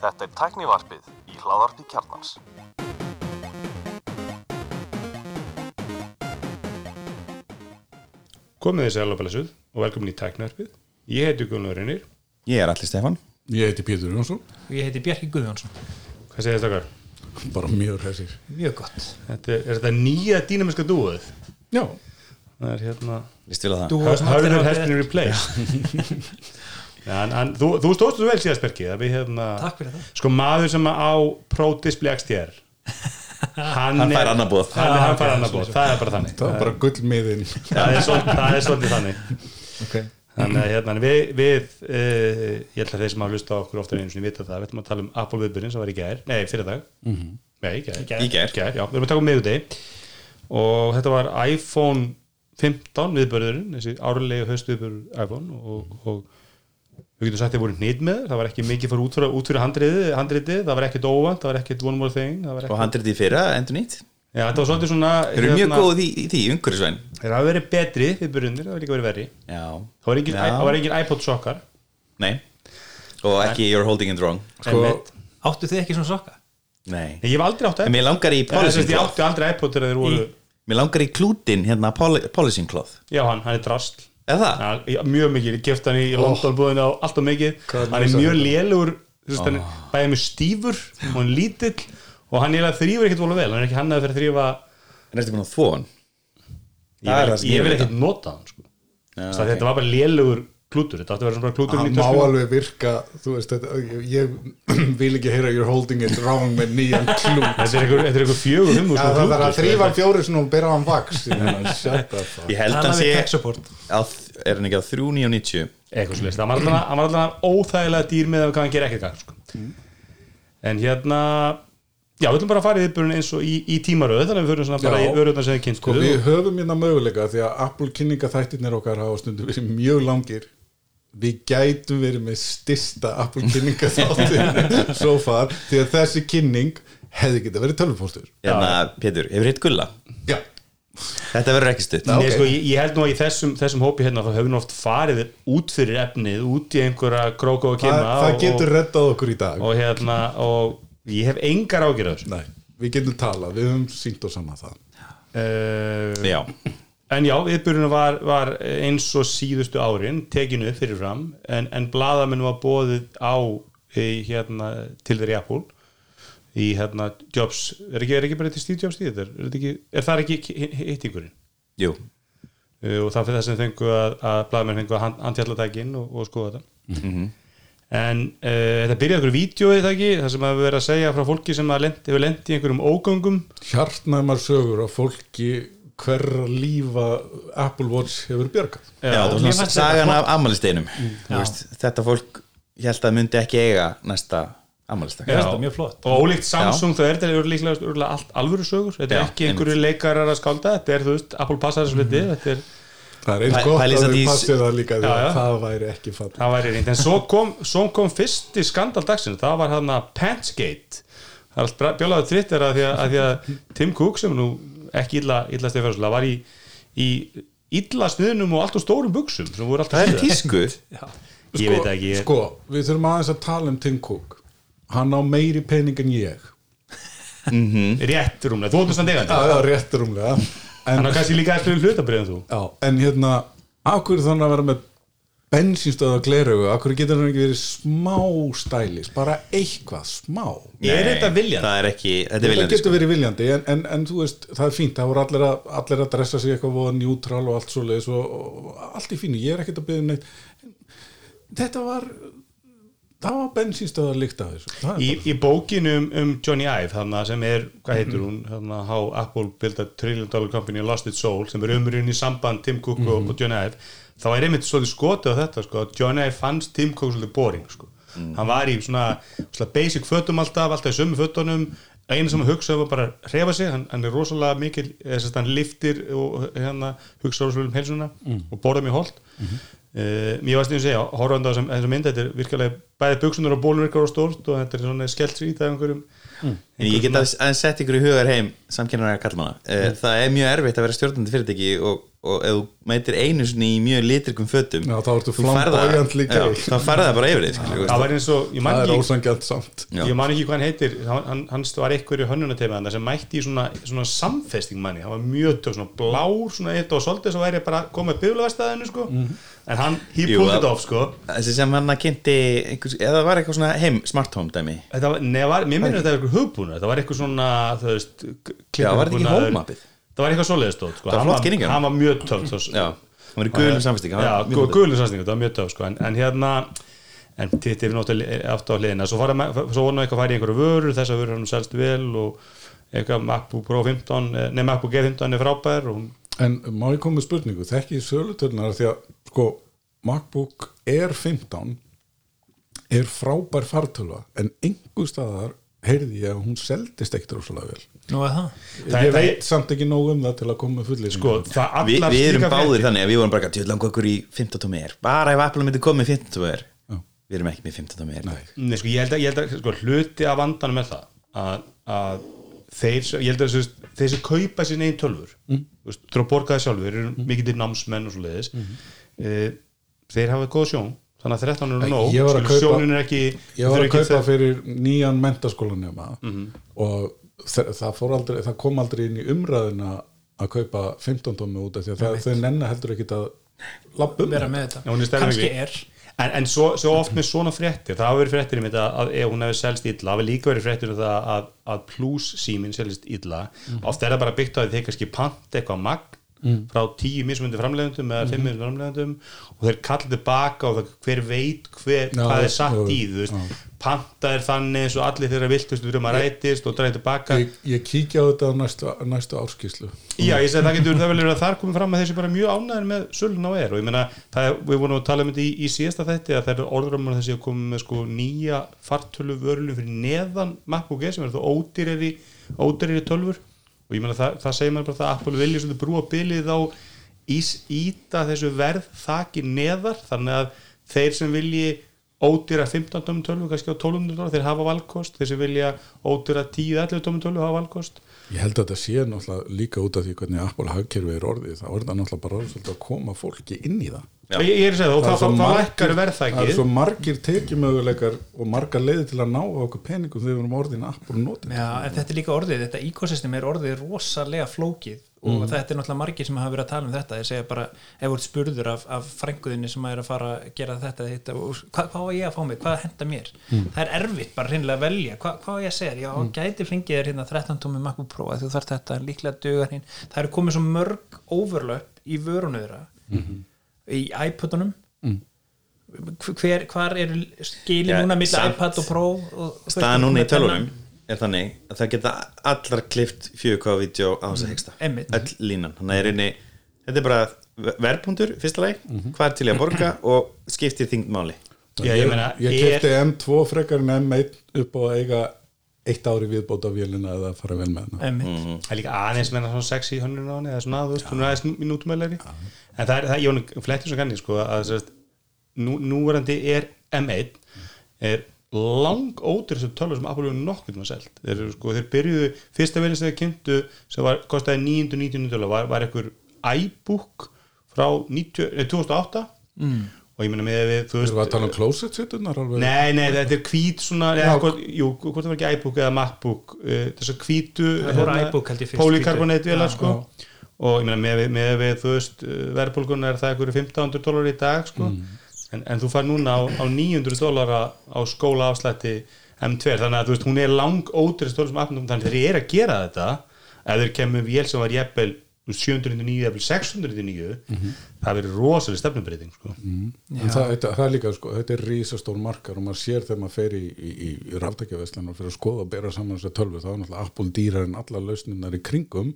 Þetta er tæknivarpið í hláðarpi kjarnans. Komið þið sæl og velkomin í tæknivarpið. Ég heiti Gunnar Reynir. Ég er allir Stefan Ég heiti Pétur Jónsson, og ég heiti Bjarki Guðjónsson Hvað segir þetta okkar? bara mjög hressir mjög gott Þetta er, er þetta nýja dýnamiska dúið? Já, Það er hérna Vist vil að það og sem allir Hörður hafa has been beðið- replaced. ja, en, en, þú, þú stóðst þú vel síðast við hérna. Sko maður sem á Pro Display XDR Hann, Hann fær er-. Hann, Ah, hann ok, fær annað svo- bóð, það er bara þannig. Það var bara gullmiðin. Það er svolítið, er þannig. Okay. Þannig að hérna, við, við uh, ég ætla að þeir sem hafa hlusta á okkur oftar einu sinni vita það, við ætlum að tala um Apple viðbyrðin sem var í gær, nei, fyrir dag nei, í gær, gær. Í gær. já, við erum að taka um miðugdegi og þetta var iPhone 15 viðbörðurinn, þessi árlegi haustviðbörður iPhone og, og við getum sagt að það voru hnýtt með, það var ekki mikið fyrir út fyrir, út fyrir handriði, handriði, það var ekkert óvand, það var ekkert one more thing það var Og ekkert, handrið í fyrra, endur nýtt? Já, þetta var svolítið svona Þeir eru mjög góð í, í því, umhverfisvæn. Þeir hafa verið betri viðbörðunir, það var líka verið verri. Já, það var engin, það engin iPod sokkar. Nei. Og ekki you're holding it wrong. Sko, áttu þið ekki svona sokka? Nei. Ég hef aldrei átt En iPod mér langar í polishing cloth. Mér langar í klútin, hérna, poli, polishing cloth. Já, hann, hann er Eða það? ja, já, Mjög mikið, ég kefti hann í London búðinu á alltaf mikið Hvað er Hann er það mjög lélugur oh. Bæðið með stífur og hann lítill og hann þrýfur ekkert vola vel hann er ekki hannaði fyrir að þrýfa En ertu búin að þvó hann? Ég, Það er vil- það ekkert nota hann sko. Já, okay. ok. Þetta var bara lélugur klútur Þetta átti að vera svona klútur hann má alveg virka þú veist, þetta, ég, ég vil ekki heyra you're holding it wrong með nýjan klút. Þetta er er einhver fjögur fimm Já, það þarf að þrýfa fjóri svona og bera hann vaks Ég held við sé á, Er hann ekki á 3.990 eitthvað svo Það var alltaf óþægilega dýr með hvað hann gerir ekkert sko. En hérna Já, við ætlum bara að fara í viðbjörn eins og í, í tímaröð þannig að við fyrir svona bara Já. í vörðunar sem þið kynstu Sko, við höfum hérna möguleika því að Apple kynninga þættirnir okkar hafa stundum verið mjög langir við gætum verið með stista Apple kynninga þáttir so far, því að þessi kynning hefði geta verið tölvupóstur. Pétur, hefur hitt gulla? Já, Þetta verður ekki stutt. Nei, ok. sko, ég, ég held nú að í þessum, þessum hópi hérna þá hefur oft farið út fyrir efnið út í einhverja króka og kynna það og, getur reddað okkur í dag. og, hérna og ég hef engar þessu. Nei, við getum talað, við höfum sínt og saman það. Uh, Já, en já, viðbjörnum var, var eins og síðustu árin tekinu upp fyrir fram en, en bladamenn var bóðið á í, hérna, til þeirri Apple í hérna Jobs. Er ekki, er ekki bara til Steve Jobs í þetta? Er, þetta ekki, er það ekki hittingurinn? Jú. Uh, og það fyrir þess að fengu að, að bladamenn fengu að hand, handfjallatækin og, og skoða þetta. En uh, þetta byrjaði okkur vídeo það ekki, það sem að við verið að segja frá fólki sem hefur lent í einhverjum ógöngum. Hjartnæmar sögur af fólki hverra lífa Apple Watch hefur björgað Já, það var svona sagan af ammælisteinum Já. Þetta fólk held að myndi ekki eiga næsta flott. og ólíkt Samsung þá er þetta eru líklega örugglega allt alvöru sögur. Þetta er Já, ekki einhverju leikarar að skálda þetta er þú veist, Apple passar þessu hluti þetta er, Það er eins gott að við í- passið það líka Já, já. það væri ekki fatt það væri reynd. En svo kom, svo kom fyrsti skandal dagsins. Það var hann að Pantsgate. Það er allt bjólaðu Twitter að því að, að því að Tim Cook sem er nú ekki illa, illa stefjörnslega var í, í illa sniðnum og allt og stórum buksum sem voru alltaf Það er tísku. Ég veit ekki ég, Sko, við þurfum aðeins að tala um Tim Cook. Hann á meiri pening en ég. Rétt rúmlega, þú óttast hann Já, degandi já, rétt rúmlega. En, hann har kannski líka eftir hlutabrið en þú. Já, en hérna, akkur þannig að vera með bensínstöða gleraugu Akkur getur hann ekki verið smá stælis? Bara eitthvað, smá. Er þetta viljan? Það er ekki, þetta er Þetta viljandi getur verið viljandi en, en, en þú veist, það er fínt Það voru allir að, allir að dressa sig eitthvað voða njútral og allt svoleiðis og, og allt í fínu, ég er ekkert að byggja um neitt. Þetta var það var bensínstöða líkt af þessu. Það er í, í bókinu um, um Johnny Ive hana, sem er, hvað heitir hún hana, How Apple Built a Trillion Dollar Company and Lost Its Soul, sem er umurinn í samband Tim Cook og, og Johnny Ive þá er einmitt svolítið skotið á þetta sko, Johnny Ive fannst Tim Cook svolítið boring sko. hann var í svona, svona basic fötum alltaf, alltaf í sömu fötunum. Einu sem hugsaði var bara að hrefa sig. Hann, hann er rosalega mikil, þess að hann liftir og hérna hugsa rosalega um heilsuna og borða mjög holt uh, mér varst því að segja, horfandi á þessum- þessum mynd þetta er virkilega bæði buksunar og bólur ykkur á stórt og þetta er svona skellt sýt af einhverjum En ég get aðeins sett ykkur í hugar heim samkynnar að kalla hana Það er mjög erfitt að vera stjórnandi fyrirtæki og, og ef þú mætir einu sinni í mjög litrikum fötum Já, þá færð það- bara yfir þig það var eins og, ég man það er ekki ósangjant samt. Ég man ekki hvað hann heitir. Hann, hann, hans var einhverju hönnunatema sem mætti í svona, svona samfesting manni hann var mjög tök, svona blár svona eitt og svolítið svo væri bara komið byggulegastæðinu sko. en hann, he Jú, pulled it off sko. Þessi sem hann að kynnti eða var eitthvað svona heim smart home dæmi. Þetta var, neða, var, mér minnir þetta var eitthvað hugbúna þetta var eitthvað svona, þú veist Já, var þetta ekki klippibúnaður. home-appið? það var eitthvað svoleiðis stótt sko. Það var hann, flott kynning, já. hann var mjög töf Já, hann var í gulum samfesting já, gulum samstingu, það var mjög töf sko. en, en hérna en titt yfir náttúrulega aftur á hliðina svo, fara, svo voru nú eitthvað að fara í einhverju vörur þessar vörur hann selst vel og eitthvað MacBook Pro 15 eh, nei MacBook G15 er frábær og hún En má ég koma með spurningu, þekki í sölutörnar því að sko MacBook Air 15 er frábær fartölva en einhver staðar heyrði ég að hún seldist ekkert rosalega vel Nú er ég það- veit samt ekki nóg um það til að koma með fullir sko, það Vi, Við erum báðir fréttir- þannig að við vorum bara tjóðlangu okkur í 15 tómi er bara ef Apple myndi komið 15 tómi er Já. Við erum ekki með 15 tómi er Nei. Sko, ég held að, ég held að sko, hluti af vandanum með það að, að þeir, ég held að þeir sem kaupa sín einn tölfur mm. þú að borgaði sjálfur, þeir eru mm. mikið til námsmenn og svo leiðis mm. þeir hafa góð sjón þannig að 13 eru nóg ég var að kaupa- sjónin er ekki var að kaupa fyrir nýjan mentaskólanema og þa- það, fór aldrei, það kom aldrei inn í umræðina að kaupa 15 tómi út af því að það, þau nenna heldur ekki að labba um vera þetta. er kannski er. En, en svo, svo oft með svona fréttir það hafa verið fréttir um þetta að ef hún hefur selst illa hafa líka verið fréttir um það að, að plus síminn selst illa. Oft er það bara byggt á því þeir kannski pant eitthvað magn frá tíu mismundi framlegundum eða fimm mismundi framlegundum og þeir kalla tilbaka og það, hver veit hver, Já, hvað er satt já, í þú panta er þannig eins og allir þeirra viltust við erum að rætist og dræði tilbaka. ég, ég kíkja á þetta á næstu, næstu árskíslu Já, ég segi það getur það vel verið að þar komið fram að þessi bara mjög ánæður með sölun á er. Og ég það, er- við vorum að tala um þetta í, í síðasta þætti að það er orðramur þessi að koma með sko nýja fartölu vörlum fyrir neðan MacBook Air sem er þá ódýrari ódýrari tölfur og ég meina það, það segir maður bara það að Apple vilja svolítið brúa bilið á ís, íta þessu verð þaki neðar þannig að þeir sem vilji ódýra 15 tómum tölvu kannski á 1200 dólar, þeir hafa valkost. Þeir sem vilja ódýra 10-11 tómum tölvu hafa valkost. Ég held að þetta sé náttúrulega líka út af því hvernig Apple hagkerfi er orðið er þetta náttúrulega bara svolítið að koma fólki inn í það ég, ég er að segja það og Það er þá- þá lækkar það er verðþækið svo margir tekjumöguleikar og margar leiði til að ná á okkur peningum þegar við erum orðin Apple notin. Já, en þetta er líka orðið, þetta ekosystem er orðið rosalega flókið og þetta er náttúrulega margir sem hafa verið að tala um þetta. Ég segja bara, ef þú ert spurður af, af frænguðinni sem er að fara að gera þetta, þetta og hvað, hvað var ég að fá mig, hvað henda mér? Það er erfitt bara hreinlega að velja. Hvað, hvað var ég að segja, já, gæti fengið þér hérna 13 tómi að þú þarf þetta líklega dugar hinn, það eru komið svo mörg overlöp í vörunöðra í iPodunum. Hver, hvar eru skilin Já, núna milli samt- iPad og Pro og, Staðan núna í tölvunum er þannig að það geta allar klift 4K-vídeó á þess að hegsta öll línan, þannig að er einni þetta er bara verðpuntur fyrsta leið, hvað er til í að borga og skiptir þingd máli? Já, ég meina, ég er- kefti M2 frekar en M1 upp á að eiga eitt ári viðbóta vélina eða fara vel með hana. Einmitt. það er líka aðeins meina svona sexy hönnun á henni eða svona, þú veist, hún er aðeins nú- nútumæðlegri en það er, það, ég hún flettur svo kanni sko, að sérst, nú, núverandi er M1 er lang ótir þessu tölur sem Apple hefur nokkuð með selt. Þeir, sko, þeir byrjuðu, fyrsta velin sem þeir kynntu sem var, kostaði 999 dólar var, var einhver iBook frá 90, nei, 2008 mm. Og ég meina með við, þú Þú veist erum að tala um closet situnar alveg? Nei, nei, þetta er hvít svona Já. eða, hvort, Jú, hvort það var ekki iBook eða MacBook uh, þessar hvítu Það voru iBook held ég fyrst, Polycarbonate hvítu. vélar Já, sko og ég meina með, með, með þú veist verðbólgun er það einhverju 1500 dólar í dag sko. En, en þú fær núna á, á 900 dólara á skóla afslætti M2 þannig að þú veist hún er lang afnum þannig að þeir eru að gera þetta ef þeir kemur vél sem var jæppel 799 eða 699 það verður rosalega stefnumbreyting sko. en það, þetta, það er líka sko, þetta er rísastól markar og maður sér þegar maður fer í, í, í, í ráftækjaveslun og fyrir að skoða og bera saman þessar tölvu þá er náttúrulega Apple dýrar en alla lausninnar í kringum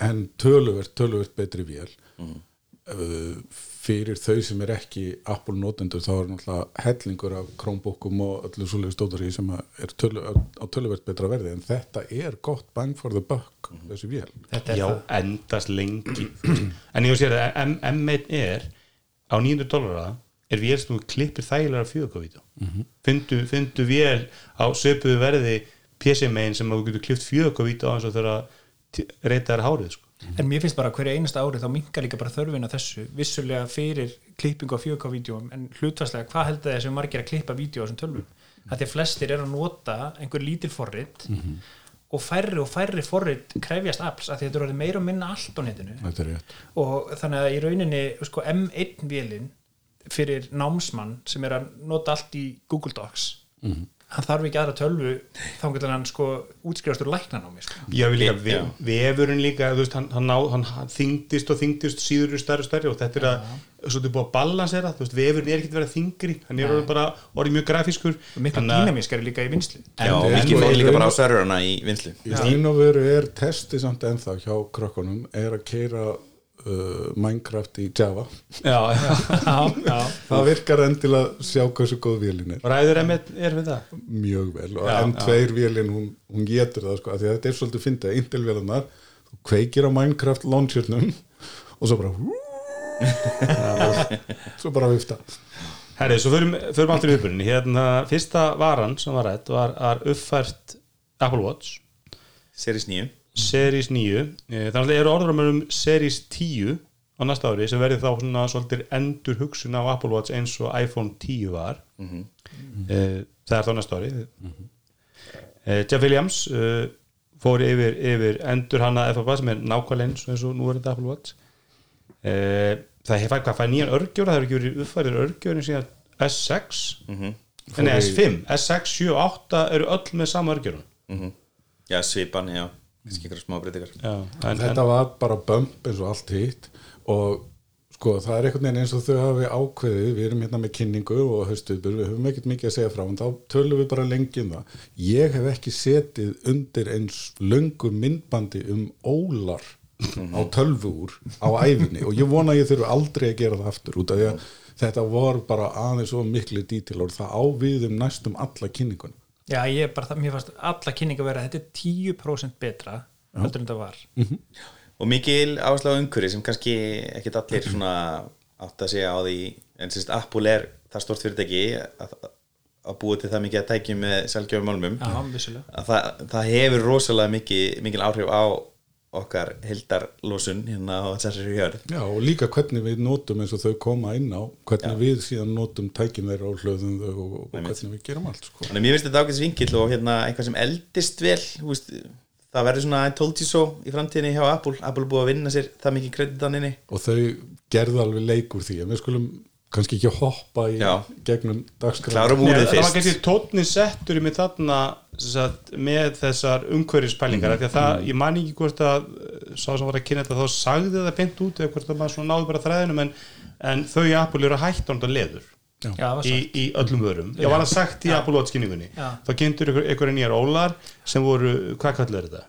en töluvert, töluvert betri vél. Uh, fyrir þau sem er ekki Apple notendur þá er náttúrulega hellingur af Chromebookum og öllu svoleiði stóðari sem að er tölu, á töluvert betra verði. En þetta er gott bang for the buck þessi vél. Þetta er Já, það. endast lengi. En ég sér að M- M1 er á 900 dólara er vél sem klippir þægilega 4K-vídeó findu, findu vél á söpuðu verði PC megin sem að þú getur klippt 4K-vídeó á eins og þegar að reyta þær hárið sko. En mér finnst bara að hverju einasta ári þá minkar líka bara þörfin á þessu vissulega fyrir klippingu á 4K-vídeóum en hlutvarslega hvað heldur þessi margir að klippa vídeo á þessum tölvum? Það er flestir er að nota einhver lítil forrit og færri og færri forrit krefjast apps að þetta er orðið meira og minna allt á netinu. Og þannig að í rauninni sko, M1 vélin fyrir námsmann sem er að nota allt í Google Docs hann þarf ekki aðra tölvu þá getur hann sko útskrifast úr læknanámi sko. Já, við líka, Já. við, vefurinn líka þú veist, hann, hann, ná, hann, hann þyngdist og þyngdist síður er stærri og stærri og þetta er að svo er búið að balansera, þú veist, vefurinn er ekki verið þingri, hann er bara orðið mjög grafískur og miklu að- dýnamískari líka í vinslu Já, en- fór líka bara á serverana í vinslu í raun og veru er testi samt ennþá hjá krökkunum er að keira uh, Minecraft í Java. Já, já, já, já. það virkar enn til að sjá hversu góð vélin er. Ræður emmitt er við það? Mjög vel og Já, M2 vélin hún, hún getur það sko af því að þetta er svolítið fyndið. Intel vélunar þú kveikir á Minecraft launchernum og svo bara svo bara vifta. Herri, svo förum, förum aftur í uppbyrjunni hérna, fyrsta varan sem var rætt var, var uppfært Apple Watch. Series 9 Series 9 Eh, þannig að eru orður um Series 10 á næsta ári sem verður þá svona svolítið endur hugsun á Apple Watch eins og iPhone 10 var. Mm það er þá næsta ári. Mm Jeff Williams fór yfir, yfir endur hana FFA sem er nákvæmlega eins og eins og nú er þetta Apple Watch. Það hefði hvað fæði nýjan örgjóra það hefur ekki verið uppfærið örgjórin síðan S6 Nei, S5, S6, 7 og 8 eru öll með sama örgjörun Já, svipan, já Kannski ykkur smá breytingar. Já, en, þetta var bara bump eins og allt hitt og sko það er einhvern veginn eins og þau hafi ákveðið við erum hérna með kynningu og haustubur við höfum ekkert mikið að segja frá en þá tölum við bara lengi um það. Ég hef ekki setið undir eins löngu myndbandi um ólar á tölvur á æfinni og ég vona að ég þurfi aldrei að gera það aftur út af því að þetta var bara aðeins svo miklu dítil og það ávið um næstum alla kynningun já, ég bara, það- mér fannst alla kynning að vera að þetta er 10% betra heldur en þetta var. Og mikil áherslu á umhverfi sem kannski ekkit allir svona átt að segja á því en sérst Apple er það stort fyrirtæki að, að búa til það mikið að tækja með selgjöfum málmum. Já, vissulega. Að það, það hefur rosalega mikið, mikil áhrif á okkar hildarlosun hérna á þessari hjörð Já, og líka hvernig við notum eins og þau koma inn á hvernig við síðan notum tækin þeirra og hlöðum þau og, og hvernig við gerum allt sko. Þannig að mér finnst þetta ágætis vinkill og hérna eitthvað sem eldist vel veist, það verður svona I told you so í framtíðinni hjá Apple. Apple búið að vinna sér það mikið kreditaninni og þau gerðu alveg leik úr því en við skulum kannski ekki hoppa í Já. gegnum úrið það var kannski tónni settur í mig þarna sem sagt, með þessar umhverfispælingar mm. því að það, ég man ekki hvort að uh, sá sem var að kynna þetta þá sagði það beint út eða hvort að maður náði bara þræðinum en, en þau í Apple eru hann að leður. Já, í, í öllum vörum. Ég var að sagt í Apple Watch kynningunni? Já. þá kynntur ykkur, ykkur nýjar ólar sem voru, hvað kallar þetta?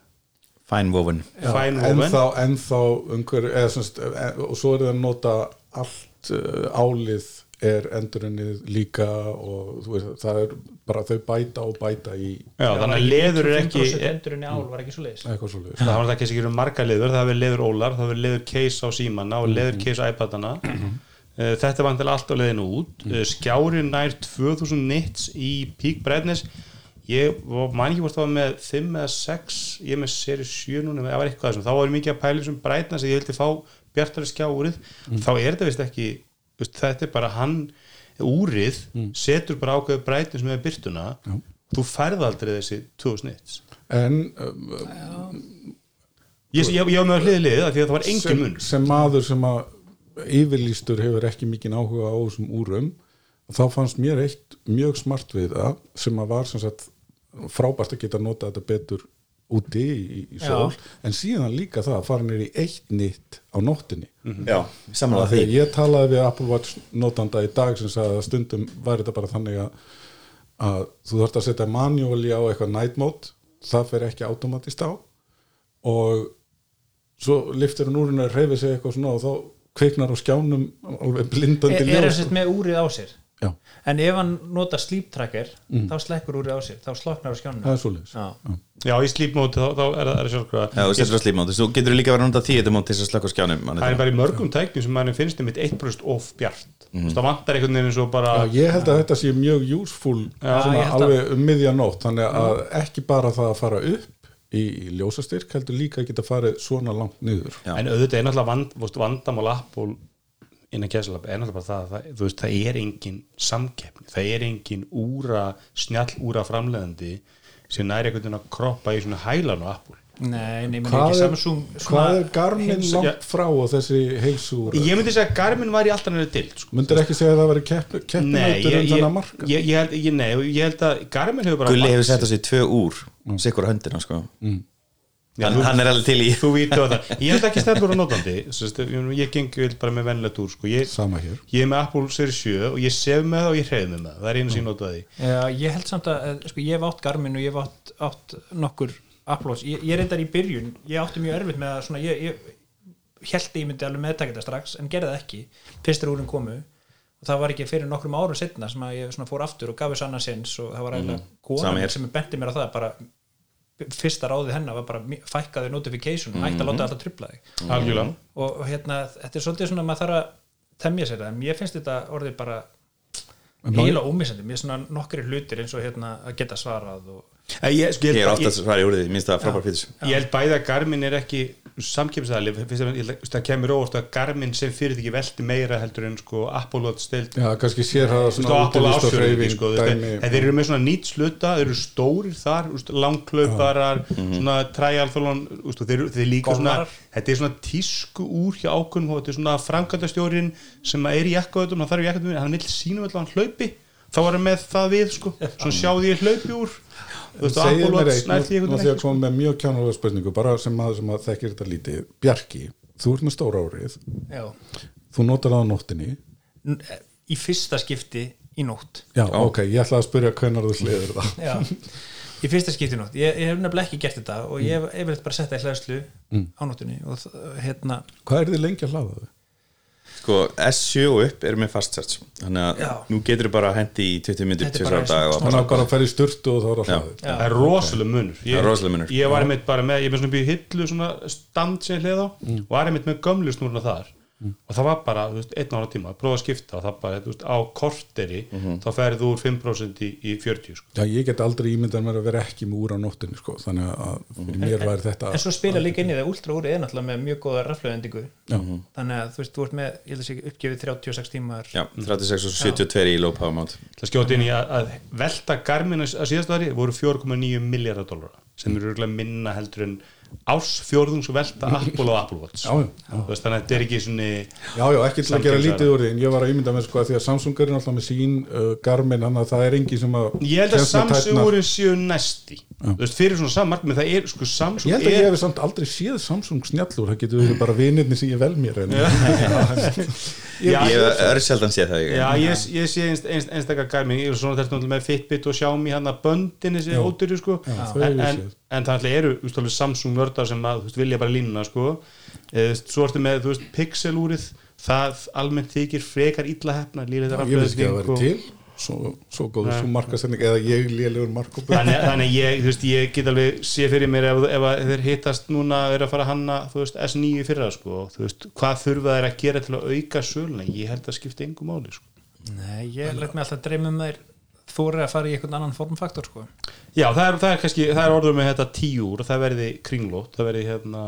Fine woven. Fine en woven. Þá, en þá umhver, eða, semst, en, og svo er það að nota allt uh, álið er endurunnið líka og þú veist, það er bara þau bæta og bæta í Já, þannig að leður er ekki 95% endurinn í ál var ekki svo leiðis eitthvað svo það var það ekki ekki marga leður, það hefur leður ólar það hefur leður case á símanna og leður case á iPadana. Eh, þetta er vantilega allt á leiðinu út. Mm. skjári nær 2000 nits í peak brightness. Ég var- man ekki hvort það var með 5 eða 6 ég er með seri 7 núna það var eitthvað þessum, þá var ég mikið að pæla sem brightness ég vildi fá bjartari skjárið þá er þetta vist ekki veist, þetta er bara hann úrið setur bara ákveðu brightness með byrtuna þú færð aldrei þessi 2000 nits en um, Ég, ég, ég var með hliðið liðið því að það var engin sem, mun sem maður sem að yfirlýstur hefur ekki mikið áhuga á þessum úrum þá fannst mér eitt mjög smart við það sem að var sem sagt frábært að geta nota þetta betur úti í, í sól en síðan líka það að fara nýr í eitt nýtt á nóttinni Já, samanlega Af því því. ég talaði við Apple Watch notanda í dag sem sagði að stundum væri þetta bara þannig að, að þú þarft að setja manuáli á eitthvað night mode það fer ekki automatist á og svo liftir hann úr henni að reyfi sig eitthvað svona og þá kveiknar á skjánum alveg blindandi er, er ljós þess með úrið á sér Já, en ef hann nota sleep tracker þá slekkur úr á sér, þá sloknar á skjánum. Það er svoleiðis. Já. Já, í slípmóti þá, þá er það er Já, þú setur á slíp mót, þú getur líka verið að nota því þetta mót til þess að slökka á skjánum Það er bara í mörgum tæknum sem mann finnst einmitt 1% of bjart. Mm. Það vantar einhvern veginn svo bara Já, ég held að þetta sé mjög useful alveg um miðja nótt þannig að ekki bara það að fara upp í, í ljósastyrk heldur líka að geta farið svona langt niður. Já. En auðvitað er náttúrulega vand, vandamál Apple innan gæsalab er náttúrulega bara það, að það, veist, það er engin samkeppni, það er engin úra, snjall úra framleiðandi sem næri einhvern veginn að kroppa í svona hælan á Apple Nei, nei, Hvað ekki er, Samsung hvað er Garmin heilsa- langt frá og þessi heilsúr Ég myndi segja að Garmin var í alltaf nefnir dild sko. myndir ekki segja að það Nei, keppinautur um ég, þennan marka? ég, ég, ég, nei, ég held að Garmin hefur bara Gulli hefur sett á sig tvö úr sikkur á höndina sko Já, hann, hann er alveg til í. Þú vítu á það, ég held ekki stefnur á notandi Sest, ég, ég geng vel bara með venlega úr sko. ég, ég er með Apple Series 7 og ég sef með það og ég hreyð með það. Það er einu sem ég notaði Já, ég held samt að, eh, sko, ég hef átt Garmin og ég hef átt, átt nokkur Applos, ég, ég reyndar í byrjun. Ég átti mjög erfitt með að svona, ég, ég held ég myndi alveg meðtaka þetta strax en gerði það ekki, fyrstur úrin komu. Og það var ekki fyrir nokkrum árum setna sem að ég fór aftur og gaf þess annars eins og það var eiginlega Sama konan sem benti mér á það bara fyrsta ráðið hennar var bara fækkaði notification, hætti að láta alltaf trubla þig. Algjörlega. Og, og hérna, þetta er svolítið svona að maður þarf að temja sér það, en mér finnst þetta orðið bara eiginlega ómissandi, mér er svona nokkri hlutir eins og hérna að geta svarað og Ég, ég, sko, ég, ég er svara í úr því, minnst það frábær fyrir ég held bæði að Garmin er ekki að það kemur óvart að Garmin sem fyrir því velti meira heldur en sko Apple Watch stild já, kannski sér það svona útivist og hreyfing sko, þeir eru með svona nýtt sluta þeir eru stórir þar, langklauparar svona trialþólun þeir, þeir líka svona, Golfarar. þetta er svona tísku úr hjá og þetta er svona framkvæmdastjórin sem er í jakkaðutum, hann þarf í jakkaðutum hann vil sínum alltaf hann hlaupi þá var hann með það við sko, svona sjáði ég hlaupi úr þú veist, segir Apple mér Watch nær því nú einhvern því að veginn koma með mjög kjánulega spurningu bara sem að, sem að þekkir þetta lítið. Bjarki, þú ert með stóra árið já, þú notar það á nóttinni N- í fyrsta skipti í nótt. Já, ok, ég ætla að spyrja hvernig þú sliður það. Já, í fyrsta skipti í nótt. Ég, ég hef nefnilega ekki gert þetta og ég hef yfirleitt bara sett það í hlæðslu á nóttunni og hérna hvað er þið lengi að hlaða þau? Sko, S7 og upp er með fast charge þannig að Já. nú getur þú bara hendi í 20 minnir Þetta er 20 bara ára dag þannig að bara ferja í sturtu og þá er það það er rosalega munur. Munur. ég var einmitt bara með, ég er með svona býð hillu svona stand sem ég hlið á og var einmitt með gömlu snúruna þar og það var bara, þú veist, einn ára tíma prófa að skipta og það bara, þú veist, á korteri þá ferði þú úr 5% í, í 40 sko. já, ég get aldrei ímyndað mér að vera ekki með úr á nóttinni sko. þannig að fyrir mér væri þetta en svo spila líka inn í það ultra úr er náttúrulega með mjög góða raflöðendingu já, þannig að þú veist, þú ert með, ég held að sé uppgefið 36 tímar. Já, 36 og 72 í low power mount það skjóti inn í að, að velta Garmin að síðast ári voru 4,9 miljardar dólara sem eru örugglega minna heldur en ársfjórðungs velta Apple og Apple Watch. Já, já. Þú veist, þannig að þetta er ekki svona já, já, ekki til að gera lítið úr því en ég var að ímynda mér sko að því að Samsung er alltaf með sín uh, Garmin, þannig að það er engi sem að ég held að með tærnar. Samsungurin séu næsti. Þú veist, fyrir svona sammarkmið það er sko Samsung ég held að ég er hef samt aldrei séð Samsung snjallur það getur verið bara vinirni sem ég vel mér en Ég öll sjaldan séð það Já, ég, ég sé einst, einst, einstakar Garmin ég er svona með Fitbit og Xiaomi hann að böndin en, það eru veist, alveg Samsung nördar sem að veist, vilja bara línuna sko. E, svo ertu með veist, Pixel úrið það almennt þykir frekar illa hefna ég veist ekki að það væri til. Svo, svo góður svo markasending eða ég lélegur markopur þannig, þannig ég, ég get alveg sé fyrir mér ef, ef, að þeir hittast núna er að fara að hanna þú veist, S9 í fyrra sko, hvað þurfa þeir að gera til að auka söluna, ég held að skipta engu máli sko. Nei, ég læt mig alltaf dreyma um þeir þóri að fara í einhvern annan formfaktor sko. Já, það er, það er kannski, það er orður með þetta tíur og það verði kringlót, það verði hérna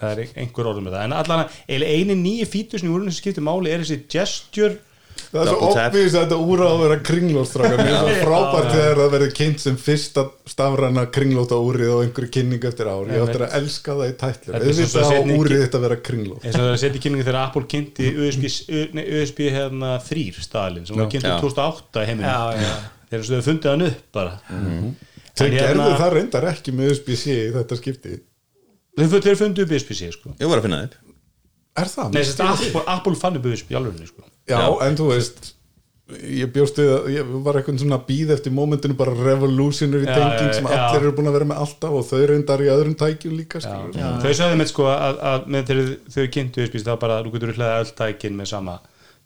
það er einhver orður með það, en allan eiginlega eini nýju fítur sem í úrunni sem skiptir máli er þessi gesture. Það er svo obvís að þetta úr á að vera kringlótstrákar mér er svo frábært þegar það verður kynnt sem fyrsta stafræna kringlóta úrið á einhverju kynningu eftir ár. Ég áttur að elska það í er svo auðvitað svo á úrið þetta að vera kringlót eins og það er að setja í kynningu þegar Apple kynnti USB, nei, USB hérna, 3 staðalinn sem var. 2008 í heiminum. Já, já. Þeir eru svo fundið hann upp bara þau En gerðu hérna- það reyndar ekki með USB-C í þetta skipti þeir fu- þeir fundið upp USB-C sko. Ég var að finna það upp er það? Nei, þess að Apple, Apple fann upp USB í alveg sko. Já, Já. en þú veist ég bjóst við að ég var eitthvað svona býð eftir momentinu bara revolutionary Já, já, sem já. allir eru búin að vera með alltaf og þau reyndar í öðrum tækjum líka skilur. þau sagði með sko að, að með þegar þau kynntu USB þá bara, þú getur hlæða öll tækin með sama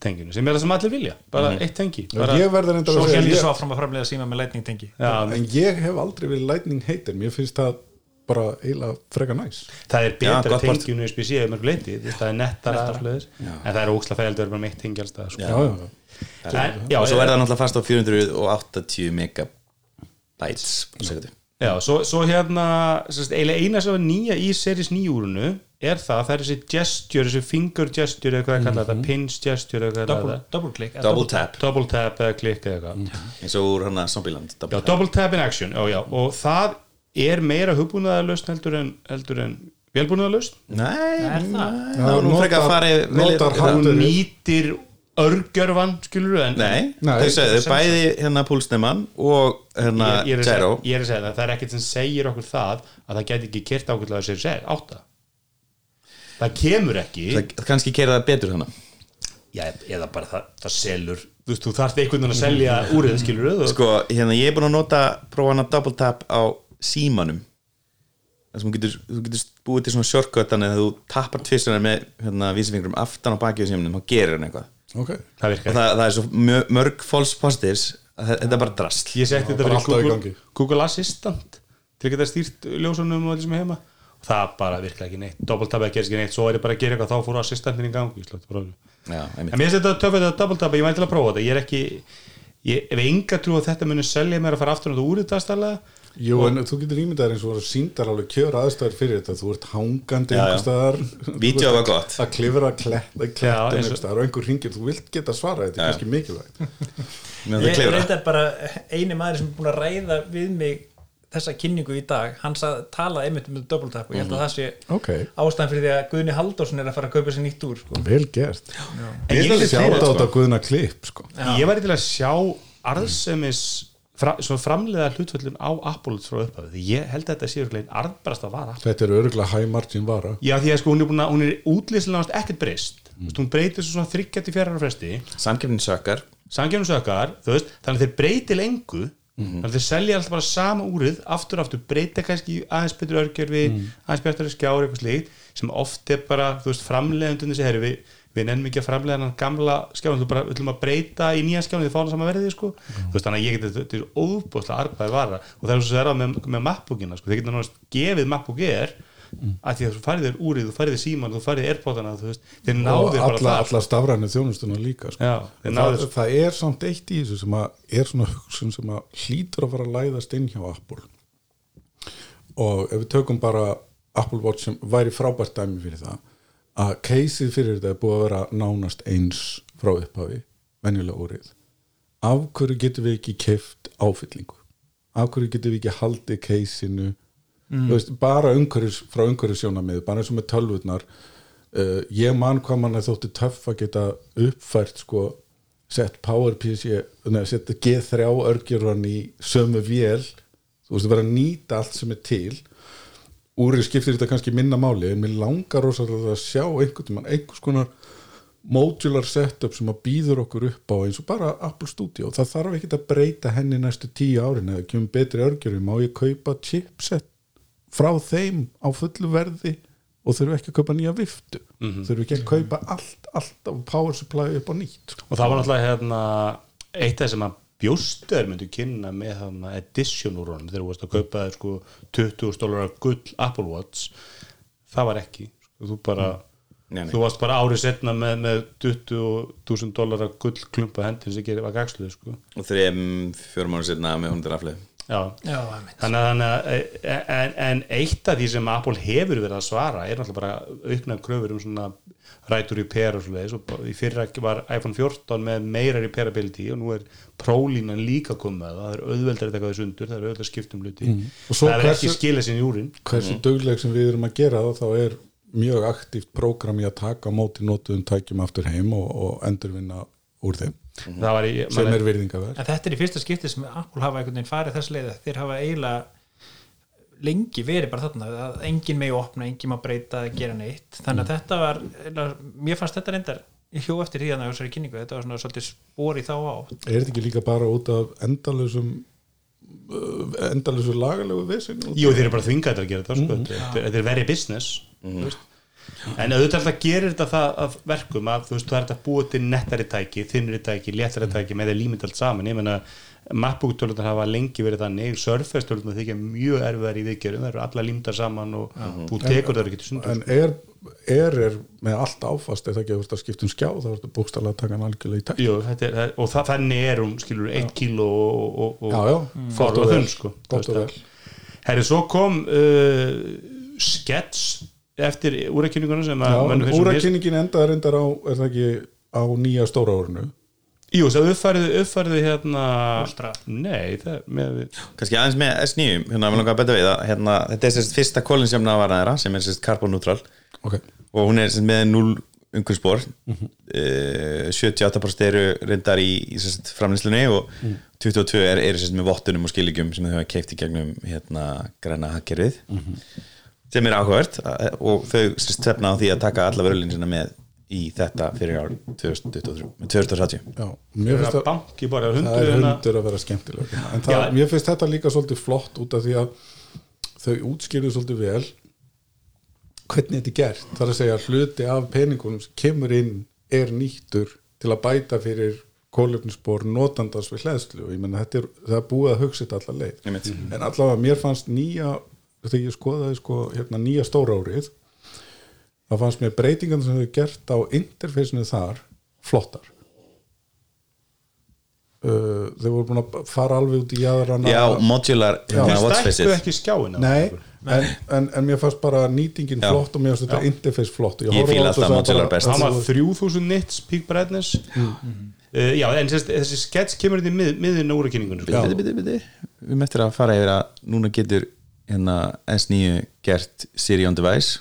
tenginu sem er það sem allir vilja, bara eitt tengi bara, ég verður enda að segja ég, að framlega síma með lightning tengi. Já, en ég hef aldrei verið lightning hater mér finnst það bara eiginlega freka næs það er betra part. tenginu í veist, það er nettara en það er óksla fæld að vera bara meitt tengi alls það, sko. já, já. Og svo er það náttúrulega fast á 480 megabytes á sekundu já, svo, svo hérna sérst, eiginlega eina sem var nýja í series nýjúrunu er það, það er þessi gesture, þessi finger gesture eða hvað ég kalla þetta, pinch gesture eða hvað double, kalla þetta, double click eða double tap. Double tap eða klikk eða eitthvað. Eins og úr hann að Zombieland Já, double tap. double tap in action, já, já, og það er meira hugbúnaðarlaust heldur en, heldur en velbúnaðarlaust nei, Er það? nei, það nú frekar að fara vel notar yfir það. þú hardware- nýtir örgjörfan, skilur en nei, þau segðu bæði hérna púlsnemann og hérna ég, ég, er að segja, ég er að segja það, það er ekkert sem segir okkur það að það geti ekki kert ákveðlega að segja átta. Það kemur ekki. Það kannski keira það betur þannig já, eða bara það, það selur. Þú þú þarft einhvern veginn að selja úrið skilur þú, sko, hérna ég er búin að nota prófa hann að double tap á símanum. Þess að þú getur, þú getur búið til svona shortcut þannig að þú tappar tvissanar með hérna, vísifingrum aftan á bakið á símanum þá gerir hann eitthvað ok. Það það, það er svo mö- mörg false positives að þe- þetta er bara drast ég setti þetta fyrir Google. Google Assistant til að geta stýrt ljósunum og þessum heima. Og það bara virka ekki neitt. Double tap ekki ekki neitt, svo er ég bara að gera eitthvað þá fór assistantin í gangi, Já, en mér finnst þetta töfð þetta double tap, ég væri til að prófa þetta. Ég er ekki, ég hef enga trú að þetta muni selja mér að fara aftur á þetta úrið dagstarlega Jú, en þú getur ímyndað eins og voru síndar alveg kjöra aðstæður fyrir þetta, þú ert hangandi einhvers staðar. Vídeó var gott. að klifra kletta, og- einhvers staðar og einhver ringir, þú vilt geta svarað þetta er kannski mikilvægt. Ég klifra. reyndar bara eini maður sem er búin að ræða við mig þessa kynningu í dag. Hann sað, talaði einmitt um double tap og ég held að það sé Ok, ástæðan fyrir því að Guðni Halldórsson er að fara að kaupa sér nýtt úr sko. vel gert. Ég sko. á Guðna klipp sko. ég væri til að sjá arðsemis fra, svona framleiða hlutföllun á Apple frá upphafi, því ég held að þetta sé örugglega ein arðbarast að vara. Þetta er örgulega high margin vara. Já, því að sko hún er búin að, hún er útlýslega ekkert breyst, mm. hún breytir svo svona þryggjart í fjara fresti, Samkeppnin sökkar samgjörnusökar þú veist, þannig að þeir breyti lengu. Þannig að þeir selja alltaf bara sama úrið aftur aftur, breyta kannski aðeins betur örgjörfi, aðeins betur skjári eitthvað slíkt, sem oft er bara þú veist, framleiðandunni sem herri við nennum ekki að framleiða hann gamla skjáin þú bara, við ætlum að breyta í nýja skjáin því fána sama verðið sko, þú veist, þannig að ég geti þetta er óbúðslega argæði vara. Og það er svo er það með, með MacBookina, sko, þeir geta náttúrulega gefið MacBook Air að því að þú færið þér úrið, þú færið þér síman þú færið airpodana, þú veist, þeir og náðu þér bara alla, alla stafrænu þjónustuna líka sko. Já, það, það er samt eitt í þessu sem að er svona hugsun sem að hlýtur að fara að læðast inn hjá Apple. Og ef við tökum bara Apple Watch sem væri frábært dæmi fyrir það að keisið fyrir þetta er búið að vera nánast eins frá upphafi venjulega úrið. Af hverju getum við ekki keft áfyllingu? Af hverju getum við ekki haldið keisinu mm. veist, bara umhverjus, frá umhverjus sjónamið bara eins og með tölvurnar. Uh, ég man hvað mann er þótti töff að geta uppfært sko sett PowerPC, neða sett G3 örgjurvan í sömu vél. Þú veist að vera að nýta allt sem er til úrið skiptir þetta kannski minna máli en mér langar rosalega að sjá einhvern einhvers konar modular setup sem að býður okkur upp á eins og bara Apple Studio. Það þarf ekki að breyta henni næstu tíu árin eða kemur betri örgjörum má ég kaupa chipset frá þeim á fullu verði og þurfu ekki að kaupa nýja viftu? Þurfu ekki að kaupa allt, allt af power supply upp á nýtt sko. og það var náttúrulega hérna, eitt af það sem að bjóstöður myndu kynna með þarna edition úr honum þegar þú varst að kaupa þér sko 20 dólarar gull Apple Watch. Það var ekki sko, þú bara Nei, nei. þú varst bara árið setna með, með 20.000 dólarar gull klumpa hendin sem gerir var gagsluð sko. Og þreim fjórum mánu setna með hundur afleið já. Já. Þannig að, þannig að en, en eitt af því sem Apple hefur verið að svara er náttúrulega bara auknar kröfur um svona rætur repair og svoleiðis og bara í fyrra var iPhone 14 með meira repairability og nú er prólínan líka komið með það, það er auðveldar að taka þessu undur, það er auðveldar um hluti. Og svo það er hversu- ekki skilað sinni í úrin hversu dugleg sem við erum að gera það þá er mjög aktíft prógram í að taka á móti nótuðum tækjum aftur heim og, og endurvinna úr þeim það var í, sem man, er virðingaverð En þetta er í fyrsta skipti sem Apple hafa einhvern veginn farið þess leið þeir hafa eiginlega lengi verið bara þarna að enginn megi opna, enginn má breyta eða gera neitt. Þannig að þetta var, mér fannst þetta reyndar ég hjó eftir því að það þessari kynningu þetta var svona svolítið spor í þá á er þetta ekki líka bara út af endalusum endalusu lagalegu vesin jú þeir eru bara þvingað að gera þetta sko. þetta, þetta er very business. Mm. En auðvitað alltaf gerir þetta það að verkum að þú veist, þú ert að búa til nettari tæki þinnri tæki, léttari tæki með þeir límynd allt saman, ég meina MacBook tölunar hafa lengi verið þannig, Surface tölunar þykja mjög erfiðar í viðgerum, það eru alla límdar saman og þú tekur það ekki til sundur en er, er, er með allt áfast eða ekki að þú ert að skipta um skjá þá ertu bókstæðlega að taka hann algjörlega í tæk Jú, þetta er, það- og það, þannig er hún skilur, 1 kíló og, og og vel, þunn sko. það. Herri, svo kom uh, skets eftir úrækynninguna sem að úrakynningin endaði reyndar á, er það ekki á nýja stóra árinu Jú, það uppfærið hérna Ultra. Nei, það með við kannski aðeins með S9 hérna, að að hérna, þetta er sérst fyrsta kólinsjöfna vara þeirra sem er sérst carbon neutral Ok, og hún er sérst með 0 umhverfsbor Mhm. uh, 78% eru reyndar í, í sérst framlýslunni og Mhm. 22 er, eru sérst með vottunum og skilíkjum sem þau hafa keift í gegnum hérna græna hakkerfið Mhm. Sem er áhugavert uh, og þau stefna á því að taka alla vörulín sinna með í þetta fyrir ár 2023 með 2030 já, mér Það finnst er að banki bara það hundur er hérna hundur að vera skemmtileg en það, Já. mér finnst þetta líka svolítið flott út af því að þau útskýrðu svolítið vel hvernig þetta er gert. Það er að segja að hluti af peningunum sem kemur inn er nýttur til að bæta fyrir kólefnisbor notandans við hlæðslu og ég menna þetta er, er búið að hugsa þetta alla leið. En allavega mér fannst nýja þegar ég skoðaði sko hérna nýja stóra árið þá fannst mér breytingan sem þau gert á interfeysinu þar flottar. Uh, þau voru búin að fara alveg út í jæðrana Já, modular hérna, Þeir stækkuðu ekki skjáina Nei, en, en, en mér fannst bara nýtingin Já. flott og mér fannst þetta interface flott. Ég horfði fíla alltaf modular best. hann var 3000 nits peak brightness. Uh, já, en þessi, þessi skets kemur þetta í mið, miðin á úrækynningunum sko. Við eftir að fara yfir að núna getur hérna S9 gert Siri on device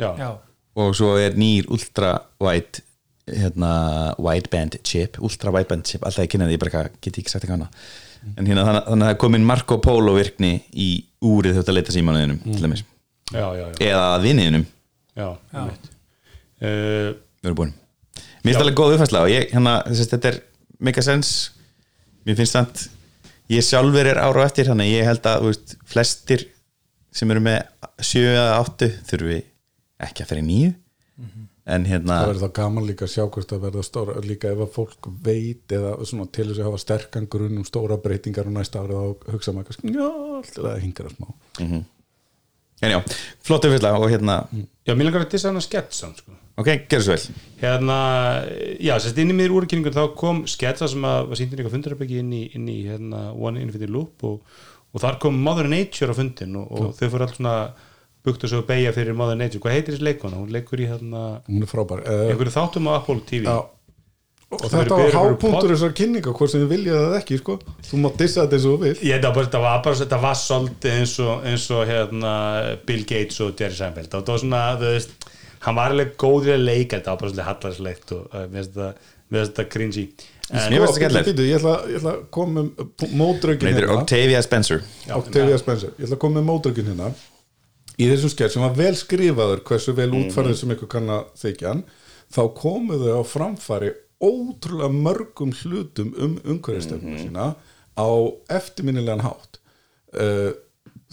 já. já, og svo er nýr ultra wide hérna wideband chip ultra wideband chip, alltaf ég kynna því ég bara get ekki sagt eitthvað annað? En hérna þannig, þannig að það komin Marco Polo virkni í úrið þetta leita símanuðinum mm. til dæmis, já, já, já, eða vinniðinum já, Já. uh, við erum búin. Mér finnst alveg góð uppfærsla og ég, hérna, þess að þetta er make a sense mér finnst það ég sjálfur er ára á eftir þannig að ég held að veist, flestir sem eru með 7 eða 8 þurfi ekki að fyrir nýju en hérna það verður þá gaman líka að sjá hvort það verða stóra líka ef að fólk veit eða svona til þess að hafa sterkan grunn um stóra breytingar og næsta árið þá hugsa maður já, alltaf það hingar að smá. En já, flott uppfærsla og hérna já, mér langar að dissa hann að sketsa sko. Ok, gerðu svo vel. Hérna, já, sérst inn í miður úrækynningun þá kom sketsa sem að var sýndin eitthvað fundarabæki inn í, inn í hérna, One Infinity Loop og, og þar kom Mother Nature á fundin og, og þau fóru allt svona buktu svo að beigja fyrir Mother Nature. Hvað heitir þessi leikona? Hún leikur í hérna hún er frábær uh, einhverju þáttum á Apple TV já, og þetta var hápunktur þessar kynninga hvort sem þið viljað það ekki, sko. Þú mátt dissa þetta eins og þú vil Ég, það, það var bara þetta var svolítið eins og, eins og hérna, Bill Gates og Jerry Seinfeld. Það var svona, veist hann var alveg góður að leika þetta var bara svolítið hallarslegt og uh, mér finnst þetta- cringy. En, Sko, ég ætla, að koma með Hún heitir Octavia Spencer. Octavia Spencer, ég ætla að koma með mótrökin hérna. Í þessum skert sem var vel skrifaður hversu vel útfærið sem ykkur kann að þykja hann þá komu þau á framfæri ótrúlega mörgum hlutum um umhverfistöfnum sína á eftirminnilegan hátt. Uh,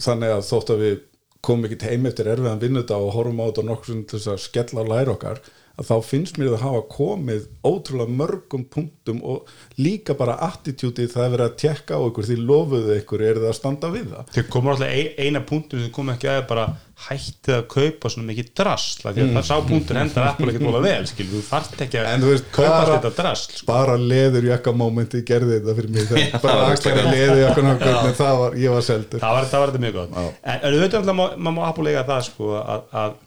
þannig að þótt að við komum ekki heim eftir erfiðan vinnudag og horfum á þetta nokkuð sem skella á læra okkar að þá finnst mér það hafa komið ótrúlega mörgum punktum og líka bara attitútið það er verið að tekka á ykkur því lofuðu ykkur er það að standa við það? Þau komur alltaf ein, eina punktur sem kom ekki að bara hættið að kaupa svona mikið drasl að það sá punktur hendar Apple ekkert vola vel skil, þú þarft ekki að veist, kaupa bara- þetta drasl sko. bara leður jakka mómenti gerði þetta fyrir mig það bara axlega leður jakka en það var, ég var seldur. Það var, það var þetta mjög gott. En, en auðvitað alltaf má- má Apple eiga það sko, að, að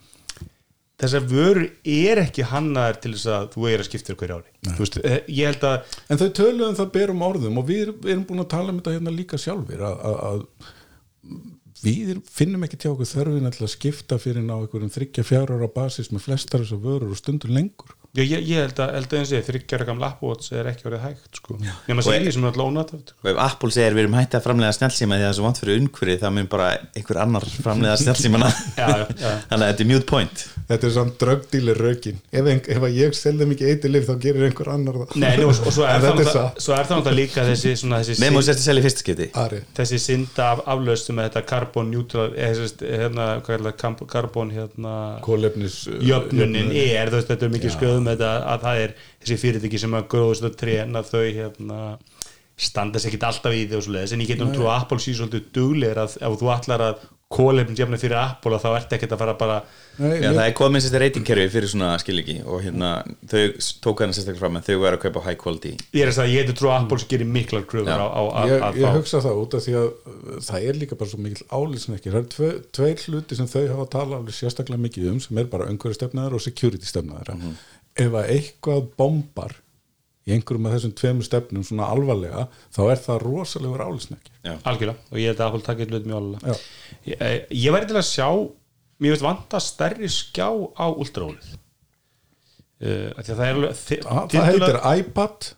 þessar vörur er ekki hannaðar til þess að þú eigir að skipta hverju ári. Veist, eh, ég held að en þau töluðum það berum orðum og við erum, búin að tala um þetta hérna líka sjálfur að, við finnum ekki til okkur þörfin að skipta fyrir ná einhverjum þryggja fjár ára basis með flestar þessar vörur og stundur lengur Já, ég, ég held að, held að eins og þryggjara gamla Apple Watch er ekki orðið hægt sko. nema Og- sér sem er alltaf ónætt og ef Apple segir við erum hætti að framlega snjálfsíma því að það er svo vant fyrir umhverfið þá mun bara einhver annar framlega snjálfsímana Já, já, já. þannig að þetta er mute point. Þetta er samt drögdílir rökin. Ef, ein, ef að ég selði mikið eitilif þá gerir einhver annar það. Nei, nú, og svo er, það náttúrulega- er líka þessi, svona, þessi, nefnum sérst að selja í fyrsta skipti. Ari, þessi synda af aflöstu með þetta carbon neutral eða þessi, hérna, hvað er það, carbon hérna, kólefnis jöfnunin er, þetta mikið sköðum þetta, að það er þessi fyrirtæki sem að gróðust að trena þau hérna, standa sér ekkit alltaf í því og svo leiðis, en ég getum trú að Apple sé svolítið duglegir að ef þú ætlar að kólefnins jafna fyrir Apple að þá ert ekkert að fara bara Nei, Já, ég- það er komið sérst reytingkerfi fyrir svona skiliki og hérna þau tók hana sérstaklega fram að þau væri að kaupa high quality. Ég er að segja, ég getur trú að Apple gerir miklar kröfur Já. á, á, á, ég, að ég fá. hugsa það út af því að uh, það er líka bara svo mikil álýsin ekki það eru tve, tveir hluti sem þau hafa talað alveg sérstaklega mikið um sem er bara umhverju stefnaðar og security stefnaðar Mhm. Ef að eitthvað bombar í einhverjum af þessum tveimur stefnum svona alvarlega þá er það ekki Já. algjörlega, og ég held að Apple takit hlut mjög alveg Já. ég, eh, ég væri til að sjá mér veist vanta stærri skjá á ultraólið uh, því að það er alveg þi- það, það heitir iPad.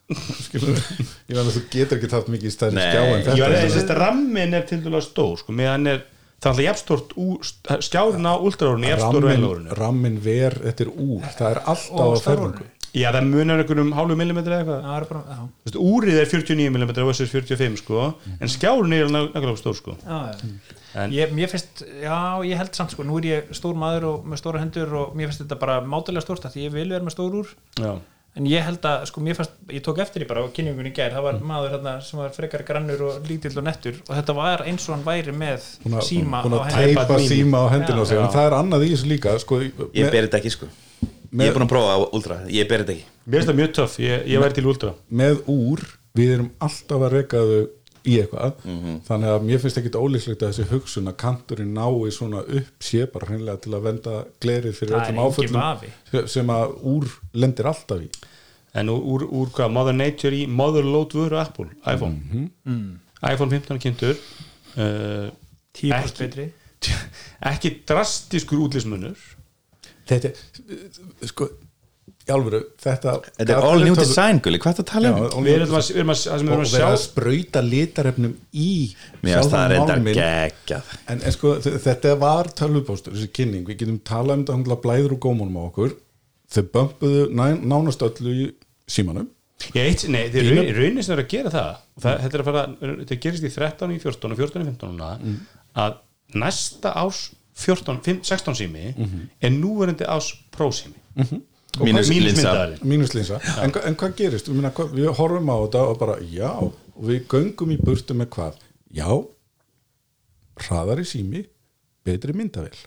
Skilur, ég veit að þú getur ekki haft mikið stærri skjá en ég þetta. er- þess að rammin er til dæla stór sko, meðan er það er alltaf jafnstort skjárin á ultraólinu jafnstór rammin, velórinu rammin ver, þetta er úr það er alltaf Og á ferðingu. Já það munar einhverjum hálfu millimetri eða eitthvað. Það er bara, já, Þú veist, úrið er 49 mm versus 45 sko, en skjárin er nákvæmlega stór sko. já, já. En- Ég, mér finnst, já, ég held samt sko, nú er ég stór maður og með stóra hendur og mér finnst þetta bara mátulega stórt að því ég vil vera með stór úr. Já. En ég held að, sko, mér fannst, ég tók eftir í bara á kynningunni í gær, það var maður hérna sem var frekar grannur og lítill og nettur og þetta var eins og hann væri með búin að- síma á að hendur teipa síma á hendina á sig. Já. en það er annað í þessu líka sko, ég með, ber þetta ekki sko. Ég er búin að prófa á ultra, ég ber þetta ekki. Mér finnst það mjög töff, ég, ég væri til ultra. með úr við erum alltaf að reka þau í eitthvað. Mhm. þannig að mér finnst ekki ólíklegt að þessi hugsun að kanturinn nái svona upp sé bara hreinlega til að venda glerið fyrir Það öllum áföllum sem- að úr lendir alltaf í. En úr, úr, úr hvað, Mother Nature í Motherload vöru Apple, iPhone. iPhone 15 kynntur uh, 10% Ekki. betri. ekki drastiskur útlýsmunur þetta er sko alvöru þetta þetta er all new design gulli, hvað er það að tala um? við erum að, við erum að, það sem við og erum að vera að sjá sprauta litarefnum í mér finnst það málminn. geggjað. En, en sko þetta var tölvupóstur þessi kynning, við getum talað um þetta blæður og gómunum á okkur. Þau bömpuðu ná- nánast öllu í símanum. Ég eitt, nei, þeir raun, raunin sem er að gera það, það þetta, er að fara, þetta gerist í 13 í 14 og 14 í 15 núna, að næsta ás 14, 5, 16 sími er núverandi ás prósími og Mínus mínus linsa. myndaðarinn mínuslinsa, en, hva- en hvað gerist? Við, minna, hvað, við horfum á þetta og bara já og við göngum í burtu með hvað? Já hraðari sími, betri myndavél.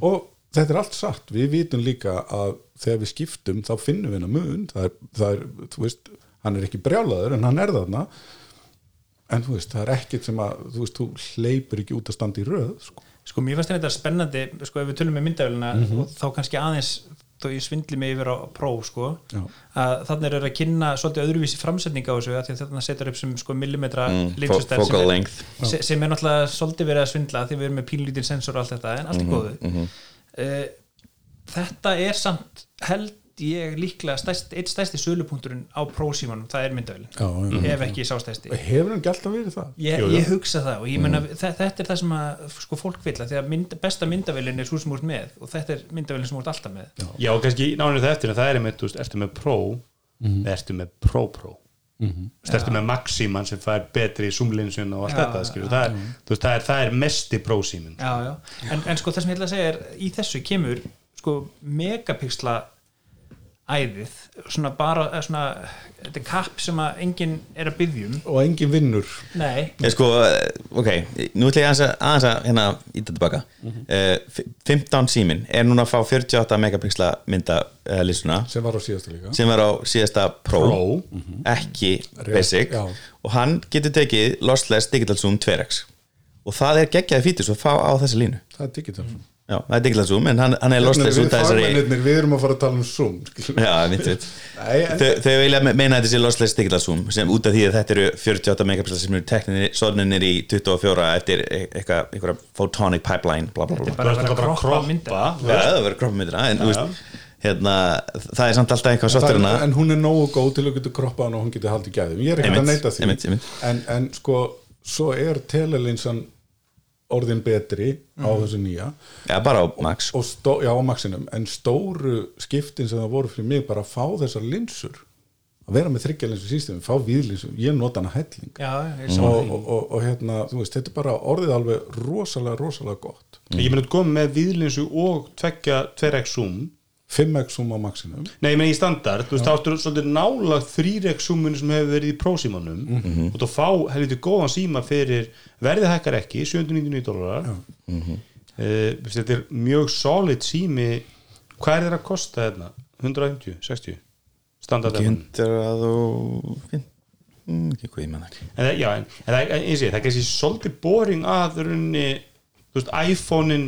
Og þetta er allt satt. Við vitum líka að þegar við skiptum þá finnum við hennar mun. Það er, það er, þú veist, hann er ekki brjálaður en hann er þarna. En þú veist, það er ekkert sem að þú veist, þú hleypur ekki út að standa í röð sko. sko mér fannst þetta spennandi sko ef við tölum með myndavélina Mhm. og þá kannski aðeins þó ég svindli mig yfir á próf sko. Þannig er að kynna svolítið öðruvísi framsetning á þessu að því að þetta setur upp sem sko millimetra Mm, linsustærð fo- sem focal er- length. se- sem er náttúrulega svolítið verið að svindla því við erum með pínlítil sensor og allt þetta en allt Mhm, í góðu uh, þetta er samt held ég líklega stærst, eitt stærsti sölupunkturinn á prósímanum, það er myndavélin. Já, já. ef ekki sá stærsti. Hefur hann ekki alltaf verið það? Ég, ég hugsa það og ég menna þe- þetta er það sem að sko fólk vil að því að mynd, besta myndavélin er svo sem úr með og þetta er myndavélin sem úr alltaf með. Já, og kannski nánir það eftir en það er einmitt, þú veist, ertu með Pro eða ertu með Pro þú veist, ertu með Maximan sem fær betri zoomlinsun og allt Já, þetta, skilur það veist, það er, það er mesti Pro símin já, já. En, en sko það sem ég ætla að segja er í þessu kemur sko megapixla æðið svona bara eh, svona, þetta er kapp sem að enginn er að byggjum og engin vinnur. Nei, Ég sko, eh, ok, nú ætla ég aðeins að, aðeins að hérna íta tilbaka. Uh, 15 símin er núna að fá 48 megapixla mynda uh, listuna. Sem var á síðasta líka. Sem var á síðasta Pro, Pro. ekki Basic. já. og hann getur tekið lossless digital zoom 2x og það er geggjaði fítus að fá á þessi línu. Það er digital já, það er digital zoom en hann, hann er lossless við út af þessari fagmennirnir, við erum að fara að tala um Zoom. Já, mitt veit Nei, en- Þau, þau vilja me- meina að þetta sé lossless digital zoom sem út af því að þetta eru 48 megapixlar sem eru tekninir, sodninir í 24 eftir e- eitthvað, photonic pipeline bla bla bla, þetta er bla. bara að vera að kroppa mynda Já, það verður kroppmyndina en þú veist hérna, það er samt alltaf eitthvað sáttur hana en hún er nógu góð til að geta kroppa hann og hún getur haldið gæðum ég er ekki Einmitt, að neita því einmitt, einmitt. En, en sko, svo er telelinsan orðin betri á þessu nýja. Já, bara á Max. Og stó, já, á maxinum. En stóru skiptin sem það voru fyrir mig bara að fá þessar linsur að vera með þryggja linsu sístum fá víðlinsu, ég nota hana helling. Já, ég og, og, og, og hérna, þú veist, þetta er bara orðið alveg rosalega, rosalega gott. Ég meina þú komið með viðlinsu og tveggja 2x zoom 5x zoom á maxinum Nei, ég meina í standard, þú veist, þá áttur svolítið nálagt 3x zoominu sem hefur verið í prósímanum og þú fá helviti góðan síma fyrir verðið hækkar ekki 799 dólarar. Uh, þetta er mjög solid sími. Hvað er þetta að kosta hérna? 150, 60 standard hundur að þú mm, ekki hvað ég menna ekki. En það, já, en, en það, en, ég sé, það er kannski svolítið boring að runni, þú veist, iPhone-in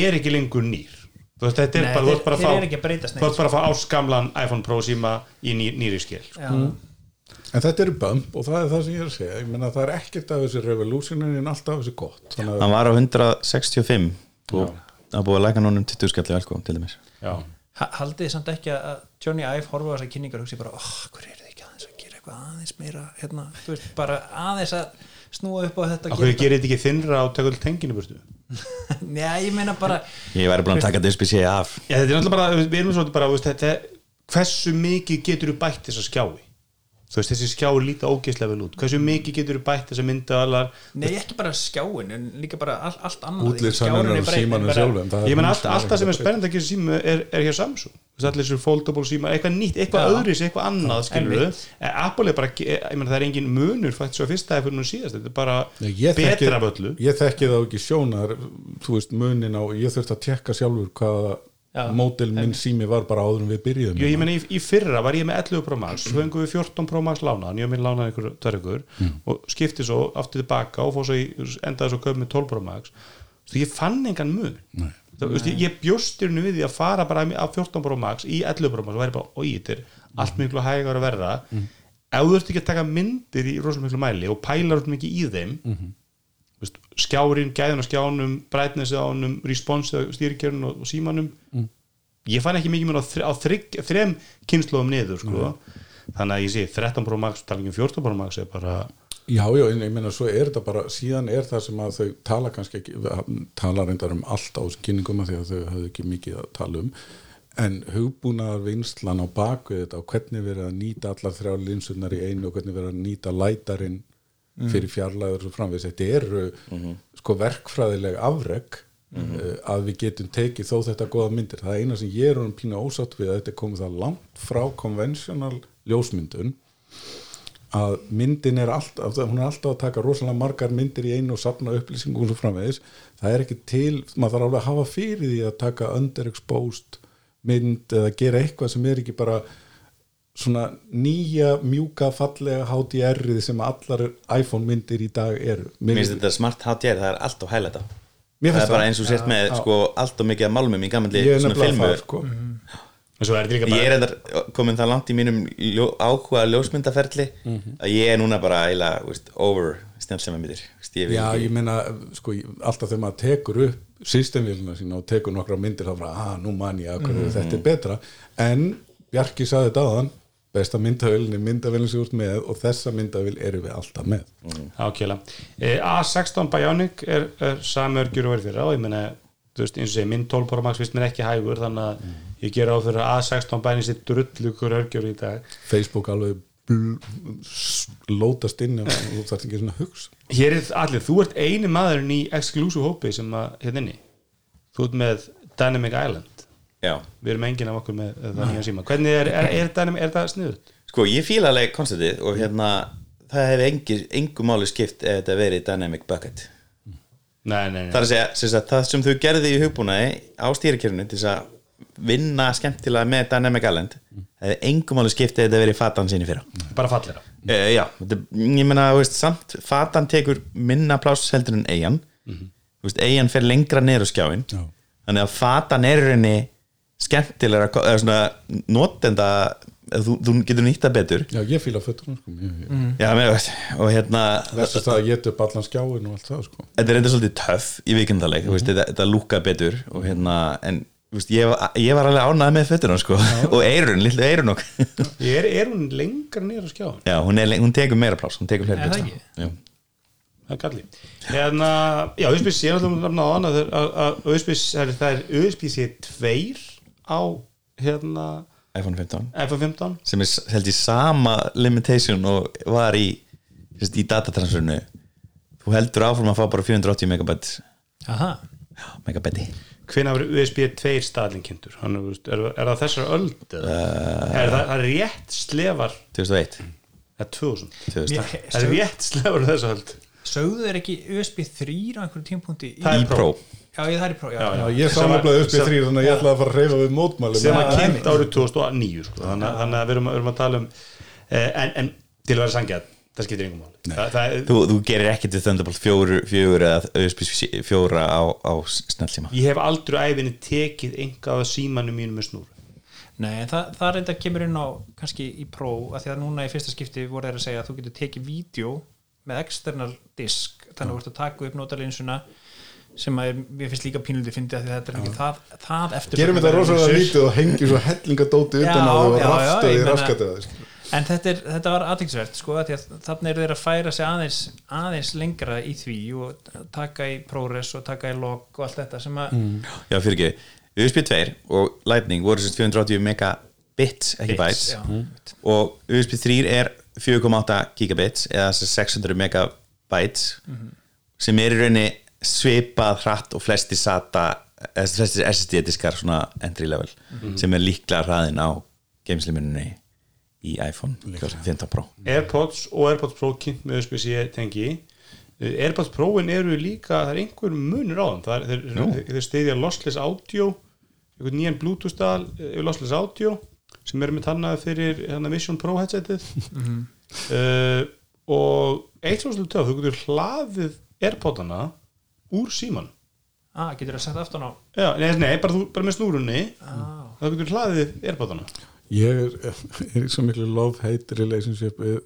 er ekki lengur nýr þú veist, þetta er Nei, bara, þú þeir- ert bara að þeir fá eru ekki að breytast neitt, þú ert bara að fá áskamlan iPhone Pro síma í ný, nýri skil sko. já, en þetta eru bump og það er það sem ég er að segja. Ég meina það er ekkert af þessi revolutionin en alltaf af þessi gott. Þannig að Hann var á 165 og það búið að læka núna um 20 skall í Elko til dæmis. Haldið þið samt ekki að Johnny Ive horfa á þessar kynningar og hugsi bara, oh, hver er þið ekki aðeins að gera eitthvað aðeins meira, hérna, þú veist, bara aðeins að snúa upp á þetta Akkur gerir þetta. ekki þinnra á tökull tenginu burtu? Já, ég meina bara Ég væri búin að taka DSPC af Já, þetta er náttúrulega bara, við erum svolítið bara, veist, þetta, hversu mikið getur þú bætt þessa skjái? Þú veist, þessi skjái líta ógeðslega vel út. Hversu mikið getur þú bætt þessa myndaðalar? Nei, ekki bara skjáin, en líka bara all, allt annað útlýtsanir á símanum er Ég menn allt, allt það sem er spennandi að gera síma er, er hér Samsung. Þú veist, allir þessu foldable síma, eitthvað nýtt, eitthvað Já. öðris, eitthvað annað, skilur við. einmitt. Apple er bara, ég menn það er engin munur fætt svo fyrsta eða fyrir nú síðast, þetta er bara Nei, ég betra af öllu. ég þekki það ekki sjónar þú veist munin á, ég þurfti að tekka sjálfur hvaða. Mótil minn sími var bara áður en við byrjuðum Jú, ég meina í, í fyrra var ég með 11 Pro Max svo fengum við 14 Pro Max lánaðan ég minn lánaði ykkur tverjugur og skipti svo aftur tilbaka og fór svo í, endaði svo köp með 12 Pro Max. Svo ég fann engan mun. Það, veist, ég, ég bjóstir nú við því að fara bara af 14 Pro Max í 11 Pro Max og væri bara, oi, þetta er allt miklu hægar að verða ef þú ert ekki að taka myndir í rosalega miklu mæli og pælar út mikið í þeim veist, skjárin, gæðun á skjánum brightness á honum, response á stýrikjörnum og, og símanum. Ég fann ekki mikið mér á, þr á þrygg, þrem kynnslóðum niður sko. þannig að ég sé 13 Pro Max, tala ekki um 14 Pro Max er bara, Já, já, en ég meina svo er þetta bara síðan er það sem að þau tala kannski ekki tala reyndar um allt á þessu kynningum af því að þau höfðu ekki mikið að tala um. En hugbúnaðar vinslan á bakvið þetta og hvernig verið að nýta allar þrjá linsunar í einu og hvernig verið að nýta lætarinn fyrir fjarlæður og framvegis, þetta eru sko verkfræðileg afreg uh, að við getum tekið þó þetta góða myndir, það er eina sem ég er um pínu ósátt við að þetta komið það langt frá konvensjonal ljósmyndun að myndin er alltaf hún er alltaf að taka rosalega margar myndir í einu og safna upplýsingum og framvegis. Það er ekki til, maður þarf alveg að hafa fyrir því að taka underexposed mynd eða gera eitthvað sem er ekki bara svona nýja mjúka fallega HDR-ið sem allar iPhone myndir í dag eru. Mér finnst þetta smart HDR, það er allt þetta Mér Það er bara það. eins og sért með sko, allt og mikið af málmum í gamanli ég er svona nefnilega filmu. það sko. En svo er þetta líka Ég bara er endar komin það langt í mínum ljó, áhuga ljósmyndaferli að ég er núna bara veist, over vil Já, ég meina, sko, alltaf þegar maður tekur upp systemvíluna sína og tekur nokkra myndir þá bara, að nú man ég að hverju þetta er betra. En Bjarki saði þetta aðan besta myndavélinni, myndavélin sem þú ert með og þessa myndavél eru við alltaf með. Ákjæla e, A16 Bionic er, er samörgjur og verið fyrir á, ég meina þú veist, eins og segi, minn 12 Pro Max vist mér ekki hægur þannig að ég ger á fyrir að A16 Bionic sitt drullu hver örgjur í dag. Facebook alveg lótast inn og þú þarft ekki svona að hugsa. Hér er allir, þú ert eini maðurinn í exclusive hópi sem að, hérna inni. Þú ert með Dynamic Island Já, við erum enginn af okkur með það nýja síma. Hvernig er, er, er, er það sniðut? sko ég fíla alveg konceptið og hérna það hefur engi, engu máli skipt ef þetta verið Dynamic Bucket. Nei, nei, nei. Það er að segja, sem sagt, það sem þau gerði í hugbúnaði á stýrikjörnu til þess að vinna skemmtilega með Dynamic Island það hefur engu máli skipt ef þetta verið fatan sinni fyrra. Bara fallera e, Já, þetta, ég meina, þú veist, samt fatan tekur minna pláss heldur en eigin þú veist, eigin fer lengra niður á skjáin Já. þannig að fatan er í rauninni skemmtilega, eða svona notenda, þú, þú getur nýtt það betur Já, ég fíla föttunum sko ég, ég, Já, með veist, og hérna Þess að það að geta upp allan skjáin og allt það sko þetta er enda svolítið töff í vikindaleik mm -hmm. þetta, þetta lúka betur og hérna, en þú veist, ég, ég var alveg ánægð með fötuna sko. og eirun, lillu eirun okk er, er hún lengra niður á skjáðan? já, hún, er, hún tekur meira pláss hún tekur fleiri Er það pláss? Já. Er hérna, já, USB-C ég er náttúrulega nefna á að- að USB-C, það er- það er USB-C 2 á hérna iPhone 15 iPhone 15 sem er held ég sama limitation og var í, í datatransferinu. Þú heldur áfram að fá bara 480 megabæt Aha. megabæti hvenær verður USB 2 staðling kynntur? Hann, er, er, er það þessar öld eða? er það, er rétt slefar? 2001 eða 2000 2000. Mér- það er rétt slefar þessar öld sögðu þeir ekki USB 3 á einhverjum tímpúnti í... Það er Pro. Pro já, ég, það er í Pro já, Já, já. Ég sá nefnilega sem- þrý þannig að ég ætlaði að fara að reyfa við mótmæli sem var kynnt árið 2009 sko. þannig, að- þannig að við erum, við erum að tala um eh, en, en til að vera sangjað það skiptir yngum máli. Það, það, þú, þú gerir ekkert við Thunderbolt 4, 4 eða USB 4 á, á snellsíma ég hef aldrei æfinni tekið engað af símanum mínum með snúr Nei, en það, það reynda kemur inn á kannski í Pro, að því að núna í fyrsta skipti voru þeir að segja að þú getur tekið vídeo með external disk þannig að þú ert að taka upp notalinsuna sem að mér finnst líka fyndið að því að þetta er ekki það, það eftir gerum þetta rosalega lítið og hengi svo hellingadóti utan á þau og ég meina- raskatið en þetta, er, þetta var aðeinsvert sko, að þannig eru þeir að færa sig aðeins, aðeins lengra í því og taka í ProRes og taka í log og allt þetta sem að já fyrir ekki, USB 2 og Lightning voru sérst 480 megabits ekki bytes. Já, og USB 3 er 4,8 gigabits eða þess 600 megabytes sem er í rauninni svipað hratt og flesti SATA eða flesti SSD diskar svona entry level sem er líklega hraðin á geimsliminunni í iPhone 15 Pro. Airpods og Airpods Pro kynnt með USB-C tengi. Eh, Airpods Pro-in eru líka það er einhver munur á þeim. Það er, þeir, þeir, þeir stiðja lossless audio einhvern nýjan bluetooth stað yfir lossless audio sem er með tannaði fyrir hana Vision Pro headsetið. Uh, og eitt svo slutt þú getur hlaðið Airpodana úr síman ah, getur það sagt aftan á? Já, nei, nei bara, þú, bara með snúrunni. Ah, þá getur hlaðið Airpodana. Ég er, er í svo miklu love-hate relationship við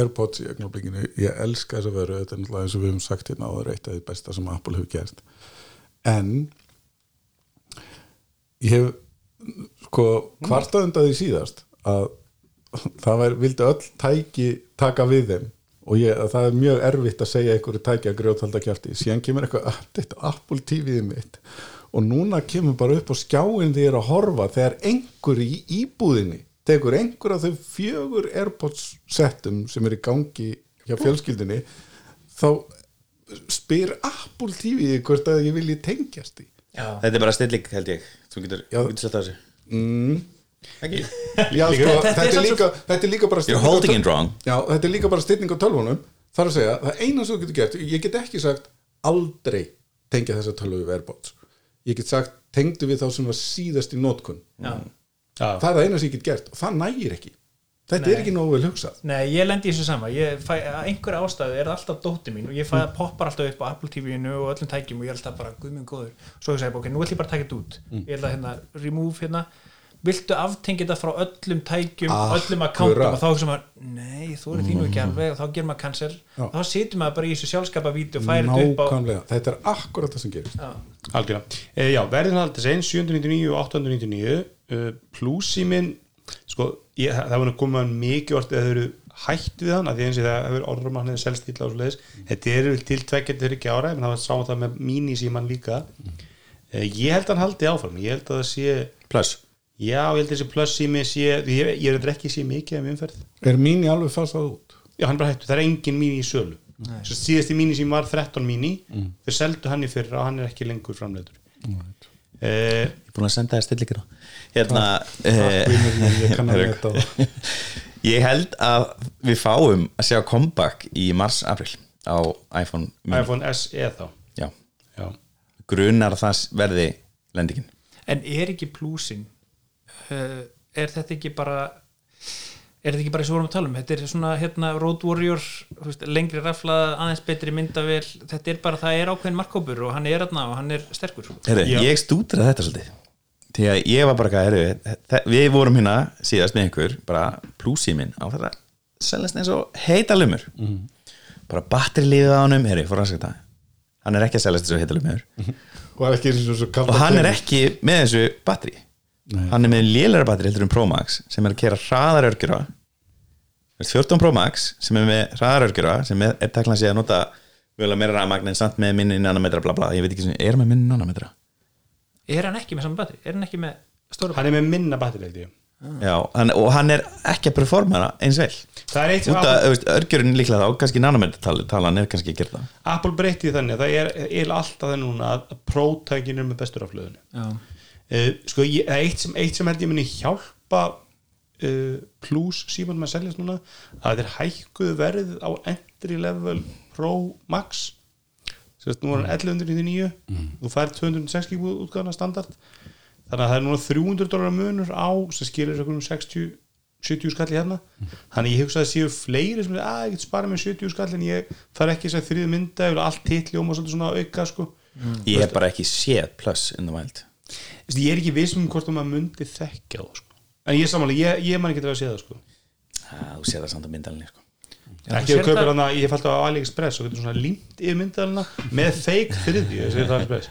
Airpods í ögnablikinu ég elska þess að vera, þetta er náttúrulega eins og við höfum sagt hérna áður eitt af því besta sem Apple hefur gert. En ég hef sko kvartað undan því síðast að það var, vildi öll tæki taka við þeim og ég, að það er mjög erfitt að segja einhverju tæki að grjóthalda kjafti. Síðan kemur eitthvað update á Apple TV-ið mitt og núna kemur bara upp á skjáin er að horfa þegar einhver í íbúðinni tekur einhver af þau fjögur Airpods settum sem er í gangi hjá fjölskyldinni þá spyr Apple TV hvort að ég vilji tengjast í já, þetta er bara stilling held ég. Þú getur, getur sett á þessu mm. Já, sko, Þetta er er líka, þetta er líka bara you're stilling á holding töl- it wrong. Já, þetta er líka bara styrning á tölvunum. Þar að segja, það eina sem þú getur gert ég get ekki sagt aldrei tengja þessa tölvu við Airpods ég get sagt, tengdu við þá sem var síðast í nótkun já. Já, það er það eina sem ég get gert og það nægir ekki. Þetta Nei. er ekki nógu vel hugsað. Nei, ég lendi í þessu sama. Ég fæ, að einhverja ástæðu er alltaf dótti mín og ég fæ að poppar alltaf upp á Apple TV-inu og öllum tækjum og ég held að bara, guð minn góður. Svo ég segi, ok, nú ætlum ég bara að taka þetta út. Ég held að hérna, remove hérna viltu aftengja þetta frá öllum tækjum öllum akkántum og þá hugsa maður nei, þú er þínu ekki alveg og þá gerir maður cancel. Þá situr maður bara í þessu sjálfskapa vídeo og færir þetta upp á nákvæmlega, þetta er akkurat það sem gerist. Já. algjörlega. E, Já, verðin haldið einn 799 og 899 uh, plusímin sko, ég, það var nú komið mikið orðið að þau eru hætt við hann að því eins og það hefur orður mann hefur selst illa og svo leiðis þetta eru til tveggjandi þegar ekki ára en það var sáum það með mínisíman líka. E, ég held að hann haldi áfram. Ég held að það sé, plus já, ég held að þessi plussími sé, ég, ég er að ekki sé mikið af umferð. Er mín í alveg fasað út? Já, hann er bara hættu, það er engin mín í sölu. Svo síðasti mín sem var 13 mín þeir seldu hann í fyrra og hann er ekki lengur framleitur eh, ég er búin að senda þér stillingina hérna eh, ég held að við fáum að sjá comeback í mars-april á iPhone, iPhone SE þá. Já. Já, grunar að það verði lendingin. En er ekki plúsin uh, er þetta ekki bara er þetta ekki bara eins og við vorum að tala um? Þetta er svona hérna Road Warrior þú veist, lengri raflað, aðeins betri myndavél. Þetta er bara, það er ákveðin markkópur og hann er aðna og hann er sterkur. Heru, ég stúdraði þetta svolítið. Því að ég var bara heru, við vorum hérna síðast með ykkur bara plúsíminn á þetta seljast eins og heita lumur. Bara batterilífið á honum, herri, fór að segja þetta. Hann er ekki að heitalum meður og er ekki svo, svo kalt og hann er ekki með þessu batteri Nei. hann er með lélæra batteri heldur en Pro Max sem er að kera hraðarörgjura 14 Pro Max sem er með hraðarörgjura sem er, er teklan sig að nota vel að meira rafmagn en samt með minni nanometra bla bla, ég veit ekki sem, er með minni nanometra? Er hann ekki með saman batteri? er hann ekki með stóra hann er með minna batteri Já, hann, og hann er ekki að performa hana eins vel. Það er eitt sem Apple, örgjurinn líklega þá kannski nanometra talan er kannski að gera það. Apple breytti því þannig að það er, er alltaf það núna að prótækin er með bestur af flöðinu já, uh, sko, ég, það er eitt sem, eitt sem held ég muni hjálpa uh, plus símand með að seljast núna að þeir hækkuðu verð á entry level Pro Max. Sérst, nú er hann 1199 þú fær 206 GB útgáðana standard. Þannig að það er núna 300 dólar munur á sem skilir okkur um 60 70 skalli hérna. Þannig ég hugsa að séu fleiri sem er að ég get spara með 70 skalli en ég þarf ekki þess að þriðu mynda eða allt hitli og svolítið svona auka sko. Ég hef bara ekki séð plus in the wild ég er ekki viss um hvort að maður myndi þekkja það sko. en ég er samanlega, ég, ég man ekki til að sé það sko. ah, Þú séð það samt á myndalni sko. Já, ekki þú að það- hana, ég fælt á AliExpress og getur svona límt yfir myndalina með fake þriðju ég segi það AliExpress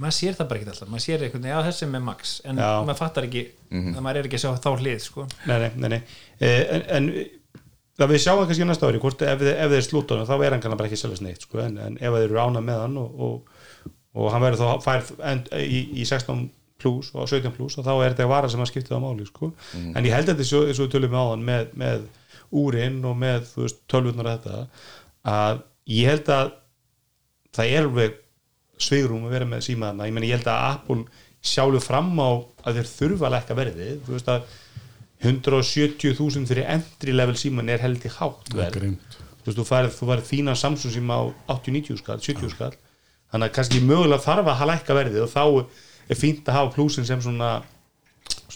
maður sér það bara ekki alltaf maður sér veginn, já þessi er með max en Já. maður fattar ekki, að maður er ekki að sjá þá hlið sko. nei, nei, nei, nei. Eh, en, en það við sjáum það kannski næsta ári hvort ef, þið- ef þeir slúta hann þá er hann kannski bara ekki seljast neitt sko, en, en ef þeir eru ána með hann og, og, og hann verður þá fær end, í, í 16 plus og 17 plus og þá er þetta vara sem að skipta það máli sko. en ég held að þetta er svo, við tölum með á hann með, með úrin og með tölvunar þetta að ég held að það er alveg svigrum að vera með símaðana ég, ég held að Apple sjálfu fram á að þeir þurfa að lekka verðið. Þú veist að 170.000 fyrir entry level síman er held í hátt verð. Þú veist, þú farið þína Samsung síma á 80-90 skall, 70 skall þannig að kannski mögulega þarf að lækka verðið og þá er fínt að hafa plúsin sem svona,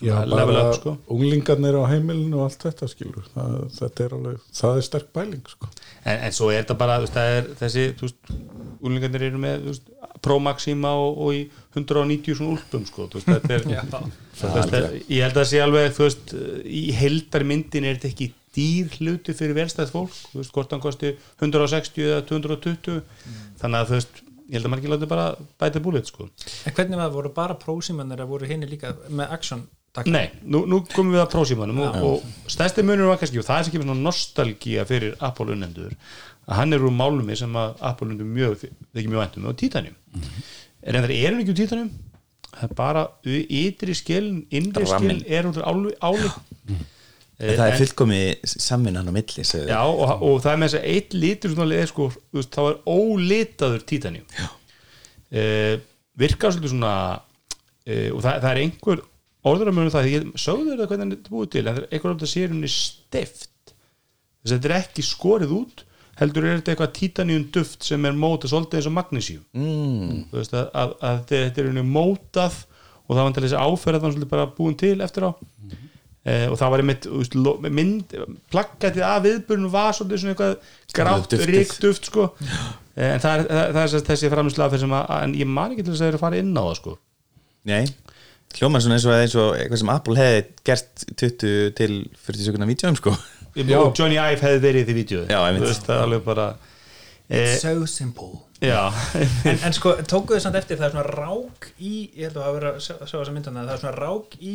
Já, svona level bara up sko. unglingarnir á heimilinu og allt þetta skilur það, þetta er alveg, það er sterk bæling sko. en, en svo er þetta bara þú veist, það er þessi, þú veist, úlingarnir eru með þú veist, Pro Max síma og, og í 190 svona úlpum sko, þú veist, þetta er, það, ég held að sé alveg þú veist, í heldar myndin er þetta ekki dýr hluti fyrir velstæð fólk þú veist, hvort hann kosti 160 eða 220 þannig að þú veist ég held að margir láti bara bæta búlit sko. en hvernig var, voru bara prósímanir að voru henni líka með action takk Nei, nú, nú komum við að prósímanum og, og stærsti munur var kannski og það er ekki svona nostalgía fyrir Apple unnendur að hann er úr málumi sem að Apple unnendur mjög, þykir mjög væntum og Titanium. Er en það er ekki úr Titanium það er bara ytri skilin, innri skilin er úr áli, áli. En það er fullkomi samvinnan á milli. Já, og, og það er með þess að eitt er sko, þá er ólitaður Titanium uh, virkar svolítið svona uh, og það, það er einhver orður að mjög það, ég sögðu þér það hvernig þetta búið til en það er einhver orður að sé henni stift. Þess að þetta er ekki skorið út heldur er þetta eitthvað titanium duft sem er mótað svolítið eins og magnísíum mm. þú veist að, að, að þetta er henni mótað og það var til þessi áferð þannig svolítið bara búin til eftir á eh, og það var einmitt mynd, plaggatið af viðbörnum var svolítið svona eitthvað grátt duftið. ríkduft sko. Eh, en það er, það, það er sem sagt þessi framlýslega sem að, en ég man ekki til þess að það er að fara inn á það sko. Nei, hljómar svona eins og, eins og eitthvað sem Apple hefði gert 20 til 40 sekundar vítjóum sko. Og Johnny Ive hefði verið í því veist, það er alveg bara eh, so simple. En, en sko, tókuðu samt eftir það er svona rák í, ég held að hafa verið að sjá þessa myndana, það er svona rák í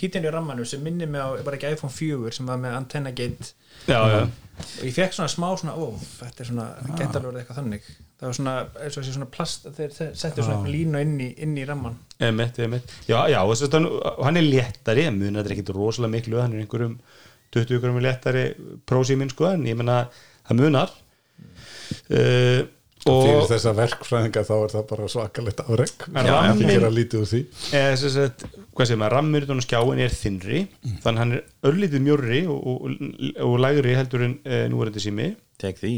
títinni rammanum sem minnir mig á, bara ekki iPhone 4 sem var með antenna gate já, já. og ég fekk svona smá svona, ó, þetta er svona geta alveg eitthvað þannig það var svona, eins og þessi svona plast þeir settu svona eitthvað línu inn í, inn í ramman Emitt, emitt. Já, já, og þess að hann, hann er léttari, en mun þetta er ekkit rosalega miklu, hann er einhverjum 20 ykkurum léttari prósíminn, sko, en ég menna, það munar. Uh, fyrir og þessa verkfræðinga þá er það bara svakalegt Já, ramminn- ekki gera lítið úr því. eða þess að, hvað segir maður, rammur og skjáin er þinnri, þannig hann er örlítið mjórri og, og, og lægri heldur en e, nú er þetta sími. Tek því.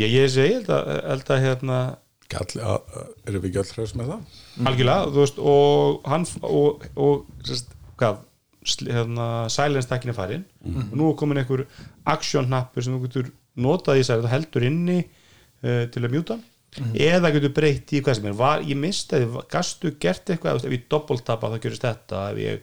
Ég, ég segi, held að, held að hérna, Gall, að, erum við ekki öll hraus með það? algjörlega, þú veist, og hann, og, og, sérst, hvað, hérna, silence takkin er farin og nú er komin einhver action hnappur sem þú getur notað í þess að heldur inni uh, til að mjúta. Hann eða getur breytt í hvað sem er. Var, ég misti að gastu gert eitthvað, ef ég doppeltapa þá gerist þetta. Ef ég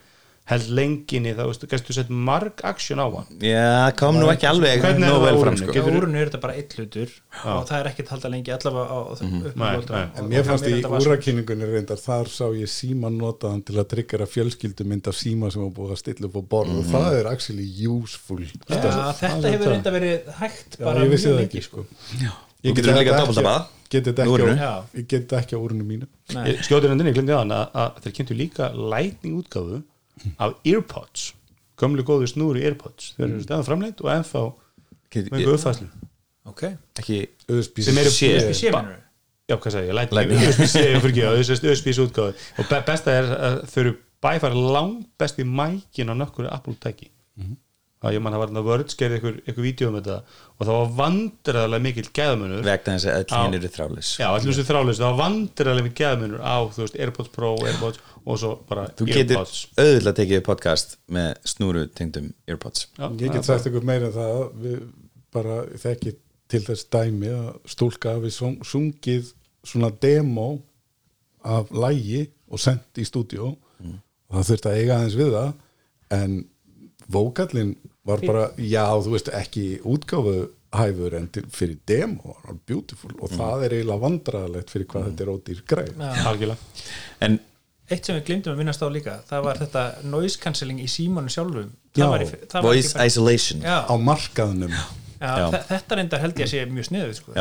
held lenginni þá gæstu sett marg aksjón á hann? Já, kom nú ekki alveg Hvernig er nóg það úrinu? sko. úrunu er þetta bara eitt hlutur? Og það er ekkert halda lengi allavega á mm Mhm. -hmm. En mér fannst í úrakynningunni reyndar þar sá ég síman notaðan til að tryggjara fjölskyldumynd af síma sem var búið að stilla upp á borð. Og það er actually useful. Ja, þetta hefur reynda verið hægt Já, bara ég vissi mjög það lengi ekki sko. Ég getur ekki, úrinu? á- ég get þetta ekki á úrinu mínu skjóður hendur í glindi á hann að, að þeir kynntu líka lightning útgáfu af Earpods gömlu góðu snúri Earpods þeir eru stæðan framleitt og ennþá með einhver uppfæslu Ekki USB sem eru Sé. Þessi sé minnur já hvað sagði ég, lightning. USB-C ég USB-C útgáfu og be besta er að þau eru bæfæra lang besti mækin á nokkur Apple tæki að ég mann að var þarna Words gerði ykkur, ykkur vídeo um þetta og það var vandræðarlega mikill gæðamunur vegna þess að hinn eru þrális Já, allir þessu þrálega, það var vandræðarlega mikill gæðamunur á, þú veist, Airpods Pro, Airpods og svo bara Þú getur auðvitað tekið podcast með snúru tengdum Earpods. Já, Ég get sagt ykkur meira en það. Að við bara þekki til þess dæmi að stúlka sung- sungið svona demo af lægi og sendt í stúdíó. Og það þurfti að eiga aðeins við það. En vókallin var bara, já þú veist ekki útgáfu hæfur en til, fyrir demo, var beautiful. Og það er eiginlega vandræðalegt fyrir hvað þetta er ódýr greið algjörlega. En eitt sem við glimtum að minnast á líka það var þetta noise cancelling í símanu sjálfum. Já, það var, í, það var voice bara- isolation. Já, á markaðnum. Já, Já. þe- þetta reyndar held ég að sé mjög sniðuð sko.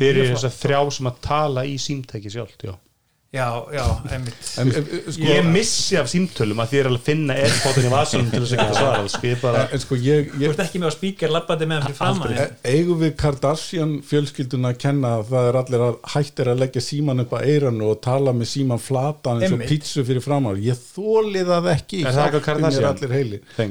Fyrir þess að þrjá sem að tala í símtæki sjálft, já já, já, einmitt. En, sko, Ég missi af símtölum að því er alveg að finna Airpodin í vasunum til þess að geta svarað sko, ég bara, en sko ég, þú ég ert ekki með á spíker labbandi með hann fyrir fram E- eigum við Kardashian fjölskylduna að kenna að það er allir að hættir að leggja síman upp að eiranu og tala með síman flatan eins og pítsu fyrir framar ég þóli það ekki. Er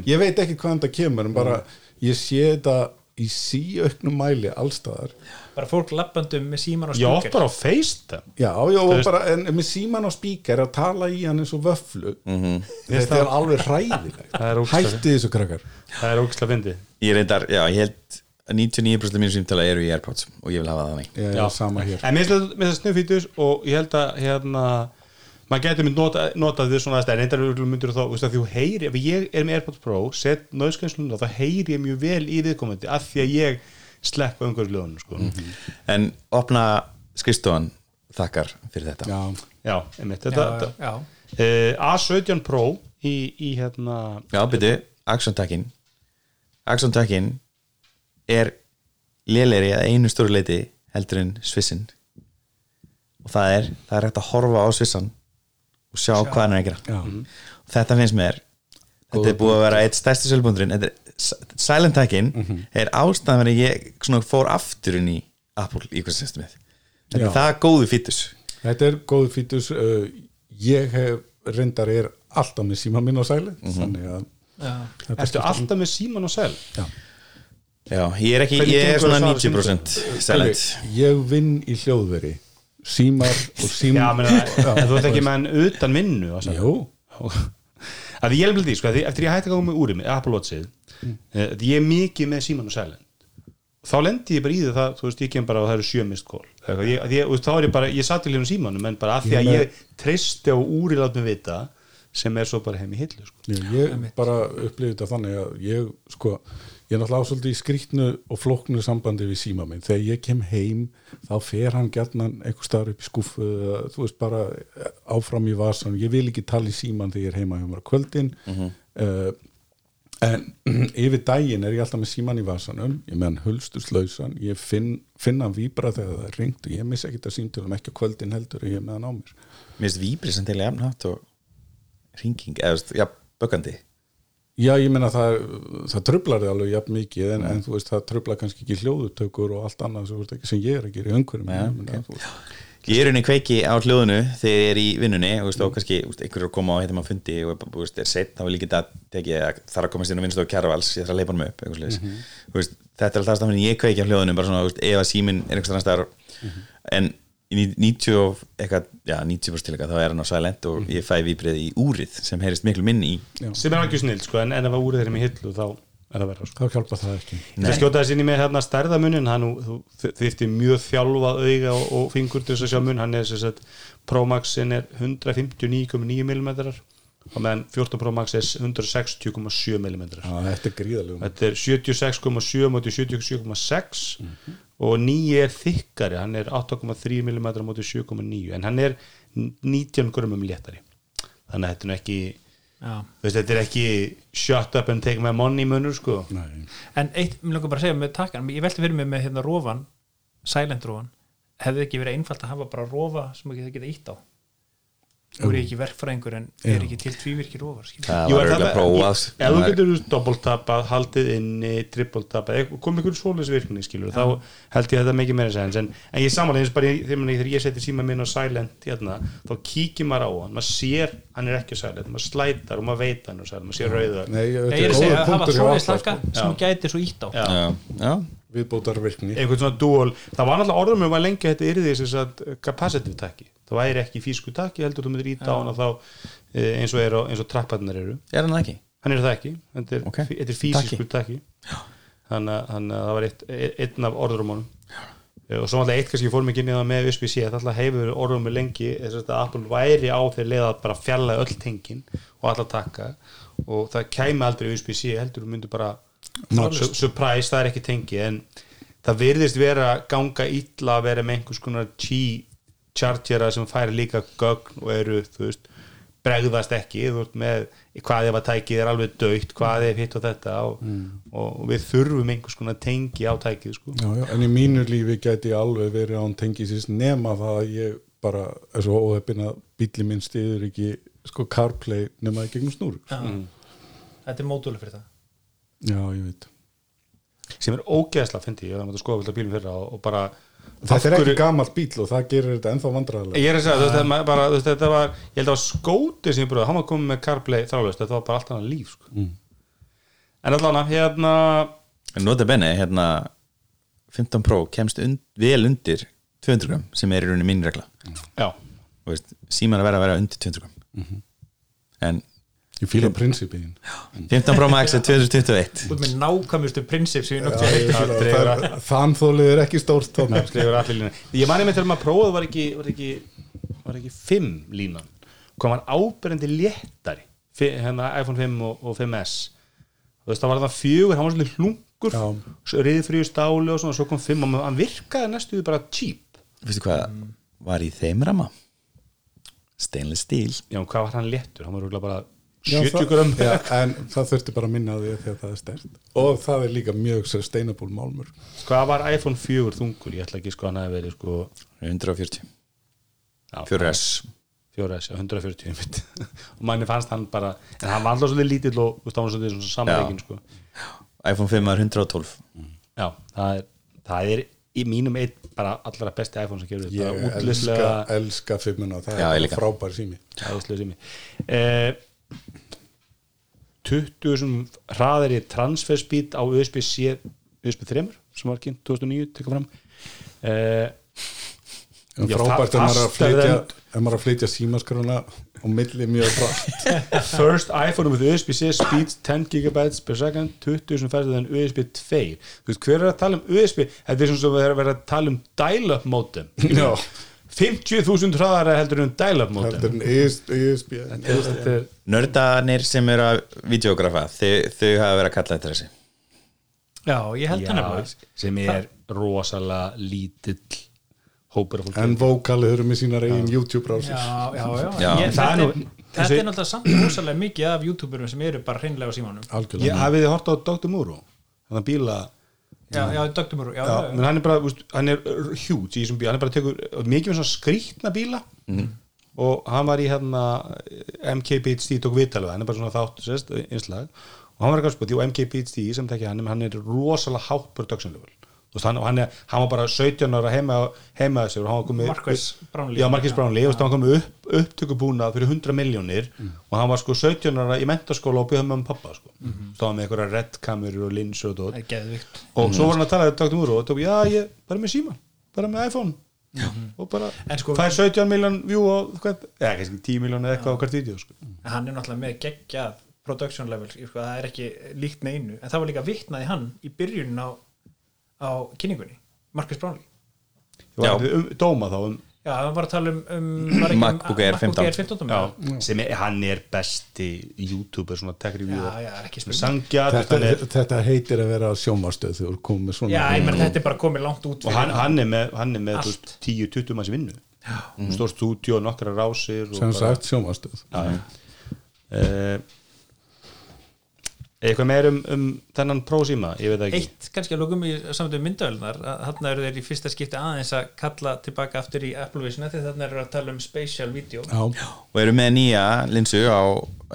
ég veit ekki hvaðan það kemur en bara ég sé þetta í síauknum mæli allstaðar bara fólk labbandum með síman og spíker átt bara á FaceTime. Já, já, og bara en, með síman á spíker að tala í hann eins og vöflu þetta er alveg hræðilegt. Er hætti þessu krakkar. Það er ógislega fyndi Ég reyndar, já, ég held að 99% af mínu símtala eru í Airpods og ég vil hafa það þannig. Er Já. sama hér. En mér finnst það snöfítus og ég held að hérna maður getur mynd nota, nota þið svona aðstæðin reyndar myndir þá, þú veist að þú heyri ef ég er með AirPods Pro, set nöðskænslunum þá heyri ég mjög vel í viðkomandi af því að ég sleppa umhverfslöðunum sko. En opna skrifstofan þakkar fyrir þetta. Já, já, einmitt. Þetta, já, þetta, já, uh, A17 Pro í, í hérna Já, byrju, Axon Takin Axon Takin er lélegri að einu stóru leiti heldur en Svissin og það er, það er hægt að horfa á Svissan og sjá, hvað hann er að gera. Já. og þetta finnst mér þetta er búið að vera eitt stærsti sölbúndurinn þetta er Silent Takin er ástæðan verið ég svona fór aftur inn í Apple ecosystemið. Þetta Já. er það góðu fítus Þetta er góð fítus uh, ég hef reyndar er alltaf með síma minn á sæli þannig að já. þetta Ertu alltaf með síman og sel? Já. Já, ég er ekki, ég er svona að svara 90% Silent. ég vinn í hljóðveri. Símar og sím Já, menn, en þú ert ekki með hann utan vinnu á? Jú, að ég er vel því, sko, að því, eftir ég hætti að koma með úrið með Apple Watchið, mm. ég er mikið með síman og silent þá lendi ég bara í því það, þú veist, ég kem bara og það eru sjö mist kól ég, ég, þá er ég bara, ég satt í hljóðum símanum en bara að því að Ég ég treysti á úrið látt mig vita, sem er svo bara heim í hillu, sko. ég, ég bara upplifði þetta þannig að ég sko, ég er náttúrulega ásvöldi í skrýtnu og flóknu sambandi við síma minn. Þegar ég kem heim þá fer hann gætnan einhver staðar upp í eða, þú veist bara áfram í vasan ég vil ekki tala í síman þegar ég er heima hjá mér á kvöldin. Uh, en yfir daginn er ég alltaf með síman í vasanum. Ég meðan hulsturslausan ég finn, finn hann víbra þegar það er ringt og ég missi ekki þetta símtölum ekki á kvöldin heldur og ég með hann á mér. Mér finnst víbrið sem til jafnhátt og ringing, eða já, böggandi Já, ég meina það, það trublar þið alveg jafn mikið en, en þú veist það trublar kannski ekki hljóðutökur og allt annað sem, ég er að gera í Ja, okay. Ég er unni kveiki á hljóðinu þegar ég er í vinnunni og, veist, og kannski veist, einhver er að koma á hérna maður fundi og veist, er seitt, þá vil ég geta tekið að þarf að komast inn á vinnstofu kjærvals, ég þarf að leipa hann upp mm -hmm. veist, þetta er alltaf stafnir ég kveiki á hljóðinu bara svona, veist, ef að síminn er einhvers annars staðar en í 90 og eitthvað, já, 90% til eitthvað þá er hann á silent og ég fæ vibrið í úrið sem heyrist miklu minni í. Sem er algjör snill, sko, en, en ef að úrið er í hillu þá er það verða, sko. þá hjálpa það ekki. Það skjótaði sinni með hérna stærðamunin hann þýtti mjög þjálfað auga og, og fingur til þess að sjá mun hann er þess að Pro Maxin er 159,9 mm og meðan 14 Pro Max er 160,7 mm Já, þetta er gríðalegum þetta er 76,7 móti 77,6 og nýji er þykkari hann er 8,3 mm móti 7,9 en hann er 19 grumum léttari. Þannig að þetta er nú ekki veist, þetta er ekki shut up and take my money munur sko. Nei, en eitt, mér langar bara að segja með takkan ég velti fyrir mig með hérna rófan silent rófan, hefði ekki verið einfalt að hafa bara rófa sem það geta ítt á þú er ekki verkfræðingur en er ekki til tvívirkir skilur. það var auðvitað það- prófað ef þú getur doppeltapað, haldið inni trippeltapað, komið ykkur svoleiðs virkni skilur, þá held ég að þetta mikið meira sens en, en ég samanlega eins bara þegar ég seti síma minn á silent hérna, þá kíkir maður á hann, maður sér hann er ekki silent, maður slætar og maður veit hann á silent, maður sér rauða. Nei, ég er að segja að hafa punktur hjá svoleiðis Atla slaka sko. sem gæti svo ítt á. Já. já, já, Viðbótar virkni einhvern svona dual, það var náttúrulega orðum um að lengja þetta yrði þess að capacitive takki það væri ekki físku takki, heldur þú myndir íta á hann og þá eh, eins og, er eins og trappatnar eru. Er hann ekki? Hann er það ekki, þetta er, Ok. okay. þetta er físiskur takki. þannig að það var eitt, einn af orðurumunum og svo alltaf eitt kannski fór mikið í það með USB-C það alltaf hefur orðurumur lengi þess að Apple væri á þeir leið að bara fjalla öll tengin og alltaf taka og það kæmi aldrei USB-C heldur þú myndir bara su surprise, það er ekki tengi. En það virðist vera ganga illa að vera með einhvers konar Qi chargera sem færi líka gögn og eru, þú veist bregðast ekki, þú veist með hvað ef að tækið er alveg dögt, hvað ef hitt og þetta og, og við þurfum einhvers konar tengi á tækið sko. já, já, En í mínu lífi gæti ég alveg verið án tengisins nema það að ég bara er svo óheppin að bíli minn stiður ekki sko CarPlay nema það gegnum snúr Já. þetta er mótúli fyrir það. Já, ég veit. Sem er ógeðsla, fyndi ég, ég var að skoða bílum fyrra og, og bara Þetta er ekki gamalt bíl og það gerir þetta ennþá vandræðilega Ég er að segja, þú veist, þetta, maður bara, þú veist, þetta var ég held að það var skóti sem ég bröði, hann var komið með CarPlay þrálaust, þetta var bara allt annað líf sko. Mm. en allan hérna nota benni, hérna 15 Pro kemst und, vel undir 200 gram sem er í rauninni mín regla já, síman að vera að vera undir 200 gram Mhm. en Ég fíla prinsipin 15 Pro Max er 2021 út með nákvæmustu prinsip það. Þanþólið er ekki stórt ég mani með þegar maður prófaði var ekki var ekki, var ekki 5 línan. Hvað var áberendi léttari? Hérna iPhone 5 og, og 5S þú veist það var það fjögur hann var svolítið hlungur riðfríu stáli og svona svo kom 5 og hann virkaði næstu bara cheap. Veistu hvað var í þeim rama stainless steel. Já, hvað var hann léttur, hann var örugglega bara 70 það- gram en það þurfti bara að minna því að það er stert og það er líka mjög sustainable málmur. Hvað var iPhone 4 þungur, ég ætla ekki sko hann að verið sko 140 já, 4S 4S, já, 140 einmitt. og manni fannst hann bara en hann var alltaf svolítið lítill og þú veist, hann var svolítið svona samleikin sko. iPhone 5 er 112 já, það er, það er í mínum eitt bara allra besti iPhone sem gerur ég elska, elska fimmuna. Það Já, er frábær sími. Útlýslega sími. Eh, 20 sem hraðari transfer speed á USB-C USB 3 sem var kynnt 2009 tekka fram. Eh, en frábært er en- maður að flytja símaskrona og milli mjög hratt. First iPhone with USB-C speeds 10 GB per second 20 sem færði þann USB 2 þú veist hver er að tala um USB þetta er svona sem við erum að vera að tala um dial-up Já. 50.000 hraðara heldur en dial-up modem heldur þetta er nördanir sem eru að videografa þau, þau hafa verið að kalla þetta þessi já, ég held hann já, sem er rosalega lítill hópur en vókalið eru með sínar eigin YouTube já, rásir já, já, Það er þetta, er, náttúrulega samt rosalega mikið af youtuberum sem eru bara hreinlega á símanum. Ég hafið þið hort á Dr. Muro þannig að bíla já, Dr. Muru já, já, já, hann er bara, úst, hann er huge í þessum bíla, hann er bara tekur mikið með svona skrýtna bíla. Og hann var í hérna MKBHD tók vitalveg, hann. Er bara svona þátt sérst, einslag, og hann var ekki að spurt og MKBHD sem tekja hann, hann er rosalega hátt production level, veist, hann, hann, er, hann var bara 17 ára heima, heima hann var komið Marcus Brownlee. já, Marcus Brownlee, hann var komið upp, upptökubúna fyrir 100 miljónir og hann var sko 17 ára í mentaskóla og bjöðum með pappa sko, mm -hmm. stóða með einhverja redkamerur og linsur og dót. Það er geðvikt. Og svo var hann að tala við Dr. Muro og tók, já, ég, bara með síman bara með iPhone. Og bara, sko- fær 17 miljón view og hvað, eða kannski 10 miljón eða eitthvað á hvert vídeo sko. hann er náttúrulega með geggjað production level, sko, það er ekki líkt neinu, en það var líka vitnaði hann í byrjunin á, á kynningunni Marcus Brownlee. Um, dóma þá um Já, það var að tala um, um MacBook Air 15. Air 15 Já, sem er, hann er besti youtuber, svona tech review já, já, ekki spurning. Sangja, þetta, er, heitir að vera sjómarstöð þegar þú komið með svona Já, ég menn þetta er bara komið langt út og hann, hann. er með, hann er með Allt. þú veist, 10-20 manns vinnu. Mm. stór stúdíu og nokkra rásir og sem bara- sagt sjómarstöð já, já. Uh, eitthvað meir um, um þennan prósíma, ég veit ekki. Eitt kannski að lókum í samtöðu myndaölunar þarna eru þeir í fyrsta skipti aðeins að kalla tilbaka aftur í Apple Vision því þarna eru að tala um spatial video. Já, og eru með nýja linsu á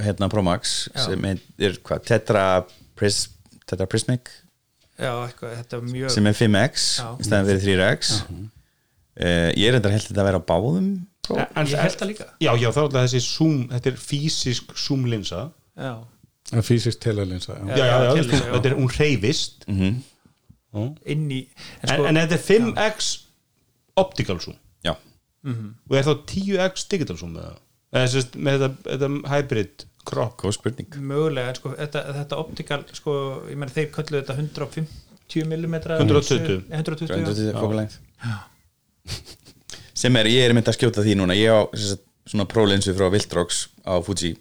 hérna Pro Max Já. sem er hvað, Tetra, Pris, Tetra Prismic? Já, eitthvað, þetta er mjög sem er 5X Já. í staðan fyrir 3X uh, ég er reyndar held þetta að vera á báðum Ég held það líka. Já, já, þá er alltaf þessi zoom, þetta er fysisk zoom linsa. Já, en fysiskt telelinsa já. já, já, já, þetta er, hún reyfist Mhm. inn í en, en, sko, en þetta er 5x optical zoom. Já, og er þá 10x digital zoom eða? Sérst, með þetta, þetta hybrid crop. Góð spurning. Mögulega, en sko, þetta, þetta optikal sko, ég meina þeir kölluðu þetta 150 mm 120. 120, já. 120 fókulengt sem er, ég er mynd að skjóta því núna. Ég á svona Pro linsu frá Viltrox á Fuji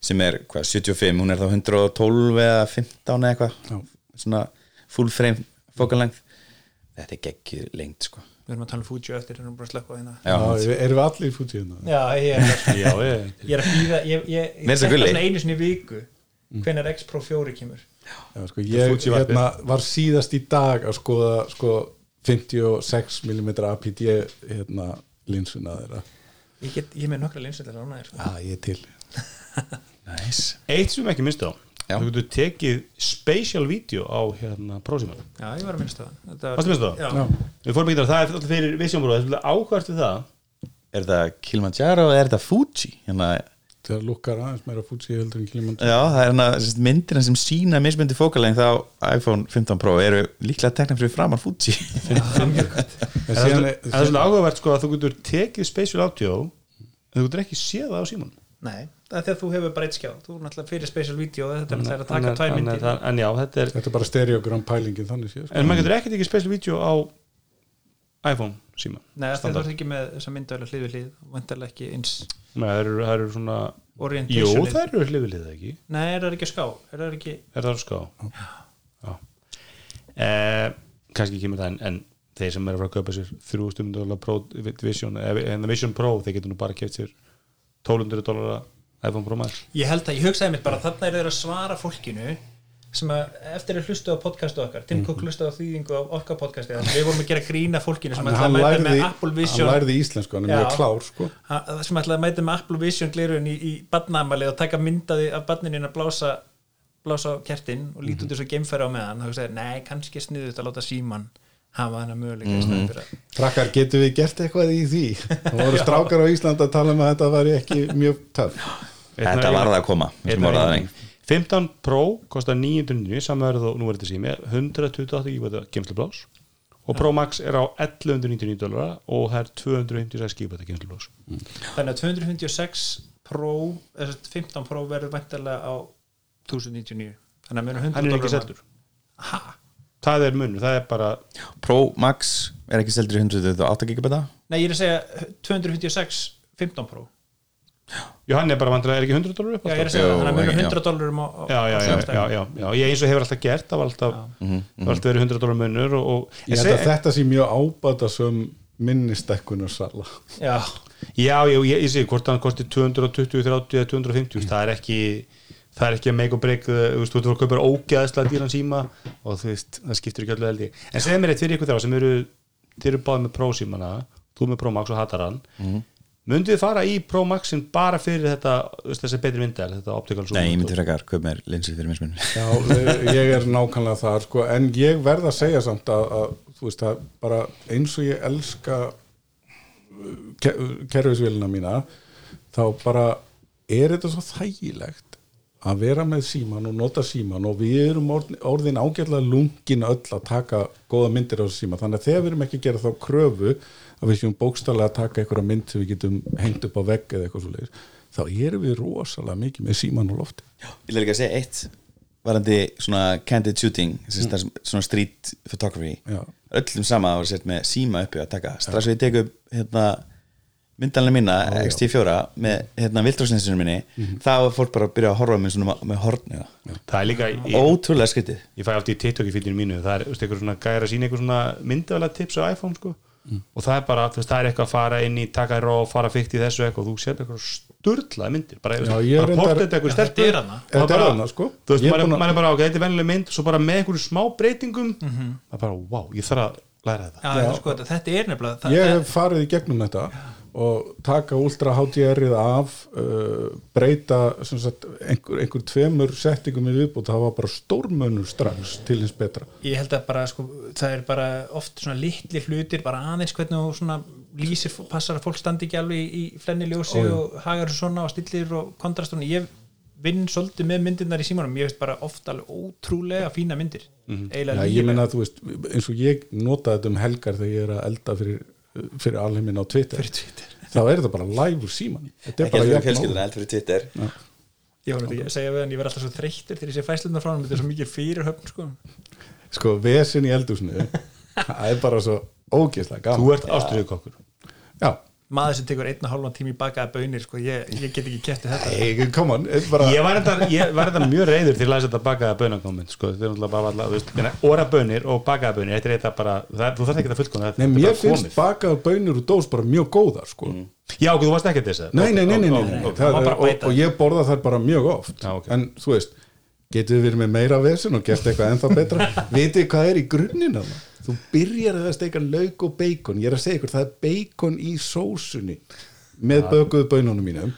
sem er hvað, 75, hún er þá 112 eða 15 eða eitthvað. Svona full frame fókulengt þetta er geggjur lengt sko. Við erum að tala um Fuji eftir, erum bara að sleppa á hérna erum við allir í fútíðina já, ég er, já, ég, ég er að býða ég, gulli. svona einu sinni í viku hvenær X Pro 4 kemur. Já, sko, ég Fuji hérna, var síðast í dag að skoða sko, 56 mm APD hérna, linsuna þeirra. Ég, get, ég er með nokkra rána þér sko. Já, ég er til nice. eitt sem ekki minnst á Já. þú getur tekið spatial video á hérna prósíma já, ég var að minnst það. Varstu minnst það? Já, við fórum ekki þar, það er alltaf fyrir Vision Pro það er áhvert við það. Er þetta Kilimanjaro eða er þetta Fuji? Hérna, það lukkar aðeins meira Fuji heldur en Kilimanjaro. Já, það er hérna sem sagt, myndina sem sína mismyndi fókulengt á iPhone 15 Pro eru líklega tekna fyrir framan Fuji. Það er svolítið- það er svolítið áhugavert sko að þú getur tekið spatial audio en þú getur ekki séð það á síman nei, það er þegar þú hefur bara eitt skjá. Þú er náttúrulega fyrir special video þetta er náttúrulega að taka tvær myndir. en já, þetta er þetta er bara stereogram pælingin þannig séð sko. en maður getur ekki tekið spatial video á iPhone síman nei, þú ert ekki með þessa myndölu hlið við hlið vantarlega ekki eins Nei, það eru, það eru svona orientation það eru hlifilið ekki? Nei, er það ekki ská er það ekki Er það ská? Já. Eh, Kannski kemur það en, en þeir sem eru að fara að kaupa sér 3000 dólar Pro Vision eða en Vision Pro, þeir getur nú bara keft sér 1200 dólar iPhone Pro Max. Ég held að, ég hugsaði mitt bara þarna er þeir að svara fólkinu sem að eftir að hlusta á podcastu okkar Tim Cook hlusta á þýðingu á okkar podcasti við vorum að gera grína fólkinu sem Hann, ætlaði að hann, mæta með Apple hann Vision. lærði íslensku, hann er mjög klár sko. Sem ætlaði að mæta með Apple Vision glerun í, í badnamali og taka myndaði af badninu að blása blása á kertin og líti út þessu geimfæri á meðan. Þá hugsaði, nei, kannski sniðu þetta að láta síman hafa hana möguleika staðinn fyrir að Krakkar, getum við gert eitthvað í því? Það voru strákar á Ísland að tala um að þetta væri ekki mjög töf þetta var það að koma við sem orðaði það ekki. 15 Pro kostar 909 samanverð og nú er þetta sími 128 GB kemslublás og Pro Max er á 1199 dólar og það er 256 GB kemslublás þannig að 256 Pro, eða sem sagt 15 Pro verður væntalega á 1099 þannig að mjög 100 hann er ekki seldur Ha? Það er munur, það er bara Pro Max er ekki seldur í 128 GB Nei, ég er að segja 256 15 Pro. Já, hann er bara vantilega, er ekki 100 dólar upp Já, ég er að Jú, segja það, að mjög já. 100 dólarum á, á, já, já, já, já, já, já, ég eins og hefur alltaf gert það var alltaf, það var alltaf verið 100 dólar munur og, og ég held að þetta sé mjög ábata sem minnistekkunar sala Já, Já, ég, ég, ég sé, hvort hann kosti 220, 30 eða 250 það er ekki það er ekki að make or break þú veist, þú ert að kaupa ógeðslega dýran síma og þú veist, það skiptir ekki öllu held ég. En segðu mér eitt fyrir ykkur þá sem eru þeir eru báðið með Pro símana þú með Pro Max og hatar hann. Mm. myndið þið fara í Pro Maxin bara fyrir þetta þessi betri myndel, þetta optical zoom nei, ég myndi frekar kaup mér linsu fyrir mismunni Já, ég er nákvæmlega þar sko, en ég verð að segja samt að, að þú veist, það bara eins og ég elska ke kerfisvélina mína þá bara er þetta svo þægilegt að vera með síman og nota síman og við erum orðin, orðin ágætlega lungin öll að taka góða myndir á þessu síma þannig að þegar við erum ekki að gera þá kröfu að við séum bókstallega að taka einhverja mynd sem við getum hengt upp á vegg eða eitthvað svo leiðis þá erum við rosalega mikið með síman á lofti. Ég vil ekki að segja eitt varandi svona candid shooting mm. svona street photography. Já. öllum sama að vera sett með síma uppi að taka. Strax og ég tek upp hérna, myndalina mína, XT4 með hérna, vildrósninsinu minni þá er fólk bara að byrja að horfa með, svona, með horn það er líka ég, ótrúlega skrítið. Ég fæ oft í TikTok í fítinu mínu það er einhver svona gæra að sína einhver svona myndavæla tips á iPhone sko. Og það er bara, veist, það er eitthvað að fara inn í taka í ró, fara fyrkt í þessu eitthvað og þú sér eitthvað sturlaði myndir bara, bara portið eitthvað er hana. og það Þetta er bara, sko. þú veist, er maður er, bara ok, þetta er venjuleg mynd svo bara með einhverju smá breytingum. Maður bara, wow, ég þarf að læra þetta. Já, sko, þetta er nefnilega ég hef farið í gegnum þetta og taka ultra HDR-ið af uh, breyta sagt, einhver, einhver tveimur settingum í viðbútt, það var bara stórmönur strax til hins betra. Ég held að bara sko, það er bara oft svona litli hlutir bara aðeins hvernig svona lýsir passar að fólk standi ekki alveg í, í flenni ljósi Ó, og hagar svona og stillir og kontrastunni ég vinn svolítið með myndirnar í símanum. Ég veist bara oft alveg ótrúlega fína myndir. Eiginlega Já, ég meina að þú veist, eins og ég nota þetta um helgar þegar ég er að elda fyrir, fyrir alheimin á Twitter, Fyrir Twitter. þá er þetta bara live úr síman þetta er ekki bara jafn fyrir Twitter. Ég var náttúrulega að segja við hann ég verð alltaf svo þreyttur þegar ég sé fæslunar frá hann þetta er svo mikið fyrirhöfn sko. sko, vesin í eldúsinu það er bara svo ógeðslega gaman. Þú ert ástriðukokkur Já, maður sem tekur einn og hálfan tími í bakaða bönir sko. ég, ég get ekki kæfti þetta. Hey, come on er bara, ég var þetta, ég mjög reyður til að læsa þetta bakaða bönakomment sko, þetta er náttúrulega bara alltaf, þú veist, meina, óra bönir og bakaða bönir, þetta er þetta bara það, þú þarf ekki að fullkona þetta Nei, bara finnst komið. bakaða bönur og dós bara mjög góðar sko. já, ok, þú varst ekki að þess nei, nei, nei, nei, er, bara og, og ég borða þær bara mjög oft. En þú veist, getur við verið með meira vesen og gert eitthvað ennþá betra? Vitið hvað er í grunninn af það þú byrjar að steika lauk og beikon ég er að segja ykkur, það er beikon í sósunni með bökuðu bönunum mínum.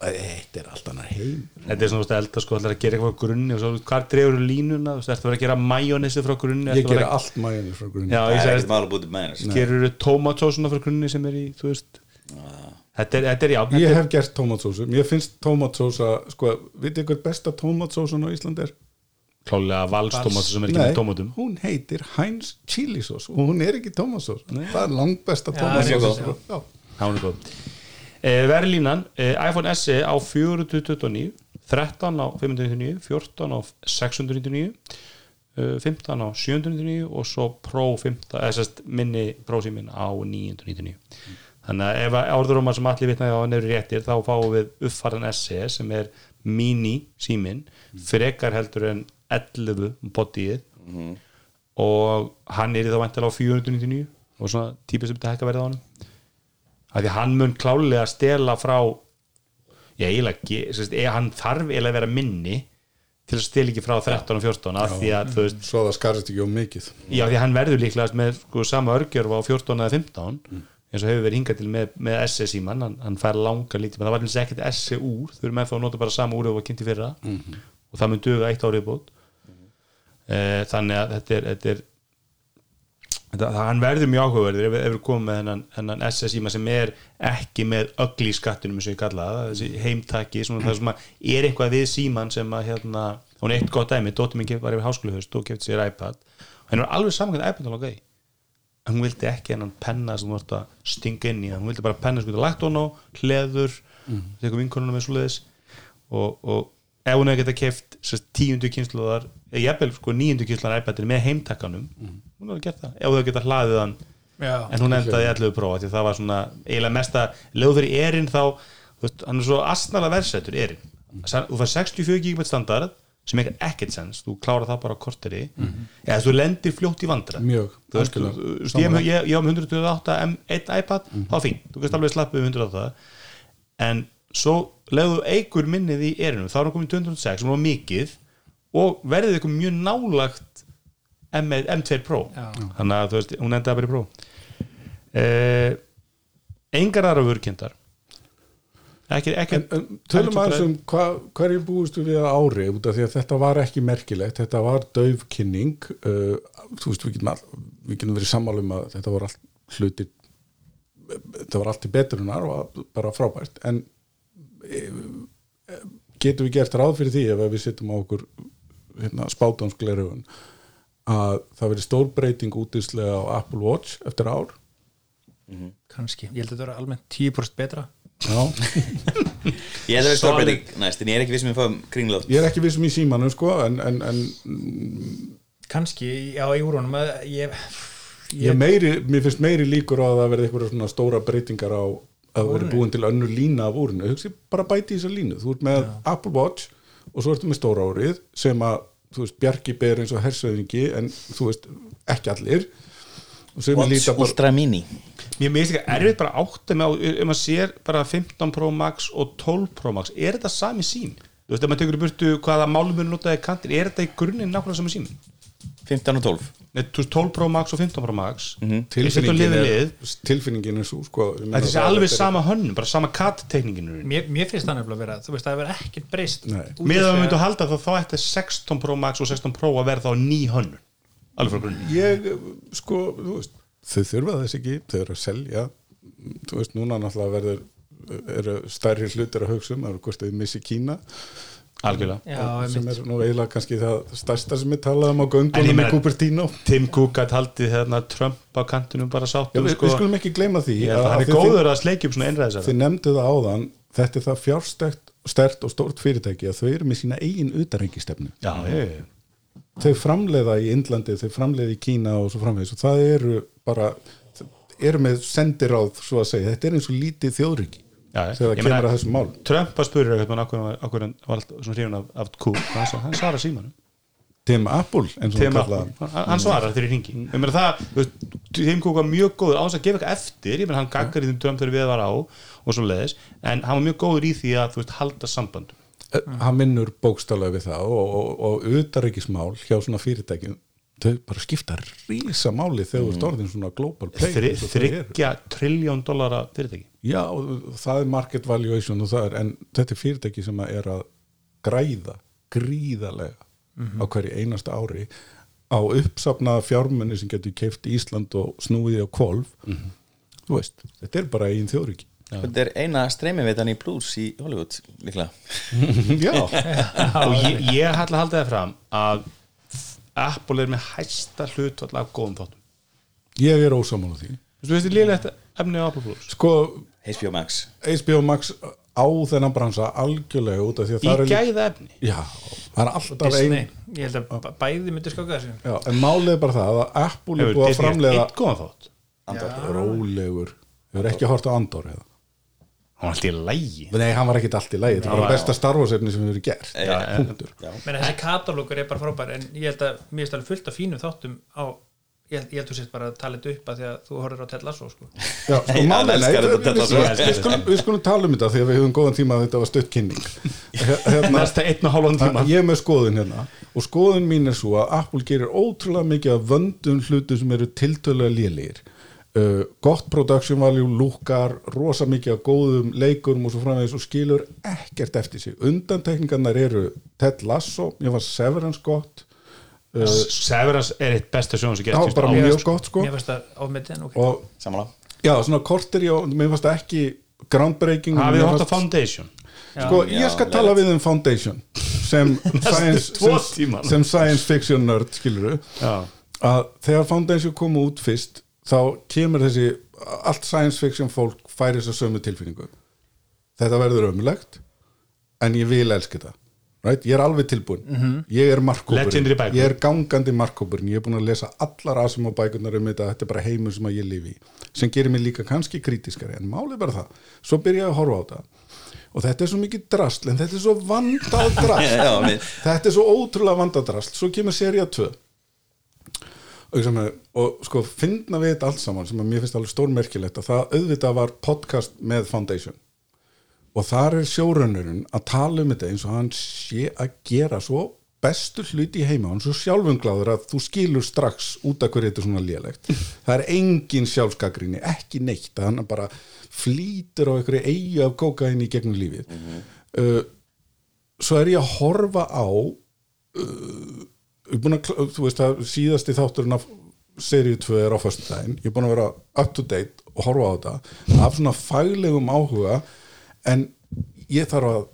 Þetta er allt annar heim. Þetta er svona þú veist, elda sko, ætlar að gera eitthvað frá grunni og svo, hvað dregur línuna, þú ertu að vera að gera majónesi frá grunni? Ég að gera að- allt mæjanir frá grunni. Já, ég er segi, ekkert mál að búið með gerur tómatsósuna frá grunni sem er í, þú veist? Þetta er, þetta er já, ég hef gert tómatsósu, mér finnst tómatsósa sko, vitið ykkur besta tómatsósun á Íslandi er? Klálega valstómatsósa sem er ekki Nei, með tómatum. hún heitir Heinz Chili Sauce og hún er ekki tómatsós það er langt besta góð eh, verðlínan, eh, iPhone SE á 429 13 á 599 14 á 699 eh, 15 á 799 og svo Pro 15, eða sérst minni Pro símin á 999 þannig að ef áður sem allir vitnaði á eru réttir þá fáum við uppfarðan SE sem er mini símin frekar heldur en 11 bodyið og hann er í þá vantilega á 499 og svona típið sem þetta hækka verið á hann af því að hann mun klálega stela frá já, eiginlega, ge- sem sagt, e- hann þarf eiginlega að vera minni til að stela ekki frá 13 og 14 af því að þú veist, svo það skarist ekki á mikið. Já því að hann verður líklegast með sko, sama örgjörf á 14 eða 15 eins og hefur verið hingað til með, með SE síman hann, hann fær langa lítið, menn það var eins ekkert SE úr, þau eru með þá að nota bara sama úr og var kynnt í fyrra. Og það mun duga eitt árið bót e, þannig að þetta er, þetta er það, hann verður mjög áhugaverður ef, við komum með hennan, hennan SE síma sem er ekki með ögli skattunum eins og ég kalla það, þessi heimtaki svona það sem að er eitthvað við síman sem að hérna, hún er eitt gott dæmi, dóttir minn var yfir háskóluhust og kefti sér iPad. Og henni var alveg hvernig iPad í en hún vildi ekki hennan penna sem þú vart að stinga inn í. Hann, hún vildi bara penna sem þú getur lagt hún á, hleður mm. tekur vinkonuna með svoleiðis og, og ef hún hefði geta keft sérst, tíundu kynsluðar, eða jafnvel sko níundu kynsluðar iPadin með heimtakkanum hún hefði gert það, ef þú geta hlaðið hann. Já. en hún endaði í 11 prófa því það var svona eiginlega mesta leðu fyrir erinn þá, þú veist, hann er svo astnala verðsættur erinn, þú fær 64 GB standard sem ekkert ekkert sens þú klárar það bara á korteri. Eða þú lendir fljótt í vandra Mjög, veist, ég, ég, ég, ég á með 128 M1 iPad, þá er fínt þú veist alveg slappið við 128 en svo leðu eigur minnið í erinu, þá er hann 206 sem var mikið og verðið eitthvað mjög nálagt M1, M2 Pro. Já. þannig að þú veist, hún endaði bara í Pro. Eh, engar aðra vörkindar ekki, ekki en, en tölum aðeins um hva, hverju búistu við ári út af því að þetta var ekki merkilegt þetta var daufkynning uh, þú veist við getum, all, við getum verið sammála um að þetta var allt hluti þetta var allt í betrunar og bara frábært en e, e, getum við gert ráð fyrir því ef við sittum á okkur hérna, spátámsglerugun að það verið stór breyting útislega á Apple Watch eftir ár? Kannski, ég held að þetta vera almennt 10% betra. Já, Ég held að vera Solid. stórbreyting næst En ég er ekki viss um að fá kringlótt ég er ekki vissum í símanum sko en, en, en kannski á júrónum að ég, ég meiri, mér finnst meiri líkur á að það verði eitthvað svona stóra breytingar á að það verði búin til önnur lína af úrinu. Hugsi bara bæti í þessa línu, þú ert með Apple Watch og svo ertu með stóra árið sem að, þú veist, Bjarki ber eins og hersöðingi en þú veist, ekki allir. Og sem Watch líta bara Ultra Mini. Mér minnst ekki erfið bara að átta með á, ef maður sér bara 15 Pro Max og 12 Pro Max, er þetta sami sím? Þú veist, ef maður tekur í burtu hvaða málumur notaði kantir, er þetta í grunninn nákvæmlega sami sím? 15 og 12 Nei, þú veist, 12 Pro Max og 15 Pro Max. Mhm. tilfinningin liðið er, tilfinningin er svo sko, meina Þetta það- alveg er- sama hönnum, bara sama katttekningin mér, mér finnst það nefnilega að vera þú veist það verður ekkert breyst Nei. út af Með að halda þá þá ætti 16 Pro Max og 16 Pro að verða þá ný hönnun. Alveg frá grunni. Ég, sko, þú veist þau þurfa þess ekki, þau eru að selja. Þú veist, núna náttúrulega verður eru stærri hlutir að hugsa um það eru hvort þau missi Kína algjörlega. Já, sem er nú eiginlega kannski það stærsta sem við talaðum á göngunum í meina- Cupertino. Tim Cook gæti haldið hérna, Trump á kantinum bara Já, sáttum við, sko. við skulum ekki gleyma því Ég að hann er þið- góður að sleikja upp svona einræðisar þið nefndu það áðan þetta er það fjárstækt stert og stórt fyrirtæki að þau eru með sína eigin utarrengistefnu Já, ég, þau framleiða í Indlandi, þau framleiða í Kína og svo framvegis og það eru bara eru með sendiráð svo að segja, þetta er eins og lítið þjóðriki Já, þegar það kemur að þessum mál Trump að spurður eitthvað okkur, hann var alltaf svona hrifun af, af Cook hann, svarar símanum Tim Apple, og hann, svarar þegar ég ringi ég meina það, Tim Cook var mjög góður á þess að gefa eitthvað eftir, ég meina hann gaggar í þeim Trump þegar við var á og svo leiðis en hann var mjög góður í því að þú veist, halda sambandum. Eh, hann minnur bókstálega við það og, og, og utarrikismál hjá svona fyrirtækjum þau bara skipta rísa máli þegar þú ert orðin svona global player þryggja trilljón dollara fyrirtæki. Já, það er market valuation og það er, en þetta er fyrirtæki sem að er að græða gríðarlega á hverju einasta ári á uppsafnaða fjármunni sem getur keift Ísland og snúið á kvolf þú veist, þetta er bara eigin þjóðriki Þetta er eina streymiveitan í Plus í Hollywood líklega. Já, og ég, ég ætla að halda það fram að Apple er með hæsta hlut af góðum þáttum. Ég er ósamála því. Þú veist, þið liðlegt efni á Apple Plus? Sko, HBO Max. HBO Max á þennan bransa algjörlega út af því að í það er gæða efni? Já, það er alltaf ein ég held að bæði myndi skaka þessu. Já, en málið er bara það að Apple er búið að framleiða eitt góðan þátt? Rólegur. Hefur ekki hort á Andor eða hann var alltaf í lægi Nei, hann var ekkit allt í lagi, þetta er Já, bara já. besta Star Wars efni sem hefur gert Já, punktur. Menn þessi katalókur er bara frábær en ég held að mér er alveg fullt af fínum þáttum á ég held, ég held þú sést bara að tala þetta upp að því að þú horfir á Ted Lasso sko. Já, sko, Nei, málið, hann nei, við, við, við, við, skulum, við skulum tala um þetta því að við höfum góðan tíma að þetta var stutt kynning. Hérna, tíma. Ég er með skoðun hérna. Og skoðun mín er svo að Apple gerir ótrúlega mikið af vöndum hlutu sem eru tiltölulega lélegir uh, gott production value, lúkar rosa mikið af góðum leikurum og svo framvegis og skilur ekkert eftir sig. Undantekningarnar eru Ted Lasso, ég var Severance gott. Uh, Severance er eitt besta sjón sem já, gerst bara Mér mjög fannst- gott sko. mér finnst það ámyndin ok. og já, svona kortir ég og mér fannst ekki groundbreaking hafið hótt fannst- á Foundation. Sko, Já, ég skal leiðilegt. tala við um Foundation sem science, sem, sem science fiction nerd skiluru já, að þegar Foundation kom út fyrst þá kemur þessi allt science fiction fólk færi þess að sömu tilfinningu. Þetta verður ömulegt en ég vil elska þetta. Right? ég er alveg tilbúin ég er markkópurinn ég er gangandi markkópurinn ég er búin að lesa allar asum á bækurnar um þetta. Þetta er bara heimur sem að ég lifi í. Sem gerir mig líka kannski krítiskari en málið er bara það. Svo byrja ég að horfa á þetta og þetta er svo mikið drasl en þetta er svo vandað drasl Já, mér- þetta er svo ótrúlega vandað drasl svo kemur seria 2 og, og sko finna við þetta allt saman sem að mér finnst alveg stórmerkilegt að það auðvitað var podcast með Foundation. Og þar er sjórönnurinn að tala um þetta eins og hann sé að gera svo bestu hluti í heima hann svo sjálfungláður að þú skilur strax út af hverju þetta er svona lélegt. Það er engin sjálfskakrinni, ekki neitt. Að hann bara flýtur á einhverju eigi af kókaini gegnum lífið. Uh, svo er ég að horfa á búin að, þú veist að síðasti þátturinn af seríu 2 er á föstudaginn, ég er búin að vera up to date og horfa á þetta af svona faglegum áhuga en ég þarf að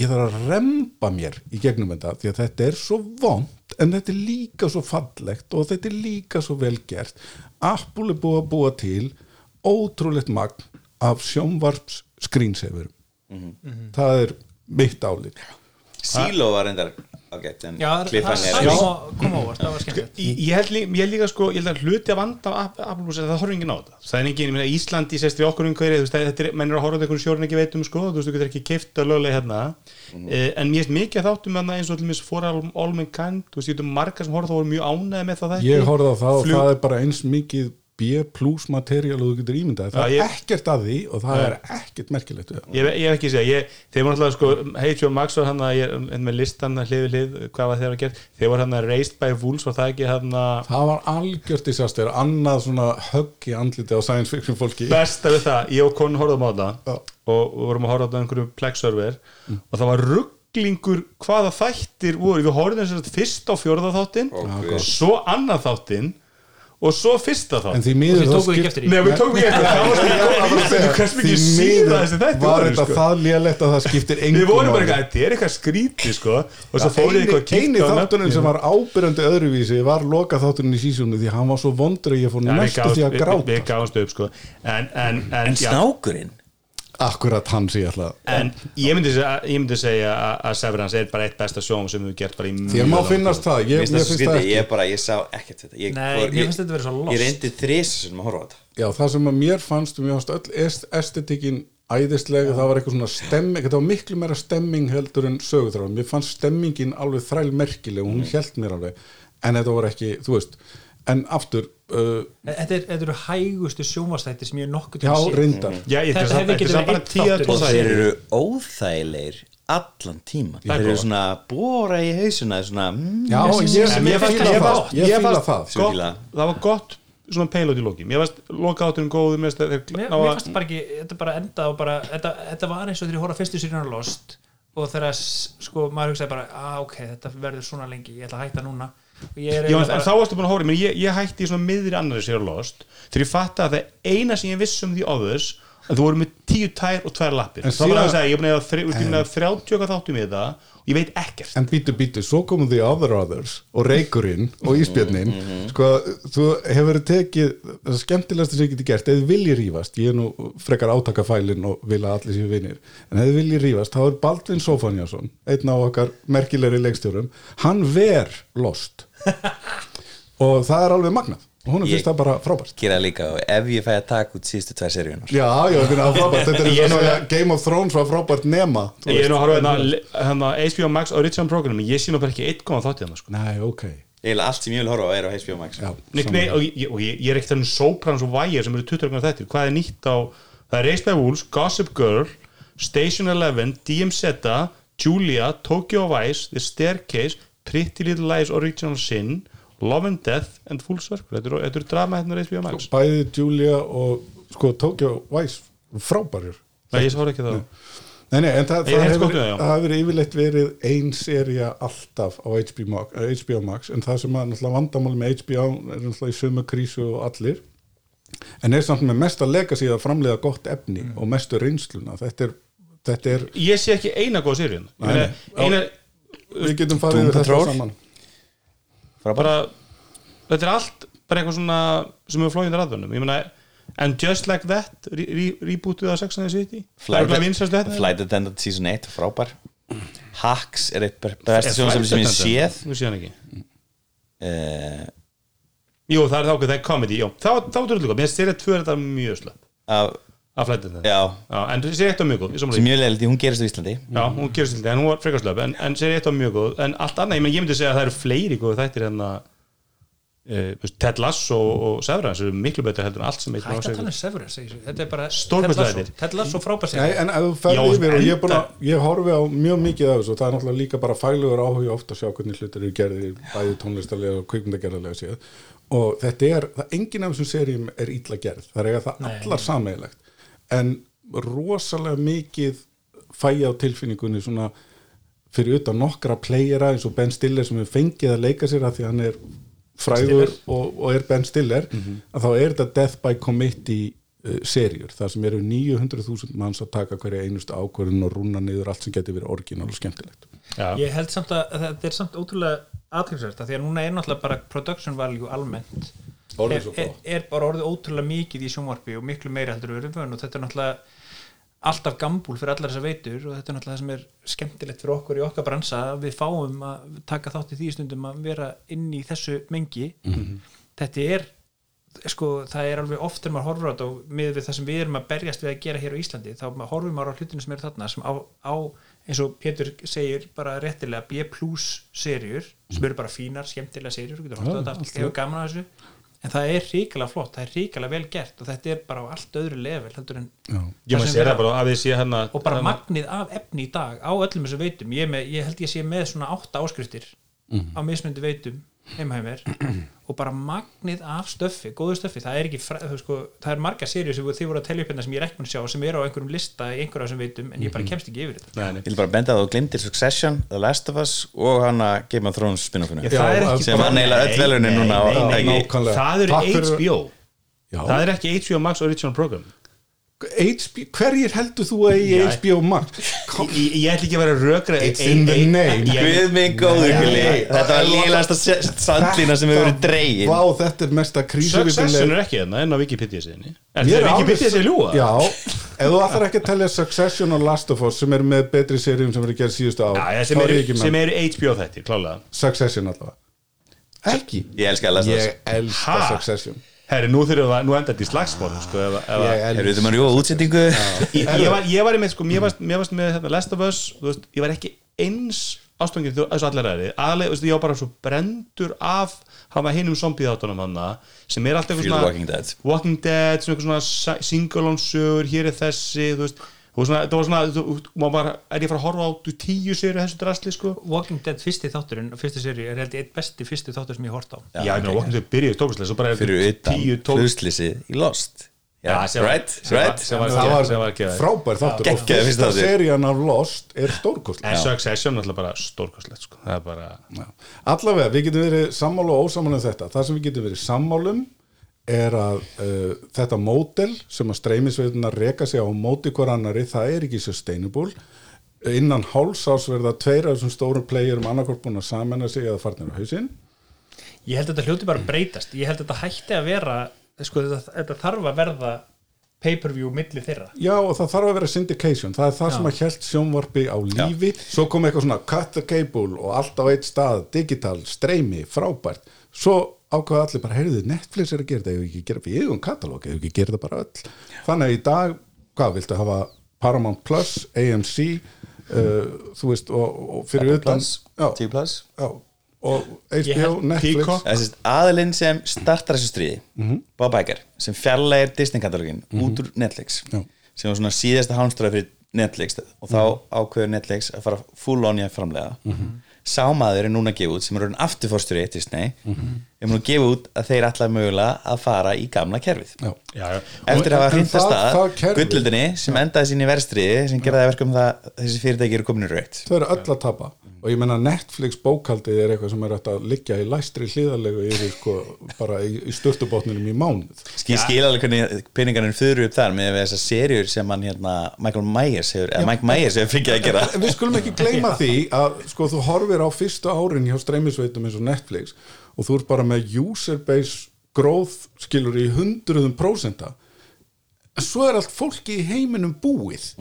ég þarf að remba mér í gegnum þetta því að þetta er svo vond en þetta er líka svo fallegt og þetta er líka svo vel gert. Apple er búið að búa til ótrúlegt magn af sjónvarps screensaver það er mitt álit. Silo var reyndar ágætt en það er kom á- kom á óvart, það var skemmtilegt. Ég, ég, held, lí- ég held líka sko, ég held að hluti að vanda Apple Plus er að það horfir enginn á þetta. Það er enginn, ég meina Íslandi sést við okkur umhverju þú veist, þetta er, menn er að horfa á þetta einhvern sjórn ekki veitum sko, þú veist, þú getur ekki keift að löglega hérna. Eh, en mér finnst mikið að þáttum þarna eins og allir for all, all mankind, þú veist, ég veitum margar sem horfa þá voru mjög ánæði með það ég horfði á það og það er bara eins mikið B plus material og þú getur ímyndað það Já, er ég- ekkert að því og það er ekkert merkilegt Ég, ég hef ekki að segja, ég, þeir voru alltaf sko, HBO Max var hann að ég er með listan hlið við hlið, hvað var þeir að gera þeir voru hann að Raised by Wolves var það ekki hann að það var algjört disaster annað svona högg í andliti á science fiction fólki. Besta við það, ég og konun horfðum á það og við vorum að horfa á það á einhverju Plex server og það var rugglingur hvaða þættir voru, við horfðum þess að fyrst á fjórða þáttin svo annað þáttin og svo fyrsta en þáttin því Og miður þá skipt- eftir Nei, við tókum Ég hversu því mikið miður síða þessi þættir var þetta sko. það lélegt að það skiptir Við vorum bara eitthvað, þetta er eitthvað skrítið sko. Og svo fórið eitthvað að eini nöfnin. sem var ábyrjandi öðruvísi var loka þátturinn í sísónu því hann var svo vondur að ég fór næstu því að gráta. sko. En, en, en, En snákurinn akkurat hann sé ég ætla en ég myndi ég myndi segja að- Severance er bara eitt besta sjóum sem við gert bara í þér má finnast það, ég, finnst það ekki. ég bara, ég sá ekkert þetta. Ég, Nei, fór- ég-. Ég reyndi þrís sem að horfa á þetta. Já, það sem að mér fannst, mér fannst öll est- estetikin æðislega, það var eitthvað svona stemming, þetta var miklu meira stemming heldur en sögutráðum, mér fannst stemmingin alveg þræl merkileg og hún held mér alveg. En þetta var ekki, þú veist en aftur, uh, Þetta er- þetta eru hægustu sjónvastættir sem ég er nokkuð já, reyndar. Já, ég Þetta hefði er getið verið einn 10 að þáttur. 12 og þættir. eru óþægilegir allan tíma Það er eru svona að bóra í hausuna svona, mm, Já, ég, ég, mér það, það. Það var gott svona payload í loki Mér varst lokaðátturinn góður mér að að- fannst bara ekki, þetta bara enda og bara, þetta, þetta var eins og þegar ég horfa fyrstu sérina Lost og þegar sko, maður hugsaði bara, að ok, þetta verður svona lengi ég ætla að hætta núna Já, en, eiginlega en þá varstu búin að hóra, ég, ég hætti í svona miðri annari sér lost. Þegar ég fatta að það eina sem ég viss um því others að þú voru með tíu tær og tvær lappir. En það að síðan- segja, ég er búin að þrjá- ég búin að þrjátíu okkar þáttum í það og ég veit ekkert. En býtu, býtu, svo komum því Other Others og Reykurinn og Ísbjörnin sko, þú hefur tekið það skemmtilegasta sem ég geti gert, eða vilji rífast ég er nú frekar átakafælin og vil að allir séu vinir, en eða vilji rífast þá er Baldvin Sofanjason, einn af okkar merkilegri leikstjórum, hann ver lost og það er alveg magnað. Og hún fyrst það bara frábært. gera líka og ef ég fæ að taka út síðustu tvær seríunar Já, já, ég finna það frábært, þetta er eins og Game of Thrones var frábært nema ég er nú að horfa hérna hérna HBO Max Original Program ég sé nú bara ekki eitt góðan þátt í það sko. Nei, ok. Eiginlega allt sem ég vil horfa á er á HBO Max. Já, Nei, nei, og, ég, og ég, ég er ekkert þannig Sopranos og Wire sem eru 20 okkur þettir hvað er nýtt á, það er Race by Wolves Gossip Girl, Station 11 DMZ, Julia Tokyo Vice, The Staircase Pretty Little Lies Original Sin Love and Death and Full Circle. Þetta eru, drama hérna HBO Max. Bæði Julia og sko Tokyo Vice frábærir Nei, ég sá ekki það Nei, nei, en það, það, hef hefur, hefur yfirleitt verið ein seria alltaf á HBO Max, eh, HBO Max en það sem að náttúrulega vandamáli með HBO er náttúrulega í sömu krísu og allir en er samt með mesta legacy að framleiða gott efni Mm. og mestu reynsluna. Þetta er, þetta er Ég sé ekki eina góð seríun eina, við getum farið Doom þetta saman. Bara þetta er allt bara eitthvað svona sem er flóðin ræðunum ég meina and just like that re re rebootuð á Sex and the City. Það er ekki vinsastu þetta. Flight Attendant Season 1 frábær. Hacks er eitt besta sjónsefni sem ég séð. Við séðan ekki. Uh, Jú, það er þá það er comedy, já þá, þá er þetta líka, mér sér að tvö er þetta mjög slöpp. af, að flæta þetta já, Já, en sér eitt á mjög góð, sem mjög því hún gerist á Íslandi. Já, hún gerur stildi, en hún var frekar slöpp en, en sér eitt á mjög góð, en allt annað, ég, myndi segja að það eru fleiri góð þættir en að e, Ted Lasso og, og Severance eru miklu betur heldur en allt sem Hætti að tala um Severance þetta er bara Ted Lasso. sér en ef þú ferði yfir og ég, er að, ég horfi á mjög mikið af þessu og það er náttúrulega líka bara fælugur áhuga ofta að sjá hvernig hlutir eru gerðir bæði tónlistarlega og kvikmyndagerðarlega séð. Og þetta er, það enginn af þessum seríum er illa gerð, það er eiga það allar sameigilegt en rosalega mikið fæja á tilfinningunni svona fyrir utan nokkra playera eins og Ben Stiller sem er fengið að leika sér að því hann er frægur og, og er Ben Stiller að þá er þetta Death by Committee uh, serjur, þar sem eru 900.000 manns að taka hverja einustu ákvörðin og rúna niður allt sem getur verið orginal og skemmtilegt. Já, ég held samt að að þetta er samt ótrúlega aðtilsvært því að núna er náttúrulega bara production value almennt er, er, er bara orðið ótrúlega mikið í sjónvarpi og miklu meiri heldur við erum vön og þetta er náttúrulega alltaf gambúl fyrir allar þessar veitur og þetta er náttúrulega það sem er skemmtilegt fyrir okkur í okkar bransa að við fáum að taka þátt í því stundum að vera inn í þessu mengi. Þetta er sko, það er alveg oft þegar maður horfur á þetta og miður við það sem við erum að berjast við að gera hér á Íslandi þá horfum maður á hlutinu sem eru þarna sem á, á eins og Pétur segir bara réttilega B plus serjur sem eru bara fínar, skemmtilega serjur þú getur horft á þetta, hefur gaman að þessu en það er ríkilega flott, það er ríkilega vel gert og þetta er bara á allt öðru level bara að við sé hérna og bara magnið af efni í dag á öllum þessum veitum. Ég, með, ég held ég sé með svona átta áskriftir á mismundi veitum heimhæmir og bara magnið af stöffi, góðu stöffi það er ekki, sko, það er marga serjur sem þið voru að telja upp hérna sem ég er ekki mun sjá sem eru á einhverjum lista í einhverjum þessum veitum en ég bara kemst ekki yfir þetta Nei, nei. Ég vil bara benda að þú glimtir Succession, The Last of Us og hana Game of Thrones er ekki sem hann eiginlega öll nei, núna nei, nei, ekki- nei. Það eru HBO Já. það er ekki HBO Max Original Program HBO, hverjir heldur þú að eigi Já. HBO Max? ég, ég, ég ætla ekki að vera rökra It's in the name. Guð minn góður Þetta var nei, lílasta sandlína sem hefur verið dregin. Vá, þetta er mesta Succession krísuvísileg er ekki hérna en á Wikipedia það er er Wikipedia sér ljúa Já, ef þú ætlar ekki að telja Succession og Last of Us sem eru með betri seríum sem eru gerð síðustu þá sem, er eru, ég HBO þættir, klálega. Succession allavega. Ekki? Ég elska að lesa Ég elska Ha? Succession Herri, nú þurfum við að, nú enda þetta í slagsbóð sko, elska við maður jóa útsendingu. Ég, var, ég var með, sko, mér varst, mér varst með þetta Last of Us, þú veist, ég var ekki eins ástofngið þessu allir ræði aðlega, þú veist, ég var bara svo brendur af hafa hinum zombie-þáttunum hann sem er alltaf Fear the Walking Dead. Walking Dead, svona eitthvað svona sa- single-on sögur, hér er þessi þú veist, og svona, það var svona þú, maður bara, er ég að fara að horfa á þú tíu séru þessu drasli, sko? Walking Dead fyrsti þátturinn fyrsti seri er held ég eitt besti fyrsti þáttur sem ég hort á. Já, ég meina, Walking Dead byrjuði tókuslega, svo bara er Fyrir utan tíu tók hluslýsi í Lost. Já, sem var- right, sem var- right? sem var- Það var sem var geðveikt. frábær þáttur. Og Geggjaður fyrsti fyrsta þáttur. serían af Lost er stórkostlega en Succession er alltaf bara stórkostlegt, sko. Það er bara Já. Allavega, við getum verið sammála og ósammála um þetta. Það sem við getum verið sammálum er að uh, þetta mótel sem að streymisveitunar reka sig á móti hver annari, það er ekki sustainable. Innan hálsás verða tveir af þessum stórum playerum annarkort búin að samena sig eða farnir á hausinn. ég held að þetta hljóti bara breytast ég held að þetta hætti að vera sko, þetta, þetta þarf að verða pay-per-view milli þeirra Já, og það þarf að vera syndication. Það er það sem að hjælt sjónvarpi á lífi. Svo kom eitthvað svona cut the cable og allt á eitt stað, digital, streymi, frábært. Svo ákvaða allir bara, heyrðu, Netflix er að gera þetta, ef ekki gera við eigum katalóg, ef ekki gera þetta bara öll. Þannig að í dag, hvað, viltu hafa Paramount Plus, AMC, uh, þú veist, og, og fyrir utan, Plus, já, T plus. Já, og HBO, Netflix. Aðilinn sem startar þessu stríði Mhm. Bob Iger, sem fjarlægir Disney-katalógin út úr Netflix Já. sem var svona síðasta hánstráði fyrir Netflix. Og þá ákveður Netflix að fara full on í að framlega sá maður er núna gefa út sem er orðin afturfórstjóri í Disney núna að gefa út að þeir ætla mögulega að fara í gamla kerfið. Já. já, já. eftir að hafa það- að gullöldinni sem endaði sín í verstriði sem gerði það verkum það að þessi fyrirtæki eru komin í raukt þau eru öll að tapa. Og ég menna Netflix bókaldið er eitthvað sem er að liggja í læstri hlýðarlegu yfir sko bara í, í störtubotninum í mánuð. Skil skil alveg hvernig peningarnir fyrir upp þar með þessar serjur sem hann hérna Michael Myers hefur, eða Mike Myers hefur fengið að gera. Við skulum ekki gleyma því að sko þú horfir á fyrstu árin hjá streymisveitum eins og Netflix og þú ert bara með user base growth skilur í hundruðum prósenta. En svo er allt fólki í heiminum búið.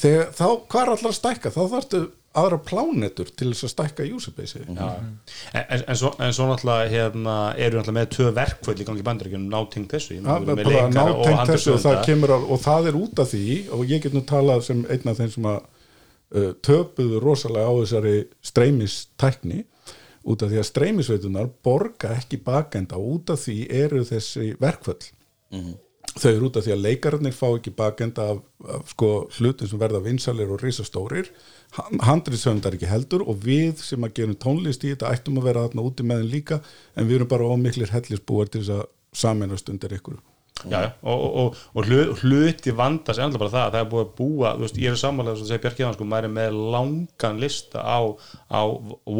Þegar þá hvað er allar að stækka? Þá þarftu aðra plánetur til þess að stækka user base en, en, en, svo, en svo náttúrulega hérna, eru náttúrulega með tvö verkföll í gangi bandaríkjum náting þessu. Við erum og nátengt þessu og það, kemur að, og það er út af því og ég get nú talað sem einn af þeim sem að uh, töpuðu rosalega á þessari streymistækni út af því að streymisveitunar borga ekki bakenda og út af því eru þessi verkföll. Þau eru út af því að leikararnir fá ekki bakenda af, af sko hlutum sem verða vinsalir og risastórir. Handriðsöndar ekki heldur og við sem að gerum tónlist í þetta ættum að vera þarna úti með þeim líka en við erum bara ómiklir hellisbúar til þess að sameinast undir ykkur já, og, og, og, og hlu- hluti vanda sem alltaf bara það, það er búið að búa veist, ég er sammálega sem segir Björk Jóhann sko, maður er með langan lista á, á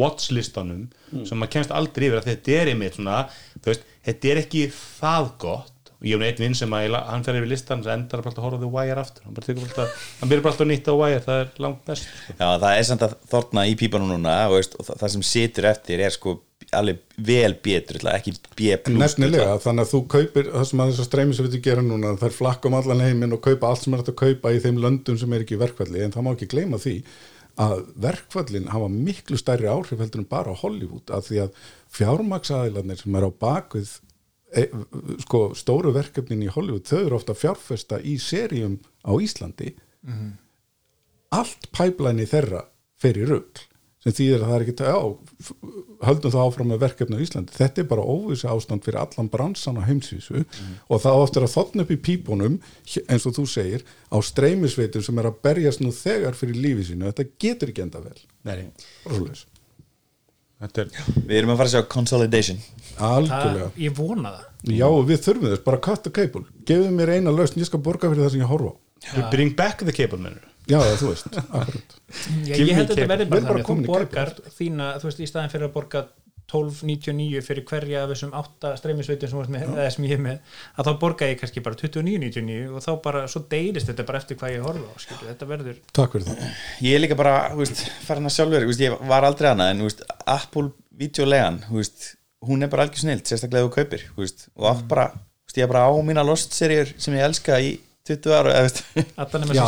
watch-listanum sem maður kemst aldrei yfir að þetta er einmitt svona, veist, þetta er ekki það gott. Og ég hef einn vinn sem að hann fer yfir listan sem endar bara að horfa The Wire aftur. Hann, byrjar bara alltaf að nýtta The Wire það er langt best Já, það er samt að þorna í pípanum núna og, veist, og það, það sem situr eftir er sko alveg vel betur ekki B plus Nefnilega, þannig að þú kaupir það sem að þessar streymi sem við gera núna þær flakka um allan heiminn og kaupa allt sem er að kaupa í þeim löndum sem er ekki í verkfalli en það má ekki gleyma því að verkfallin hafa miklu stærri áhrif heldur en bara á Hollywood af því að fjármaksæðilarnir sem er á bakvið e, sko, stóru verkefnin í Hollywood þau eru ofta fjárfesta í seríum á Íslandi. Allt pæplæni þeirra fer í rugl sem þýðir að það er ekki já, f- höldum það áfram með verkefni á Íslandi. Þetta er bara óvissi ástand fyrir allan bransan á heimsvísu og það áttur að þotna upp í pípunum eins og þú segir á streymisveitum sem er að berjast nú þegar fyrir lífi sínu. Þetta getur ekki enda vel. Nei, þetta er við erum að fara að sjá consolidation. Algjörlega. Það, ég vona það. Já við þurfum þess, bara cut the cable. Gefðu mér eina lausn, ég skal borga fyrir það sem ég horfa á. Bring back the cable mennur já þú veist, akkurat. Já, Give ég held að þetta verði Við bara þannig komin þú borgar þína, þú veist, í staðin fyrir að borga 12.99 fyrir hverja af þessum átta streymisveitum sem, sem ég er með að þá borga ég kannski bara 29.99 og þá bara, svo deilist þetta bara eftir hvað ég horfa á skilur, þetta verður takk fyrir það. Ég er líka bara, þú veist, farin að sjálfur þú veist, ég var aldrei annað en þú veist, Apple videolegan, þú veist, hún er bara algjör snilt, sérstaklega ef þú kaupir þú veist, og átt bara, þú veist, ég er bara á mína lost seríur sem ég elska í 20 ára Ég-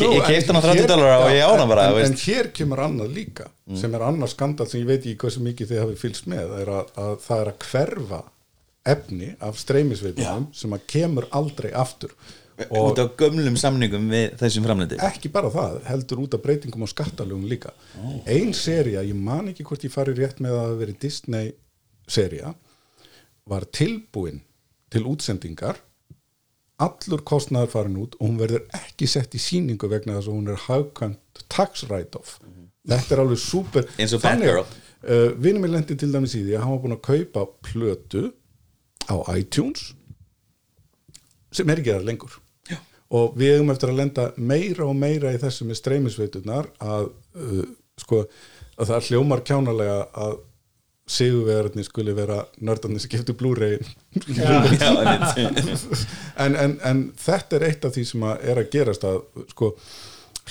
nú, ég en keypti hana á hér- 30 dollara og ég á hana bara, en, en hér kemur annað líka sem er annað skandal sem ég veit ekki hversu mikið þið hafið fylgst með er að, að það er að hverfa efni af streymisveitunum sem að kemur aldrei aftur. Og út á gömlum samningum við þessum framleiti ekki bara það, heldur út af breytingum á skattalögum líka. Ein seria, ég man ekki hvort ég fari rétt með að það hafi verið Disney seria var tilbúin til útsendingar allur kostnaður farin út og hún verður ekki sett í síningu vegna þess að hún er hagkvæmt tax write-off. Þetta er alveg super Eins og Þannig að, uh, vinur mér lendi til dæmis í því að hann var búin að kaupa plötu á iTunes sem er ekki það lengur. Já. og við hefum eftir að lenda meira og meira í þessu með streymisveitunar að uh, sko að það hljómar kjánalega að sigurvegararnir skuli vera nördarnir sem geftu Blu-ray. En, en, en þetta er eitt af því sem að er að gerast að sko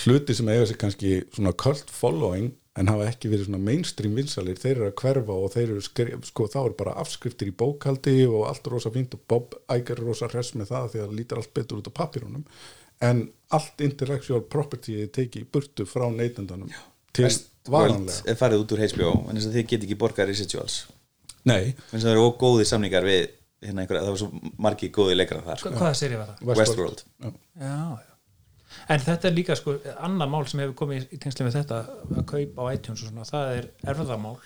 hluti sem eiga sér kannski svona cult following en hafa ekki verið svona mainstream vinsalir þeir eru að hverfa og þeir eru skrif, sko þá eru bara afskriftir í bókaldi og allt er rosa fínt og Bob Iger er rosa hress með það því að það lítur allt betur út á papírunum en allt intellectual property er tekið í burtu frá neytendanum til varanlega. Er farið út úr HBO en þess að þið get ekki borgað residuals. Nei, en það eru ógóði samningar við hérna einhverja, það var svo margi góði leikara þar. Hva- hvaða séri var það? Westworld. Já, já. En þetta er líka sko annað mál sem hefur komið í tengslu með þetta að kaupa á iTunes og svona, það er erfðamál.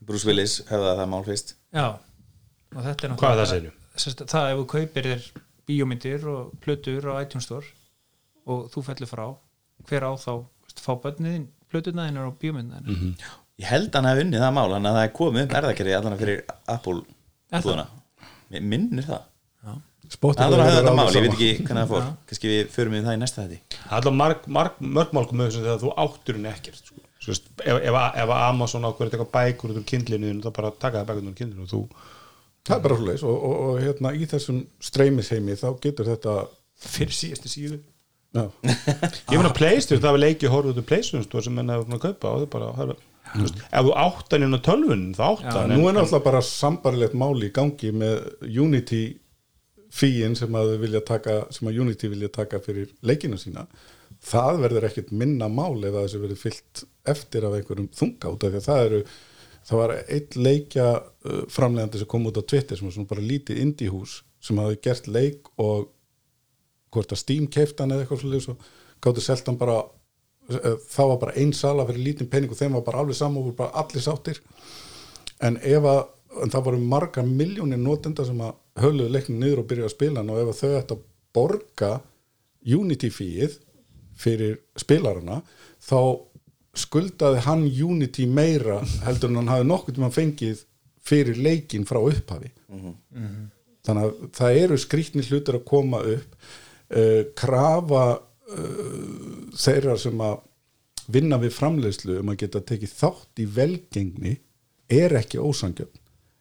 Bruce Willis hefða það mál fyrst. Já, og þetta er Hvað er það? Sest, það ef þú kaupir þér bíómyndir og plötur á iTunes Store og þú fellur frá hver á þá, veist, þínar og bíómyndina mm ég held hann að unnið það mál hann að það er komið upp erðakerri allan fyrir Apple Er það? búðuna minnir það. Það er þetta mál, ég veit ekki hvernig það fór. Kannski við förum við það í næsta þetta Alltaf marg, marg, mörg mál komið þessum þegar þú áttur henni ekkert sko. Veist, ef, ef, ef Amazon ákveður að taka bækur út úr kindlinu þá bara taka það bækur út úr kindlinu og þú Það er bara svoleiðis og, og, og hérna í þessum streymisheimi þá getur þetta fyrir síðustu síðu ég meina Playstation, það var leikið horfðu út úr Playstation store sem menn hefur búin að kaupa og þau bara, veist, ef þú átt hann inn á tölvun þá átt hann nú er náttúrulega bara sambarilegt máli í gangi með Unity fíin sem að taka sem að Unity vilja taka fyrir leikina sína. Það verður ekkert minna mál ef að þessu verður fyllt eftir af einhverjum þunga út af því að það eru það var eitt leikja uh, framlegandi sem kom út á Twitter sem var svona bara lítið indie hús sem hafði gert leik og hvort að Steam keift hann eða eitthvað svolítið og gáttu selt hann bara eh, það var bara ein sala fyrir lítinn pening og þeim var bara alveg saman og voru bara allir sáttir. En ef að en það voru margar miljónir notenda sem að höluðu leiknum niður og byrja að spila og ef að þau ætti að borga Unity fíið fyrir spilarana þá skuldaði hann Unity meira heldur en hann hafi nokkuð tíma fengið fyrir leikin frá upphafi. Þannig að það eru skrýtni hlutir að koma upp uh, krafa uh, þeirra sem að vinna við framleiðslu um að geta tekið þátt í velgengni er ekki ósangjöfn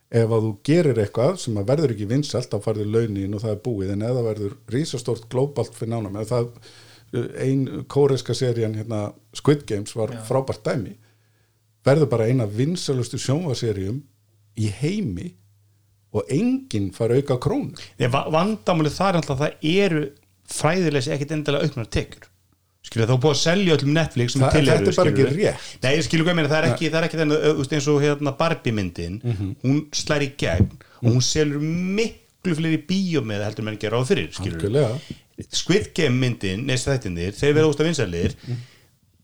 ef að þú gerir eitthvað sem að verður ekki vinsalt þá farður launin og það er búið. En eða verður rísastort glóbalt fyrir nánum eða það ein kóreska serían hérna, Squid Games var frábært dæmi. Verður bara eina vinsalustu sjónvaseríum í heimi og enginn fær auka va- vandamálið þar er alltaf að það eru fræðilegsi ekkit endilega auknar tekjur skilur þá búið að selja öllum Netflix Þa- þetta er bara ekki rétt. Nei, meina, það er ekki, það er ekki þennan, eins og hérna Barbie myndin Mhm. hún slær í gegn og hún selur miklu fleiri bíómið heldur menn gera á fyrir skilur Algjörlega. Squid Game myndin, neist þættinir þeir verða úrst af vinsælir Mhm.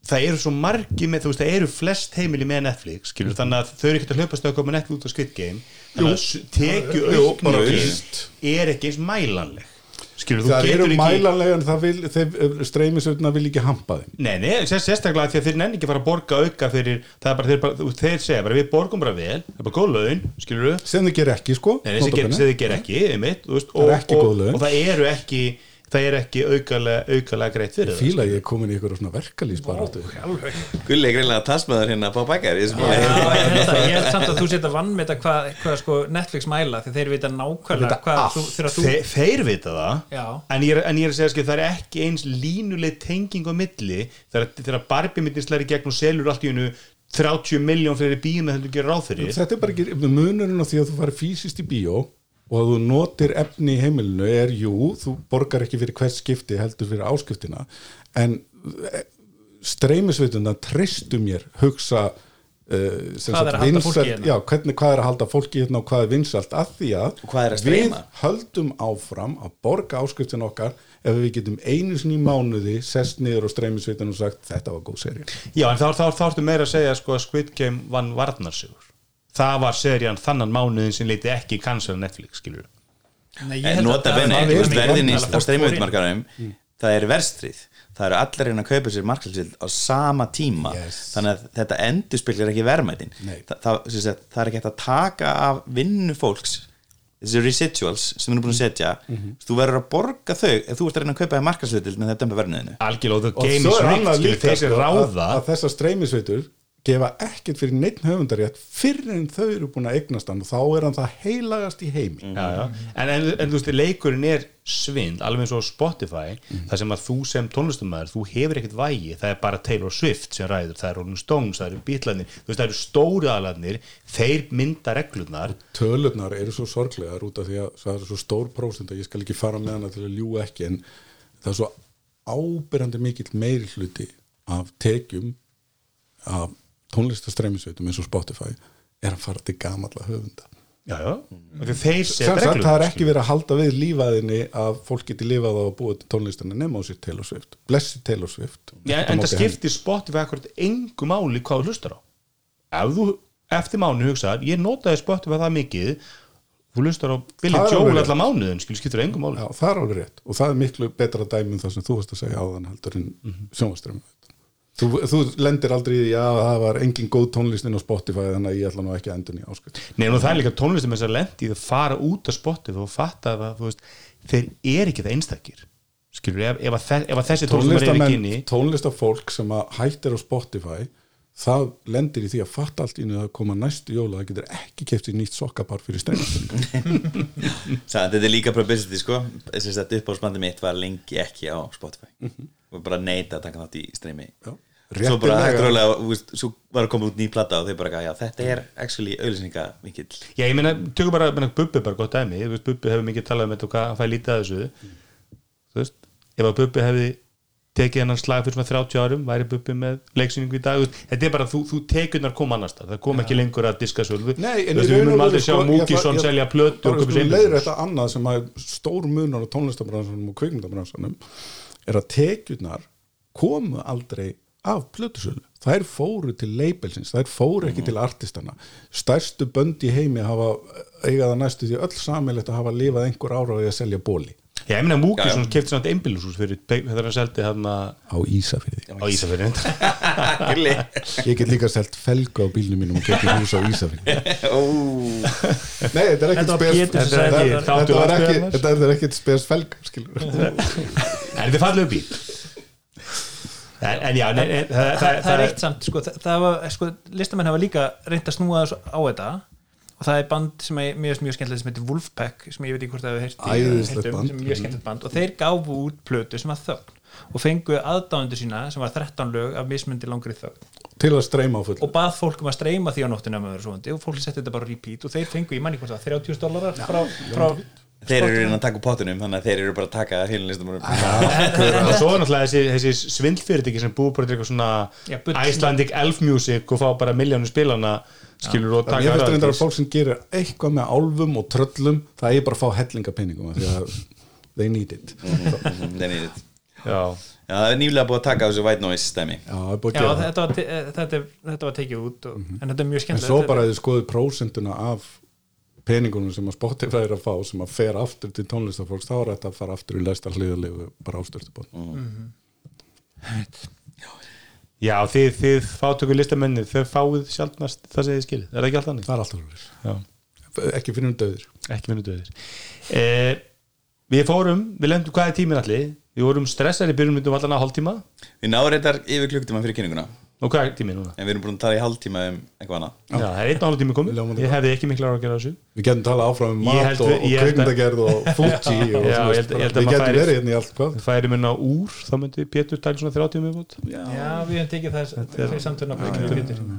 það eru svo margi með, þú veist, það eru flest heimili með Netflix, skilur, Mhm. þannig að þau eru ekkert að hlaupa stöð að koma Netflix út á Squid Game þannig að tekju aukningin er ekki eins mælanleg skilur, þú það eru ekki mælanlega en það vil, þeir streymisveituna vil ekki hampa þeim. Nei, nei, sér- sérstaklega því að þeir nenni ekki fara að borga auka fyrir, það er bara, þeir, bara, þú þeir segja bara við borgum bara vel, það er bara góð laun skilur við, sem þið ger ekki sko nei, sem þið ger ekki einmitt, þú Það og, er ekki góð laun. og það eru ekki það er ekki aukalega, aukalega greitt fyrir það fíla ég er komin í ykkur svona verkalýsbaráttu Gulli er greinlega talsmaður hérna på bækjar Já, ég held að- ég held samt að þú setja vannmeta hvað, hvað sko Netflix mæla því þeir vita nákvæmlega hvað þú, þegar þú Þe, þeir vita það Já. en ég, er, en ég er að segja að það er ekki eins línuleg tenging á milli þegar, þegar Barbie myndin slæri gegn og selur allt í hennu 30 miljón fyrir bíum með þetta gerir ráð fyrir. Þetta er bara ekki munurinn á því að þú farið fysiskt í bíó og að þú notir efni í heimilinu er jú, þú borgar ekki fyrir hvert skipti heldur fyrir áskiptina en streymisveituna treystu mér hugsa uh, sem Hvað er vinsælt- hérna? já, hvernig, hvað er að halda fólki hérna og hvað er vinsalt að því að Og að við höldum áfram að borga áskriftin okkar ef við getum einu sinni í mánuði sest niður á streymisveitin og sagt þetta var góð serið Já, en þá, ertu meira að segja sko, að Squid Game vann varnarsigur það var serían þannan mánuðin sem leiti ekki cancel Netflix, skilur Nei, að nota benni, verðin í inn. streymiðutmarkaðum það er verstrið, það eru allir reyna að kaupa sér markalsild á sama tíma. Yes. þannig að þetta endurspillir ekki verðmætin. Þa, það, sem sagt, það er ekki hægt að taka af vinnu fólks þessi residuals sem við erum búin að setja. Þú verður að borga þau ef þú ert að reyna að kaupa þér markalsild með þetta algjörlega, the og game svo is er rigged, annað líka þeir sem sko, að, ráða að þessar streymisveitur gefa ekkert fyrir neitt höfundarétt fyrir en þau eru búin að eignast hann og þá er hann það heilagast í heimi. Já, já. En, en, en þú veist, leikurinn er svind, alveg eins og Spotify þar sem að þú sem tónlistumæður þú hefur ekkert vægi, það er bara Taylor Swift sem ræður, það er Rolling Stones, það eru Beatlanir þú veist, það eru stóru aðlarnir þeir mynda reglurnar. Tölurnar eru svo sorglegar út af því að það er svo stór prósent að ég skal ekki fara með hana til að ljúga ekki en það er svo ábyrjandi mikill meiri hluti af tekjum af tónlistastreimisveitum eins og Spotify er að fara til gamalla höfunda. Já, já, mm. sagt það er ekki verið að halda við lífaðinni að fólk geti lifað á að búa til tónlistina nema á sér Taylor Swift. Blessi Taylor Swift. Já, en það skiptir Spotify akkurat engu máli hvað þú hlustar á. Ef þú eftir mánu hugsaðar ég notaði Spotify það mikið þú hlustar á Billy Joel allar mánuðin skiptir engu máli. Já, það er alveg rétt. Og það er miklu betra dæmi um það sem þú varst að segja áðan heldur en mm Mhm. Þú, þú lendir aldrei í því að það var engin góð tónlistin á Spotify þannig að ég ætla nú ekki að endur nýja áskrift. Nei, nú það er líka tónlistum þess að lendi að fara út af Spotify og fatta að þú veist, þeir eru ekki það einstakir skilur, ef, ef, að, ef að þessi tónlistum er ekki inni tónlistafólk sem að hættir á Spotify það lendir í því að fatta allt í að koma næstu jóla það getur ekki keft í nýtt sokkapar fyrir Sæ, þetta er líka publicity sko. Þess að þetta uppáhaldsbandi mitt var lengi ekki á Spotify og bara neita að taka þátt í streymi. Svo bara veist, svo var að koma út ný plata og þau bara já, þetta er actually auðlýsinga mikill Já, ég meina, tökum bara, meina, Bubbi er bara gott dæmi. Þú veist, Bubbi hefur mikið talað um þetta og hvað hann fæði lítið að þessu. Þú veist, ef að Bubbi hefði tekið hennan slag fyrir svona 30 árum væri Bubbi með leiksýningu í dag? Veist, þetta er bara, þú, þú tekurnar kom annars staðar. það kom ekki lengur að diska sölu Nei, en Þú veist, í við munum aldrei sjá sko, ég Múkisson ég- selja plötu og bara sko sér leiður þetta annað sem að stór munar á tónlistabransanum og kvikmyndabransanum er að tekjurnar komu aldrei af plötusölu. Þær fóru til labelsins, þær fóru ekki til artistana stærstu bönd í heimi hafa eigaða næstu því öll samilegt að hafa lifað einhver ára á því að selja bóli Já, ég meina Múkisson kefti svona einbýlishús fyrir þetta er að seldi hann á Ísafirði. Á Gulli. Ég get líka selt felgu á bílnum mínum og getið hús á Ísafirði. Nei, þetta er ekkert spes þetta- er ekkert spes felga skilur. En þetta er fallegu bíl En, en já, það, er eitt samt sko, það, það var, sko, listamenn hafa líka reynd að snúa þessu á þetta það er band sem er mjög, mjög skemmtilegt sem heitir Wolfpack sem ég veit ekki hvort það hefur er mjög skemmtilegt band. Og þeir gáfu út plötu sem var þögn og fengu aðdáðundur sína sem var 13 lög af mismundi langri þögn. Til að streyma á full og bað fólk um að streyma því á svoandi og fólk setti þetta bara repeat og þeir fengu í manni hvort það 30 dólarar frá, frá þeir eru reyna að taka pottunum þannig að þeir eru bara að taka heilu listum og svo er náttúrulega þessi, þessi svindfyrirtæki sem búið bara til eitthvað svona Já. Icelandic Elf Music og fá bara miljónu spilana skilur og Það taka ég finnst reyndar að fólk sem gerir eitthvað með álfum og tröllum það er bara að fá hellingapenningum af því að they need it. Já, Já, það er nýlega búið að taka á þessu white noise stemi Já, það er búið Já, að gera það. þetta var, eh, þetta, þetta var tekið út og, en þetta er mjög En skemmtilegt svo bara að þið skoðu prósentuna af peningunum sem að Spotify er að fá sem að fer aftur til tónlistafólks þá er þetta að fara aftur í læsta hliðalegu bara ástöðstubótt Mm. Já. Þið, þið fátöku listamenni þau fáið sjálfnast það sem þið skilið, er það ekki allt annað? Það er alltaf Já, Ekki fyrir um döðir ekki minni döðir eh, Við fórum, við lendum hvað er tíminn allir. Við vorum stressar í byrjum myndum allan að hálftíma. Við náum reyndar yfir klukktíma fyrir kynninguna og hvað er tíminn núna? en við erum búin að tala í hálftíma um eitthvað annað. Já, það er einn og hálftími komið, Ljómandi ég hefði ekki mikla ára að gera þessu. Við getum talað áfram um mat held og, við- og að við getum verið hérna í allt hvað? Færi minna úr, þá myndi Pétur tæli svona 30 viðbútt Já, við hefum tekið þess fyrir samtuna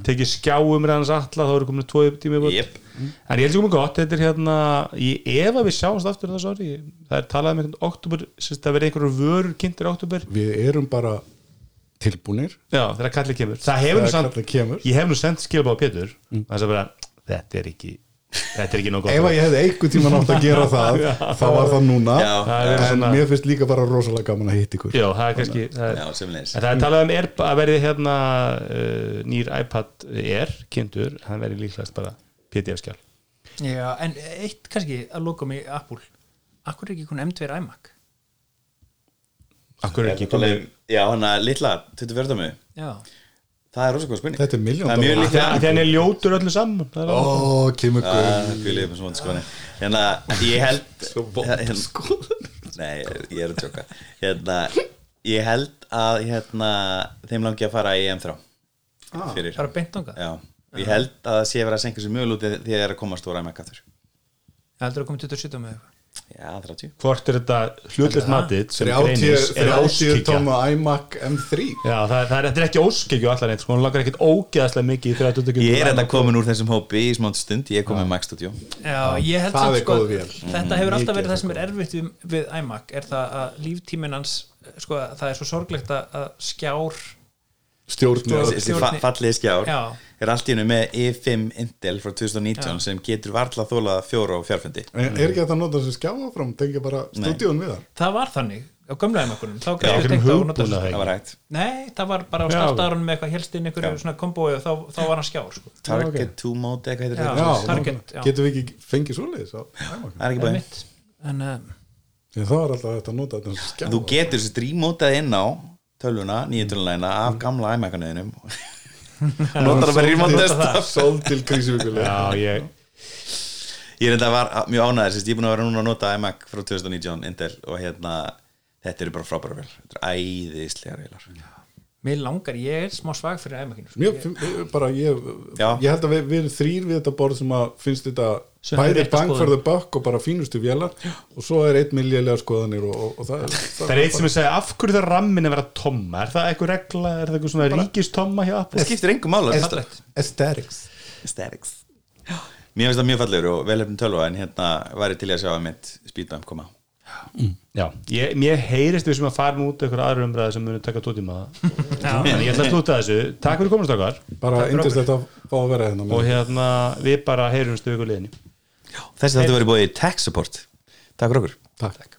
tekið skjáum með hans alla þá eru komin tvo tími en ég held ekki komið gott, þetta er hérna ég, ef að við sjáumst aftur það er talað tilbúnir. Já, þegar kallið kemur. Það hefur nú samt, kemur. Ég hef nú sendt skilabá á Pétur. Það er bara, þetta er ekki þetta er ekki nóg Ef ég hefði einhver tíma nátt að gera það þá var það núna. Já. Það er en svona- mér finnst líka bara rosalega gaman að hitta ykkur. Já, það er kannski það er, Já, það er talað um er, að verði hérna uh, nýr iPad Air kynntur, hann verði líklegast bara PDF-skjál Já, en eitt kannski að loka mig Apple. Akkur er ekki hún M2 iMac Akkur er ekki komið Já, hann að litla, 24 dömu Já, Það er rosa góð spurning. Þetta er miljón Það er mjög dólar. líklega Þegar hann er ljótur öllu saman. Það er Ó, kemur Ah, guð. með Hérna, ég held Svo vond hérna, Nei, ég er að tjóka Hérna, ég held að hérna, þeim langi að fara í EM3 Ah. Fyrir. Bara beint ánga Já, ég held að það sé verið að senka sér mjög lútið því að það er að koma stóra iMac aftur heldur að koma 27 með eitthvað Já, 30 Hvort er þetta hlutlegt matið sem greinist er 30 óskikja tóma iMac M3 Já, það, það er, þetta er ekki óskikju allar neitt sko, hún langar ekkit ógeðaslega mikið í 30 Ég er enda komin úr þessum hópi í smátt stund Ég er komin með Mac Studio. Já, ég held það samt er sko góð vél. Þetta hefur alltaf Mikið verið það sem er erfitt við, við iMac er það að líftíminn hans sko, það er svo sorglegt að að skjár Stjórnir. Fallið skjár Já. er allt í hennu með i5 Intel frá 2019 sem getur varla þólað fjóra og fjárfundi En er ekki að nota þessi skjáða fram tengja bara stúdíun við það? Það var þannig á Já, nota þessu. Það var hægt. Nei, það var bara á Já. startaðarunum með eitthvað helst inn einhverju svona kombói og þá, þá var hann skjár sko. Target 2 mode eitthvað heitir Já. þetta? Já, Target, já. getum við ekki fengið iMac Það er ekki bæði Einmitt. en uh, En það er alltaf hægt að nota þetta skjáða Þú getur þessi drímótað inn á tölvuna, nýju tölvulæna af gamla iMac-anuðinum Notar það bara í remote Sól til krísuvíkulega. Já, ég Ég er þetta var mjög ánæður ég er búin að vera núna að nota iMac frá 2019 Intel og hérna þetta eru bara frábæra vel þetta er æðislega velar mér langar, ég er smá svag fyrir iMac-inu sko. Mjög, finn- bara ég Já. ég held að við, við erum þrýr við þetta borð sem að finnst þetta Rétta bang for the buck og bara fínustu vélar og svo er einn milljulega skoðanir og, og, og það er Það er eitt sem ég segja, af hverju það rammin að vera tomma? Er það eitthvað regla, er það eitthvað svona ríkistomma hjá Apple? Það skiptir engum mála aesthetics. Aesthetics. Mér finnst það mjög fallegur og velhefnum tölva en hérna væri til í að sjá að mitt speedbump koma. Já, ég, mér heyrist við sem að fara út eitthvað aðra umræði sem muni taka tótíma en ég ætla að tóta þessu. Takk fyrir komast okkar bara indist þetta að fá að vera hérna og hérna við bara heyrumst við ykkur liðinni Þessi þetta verið búið í tech support. Takk okkur. Takk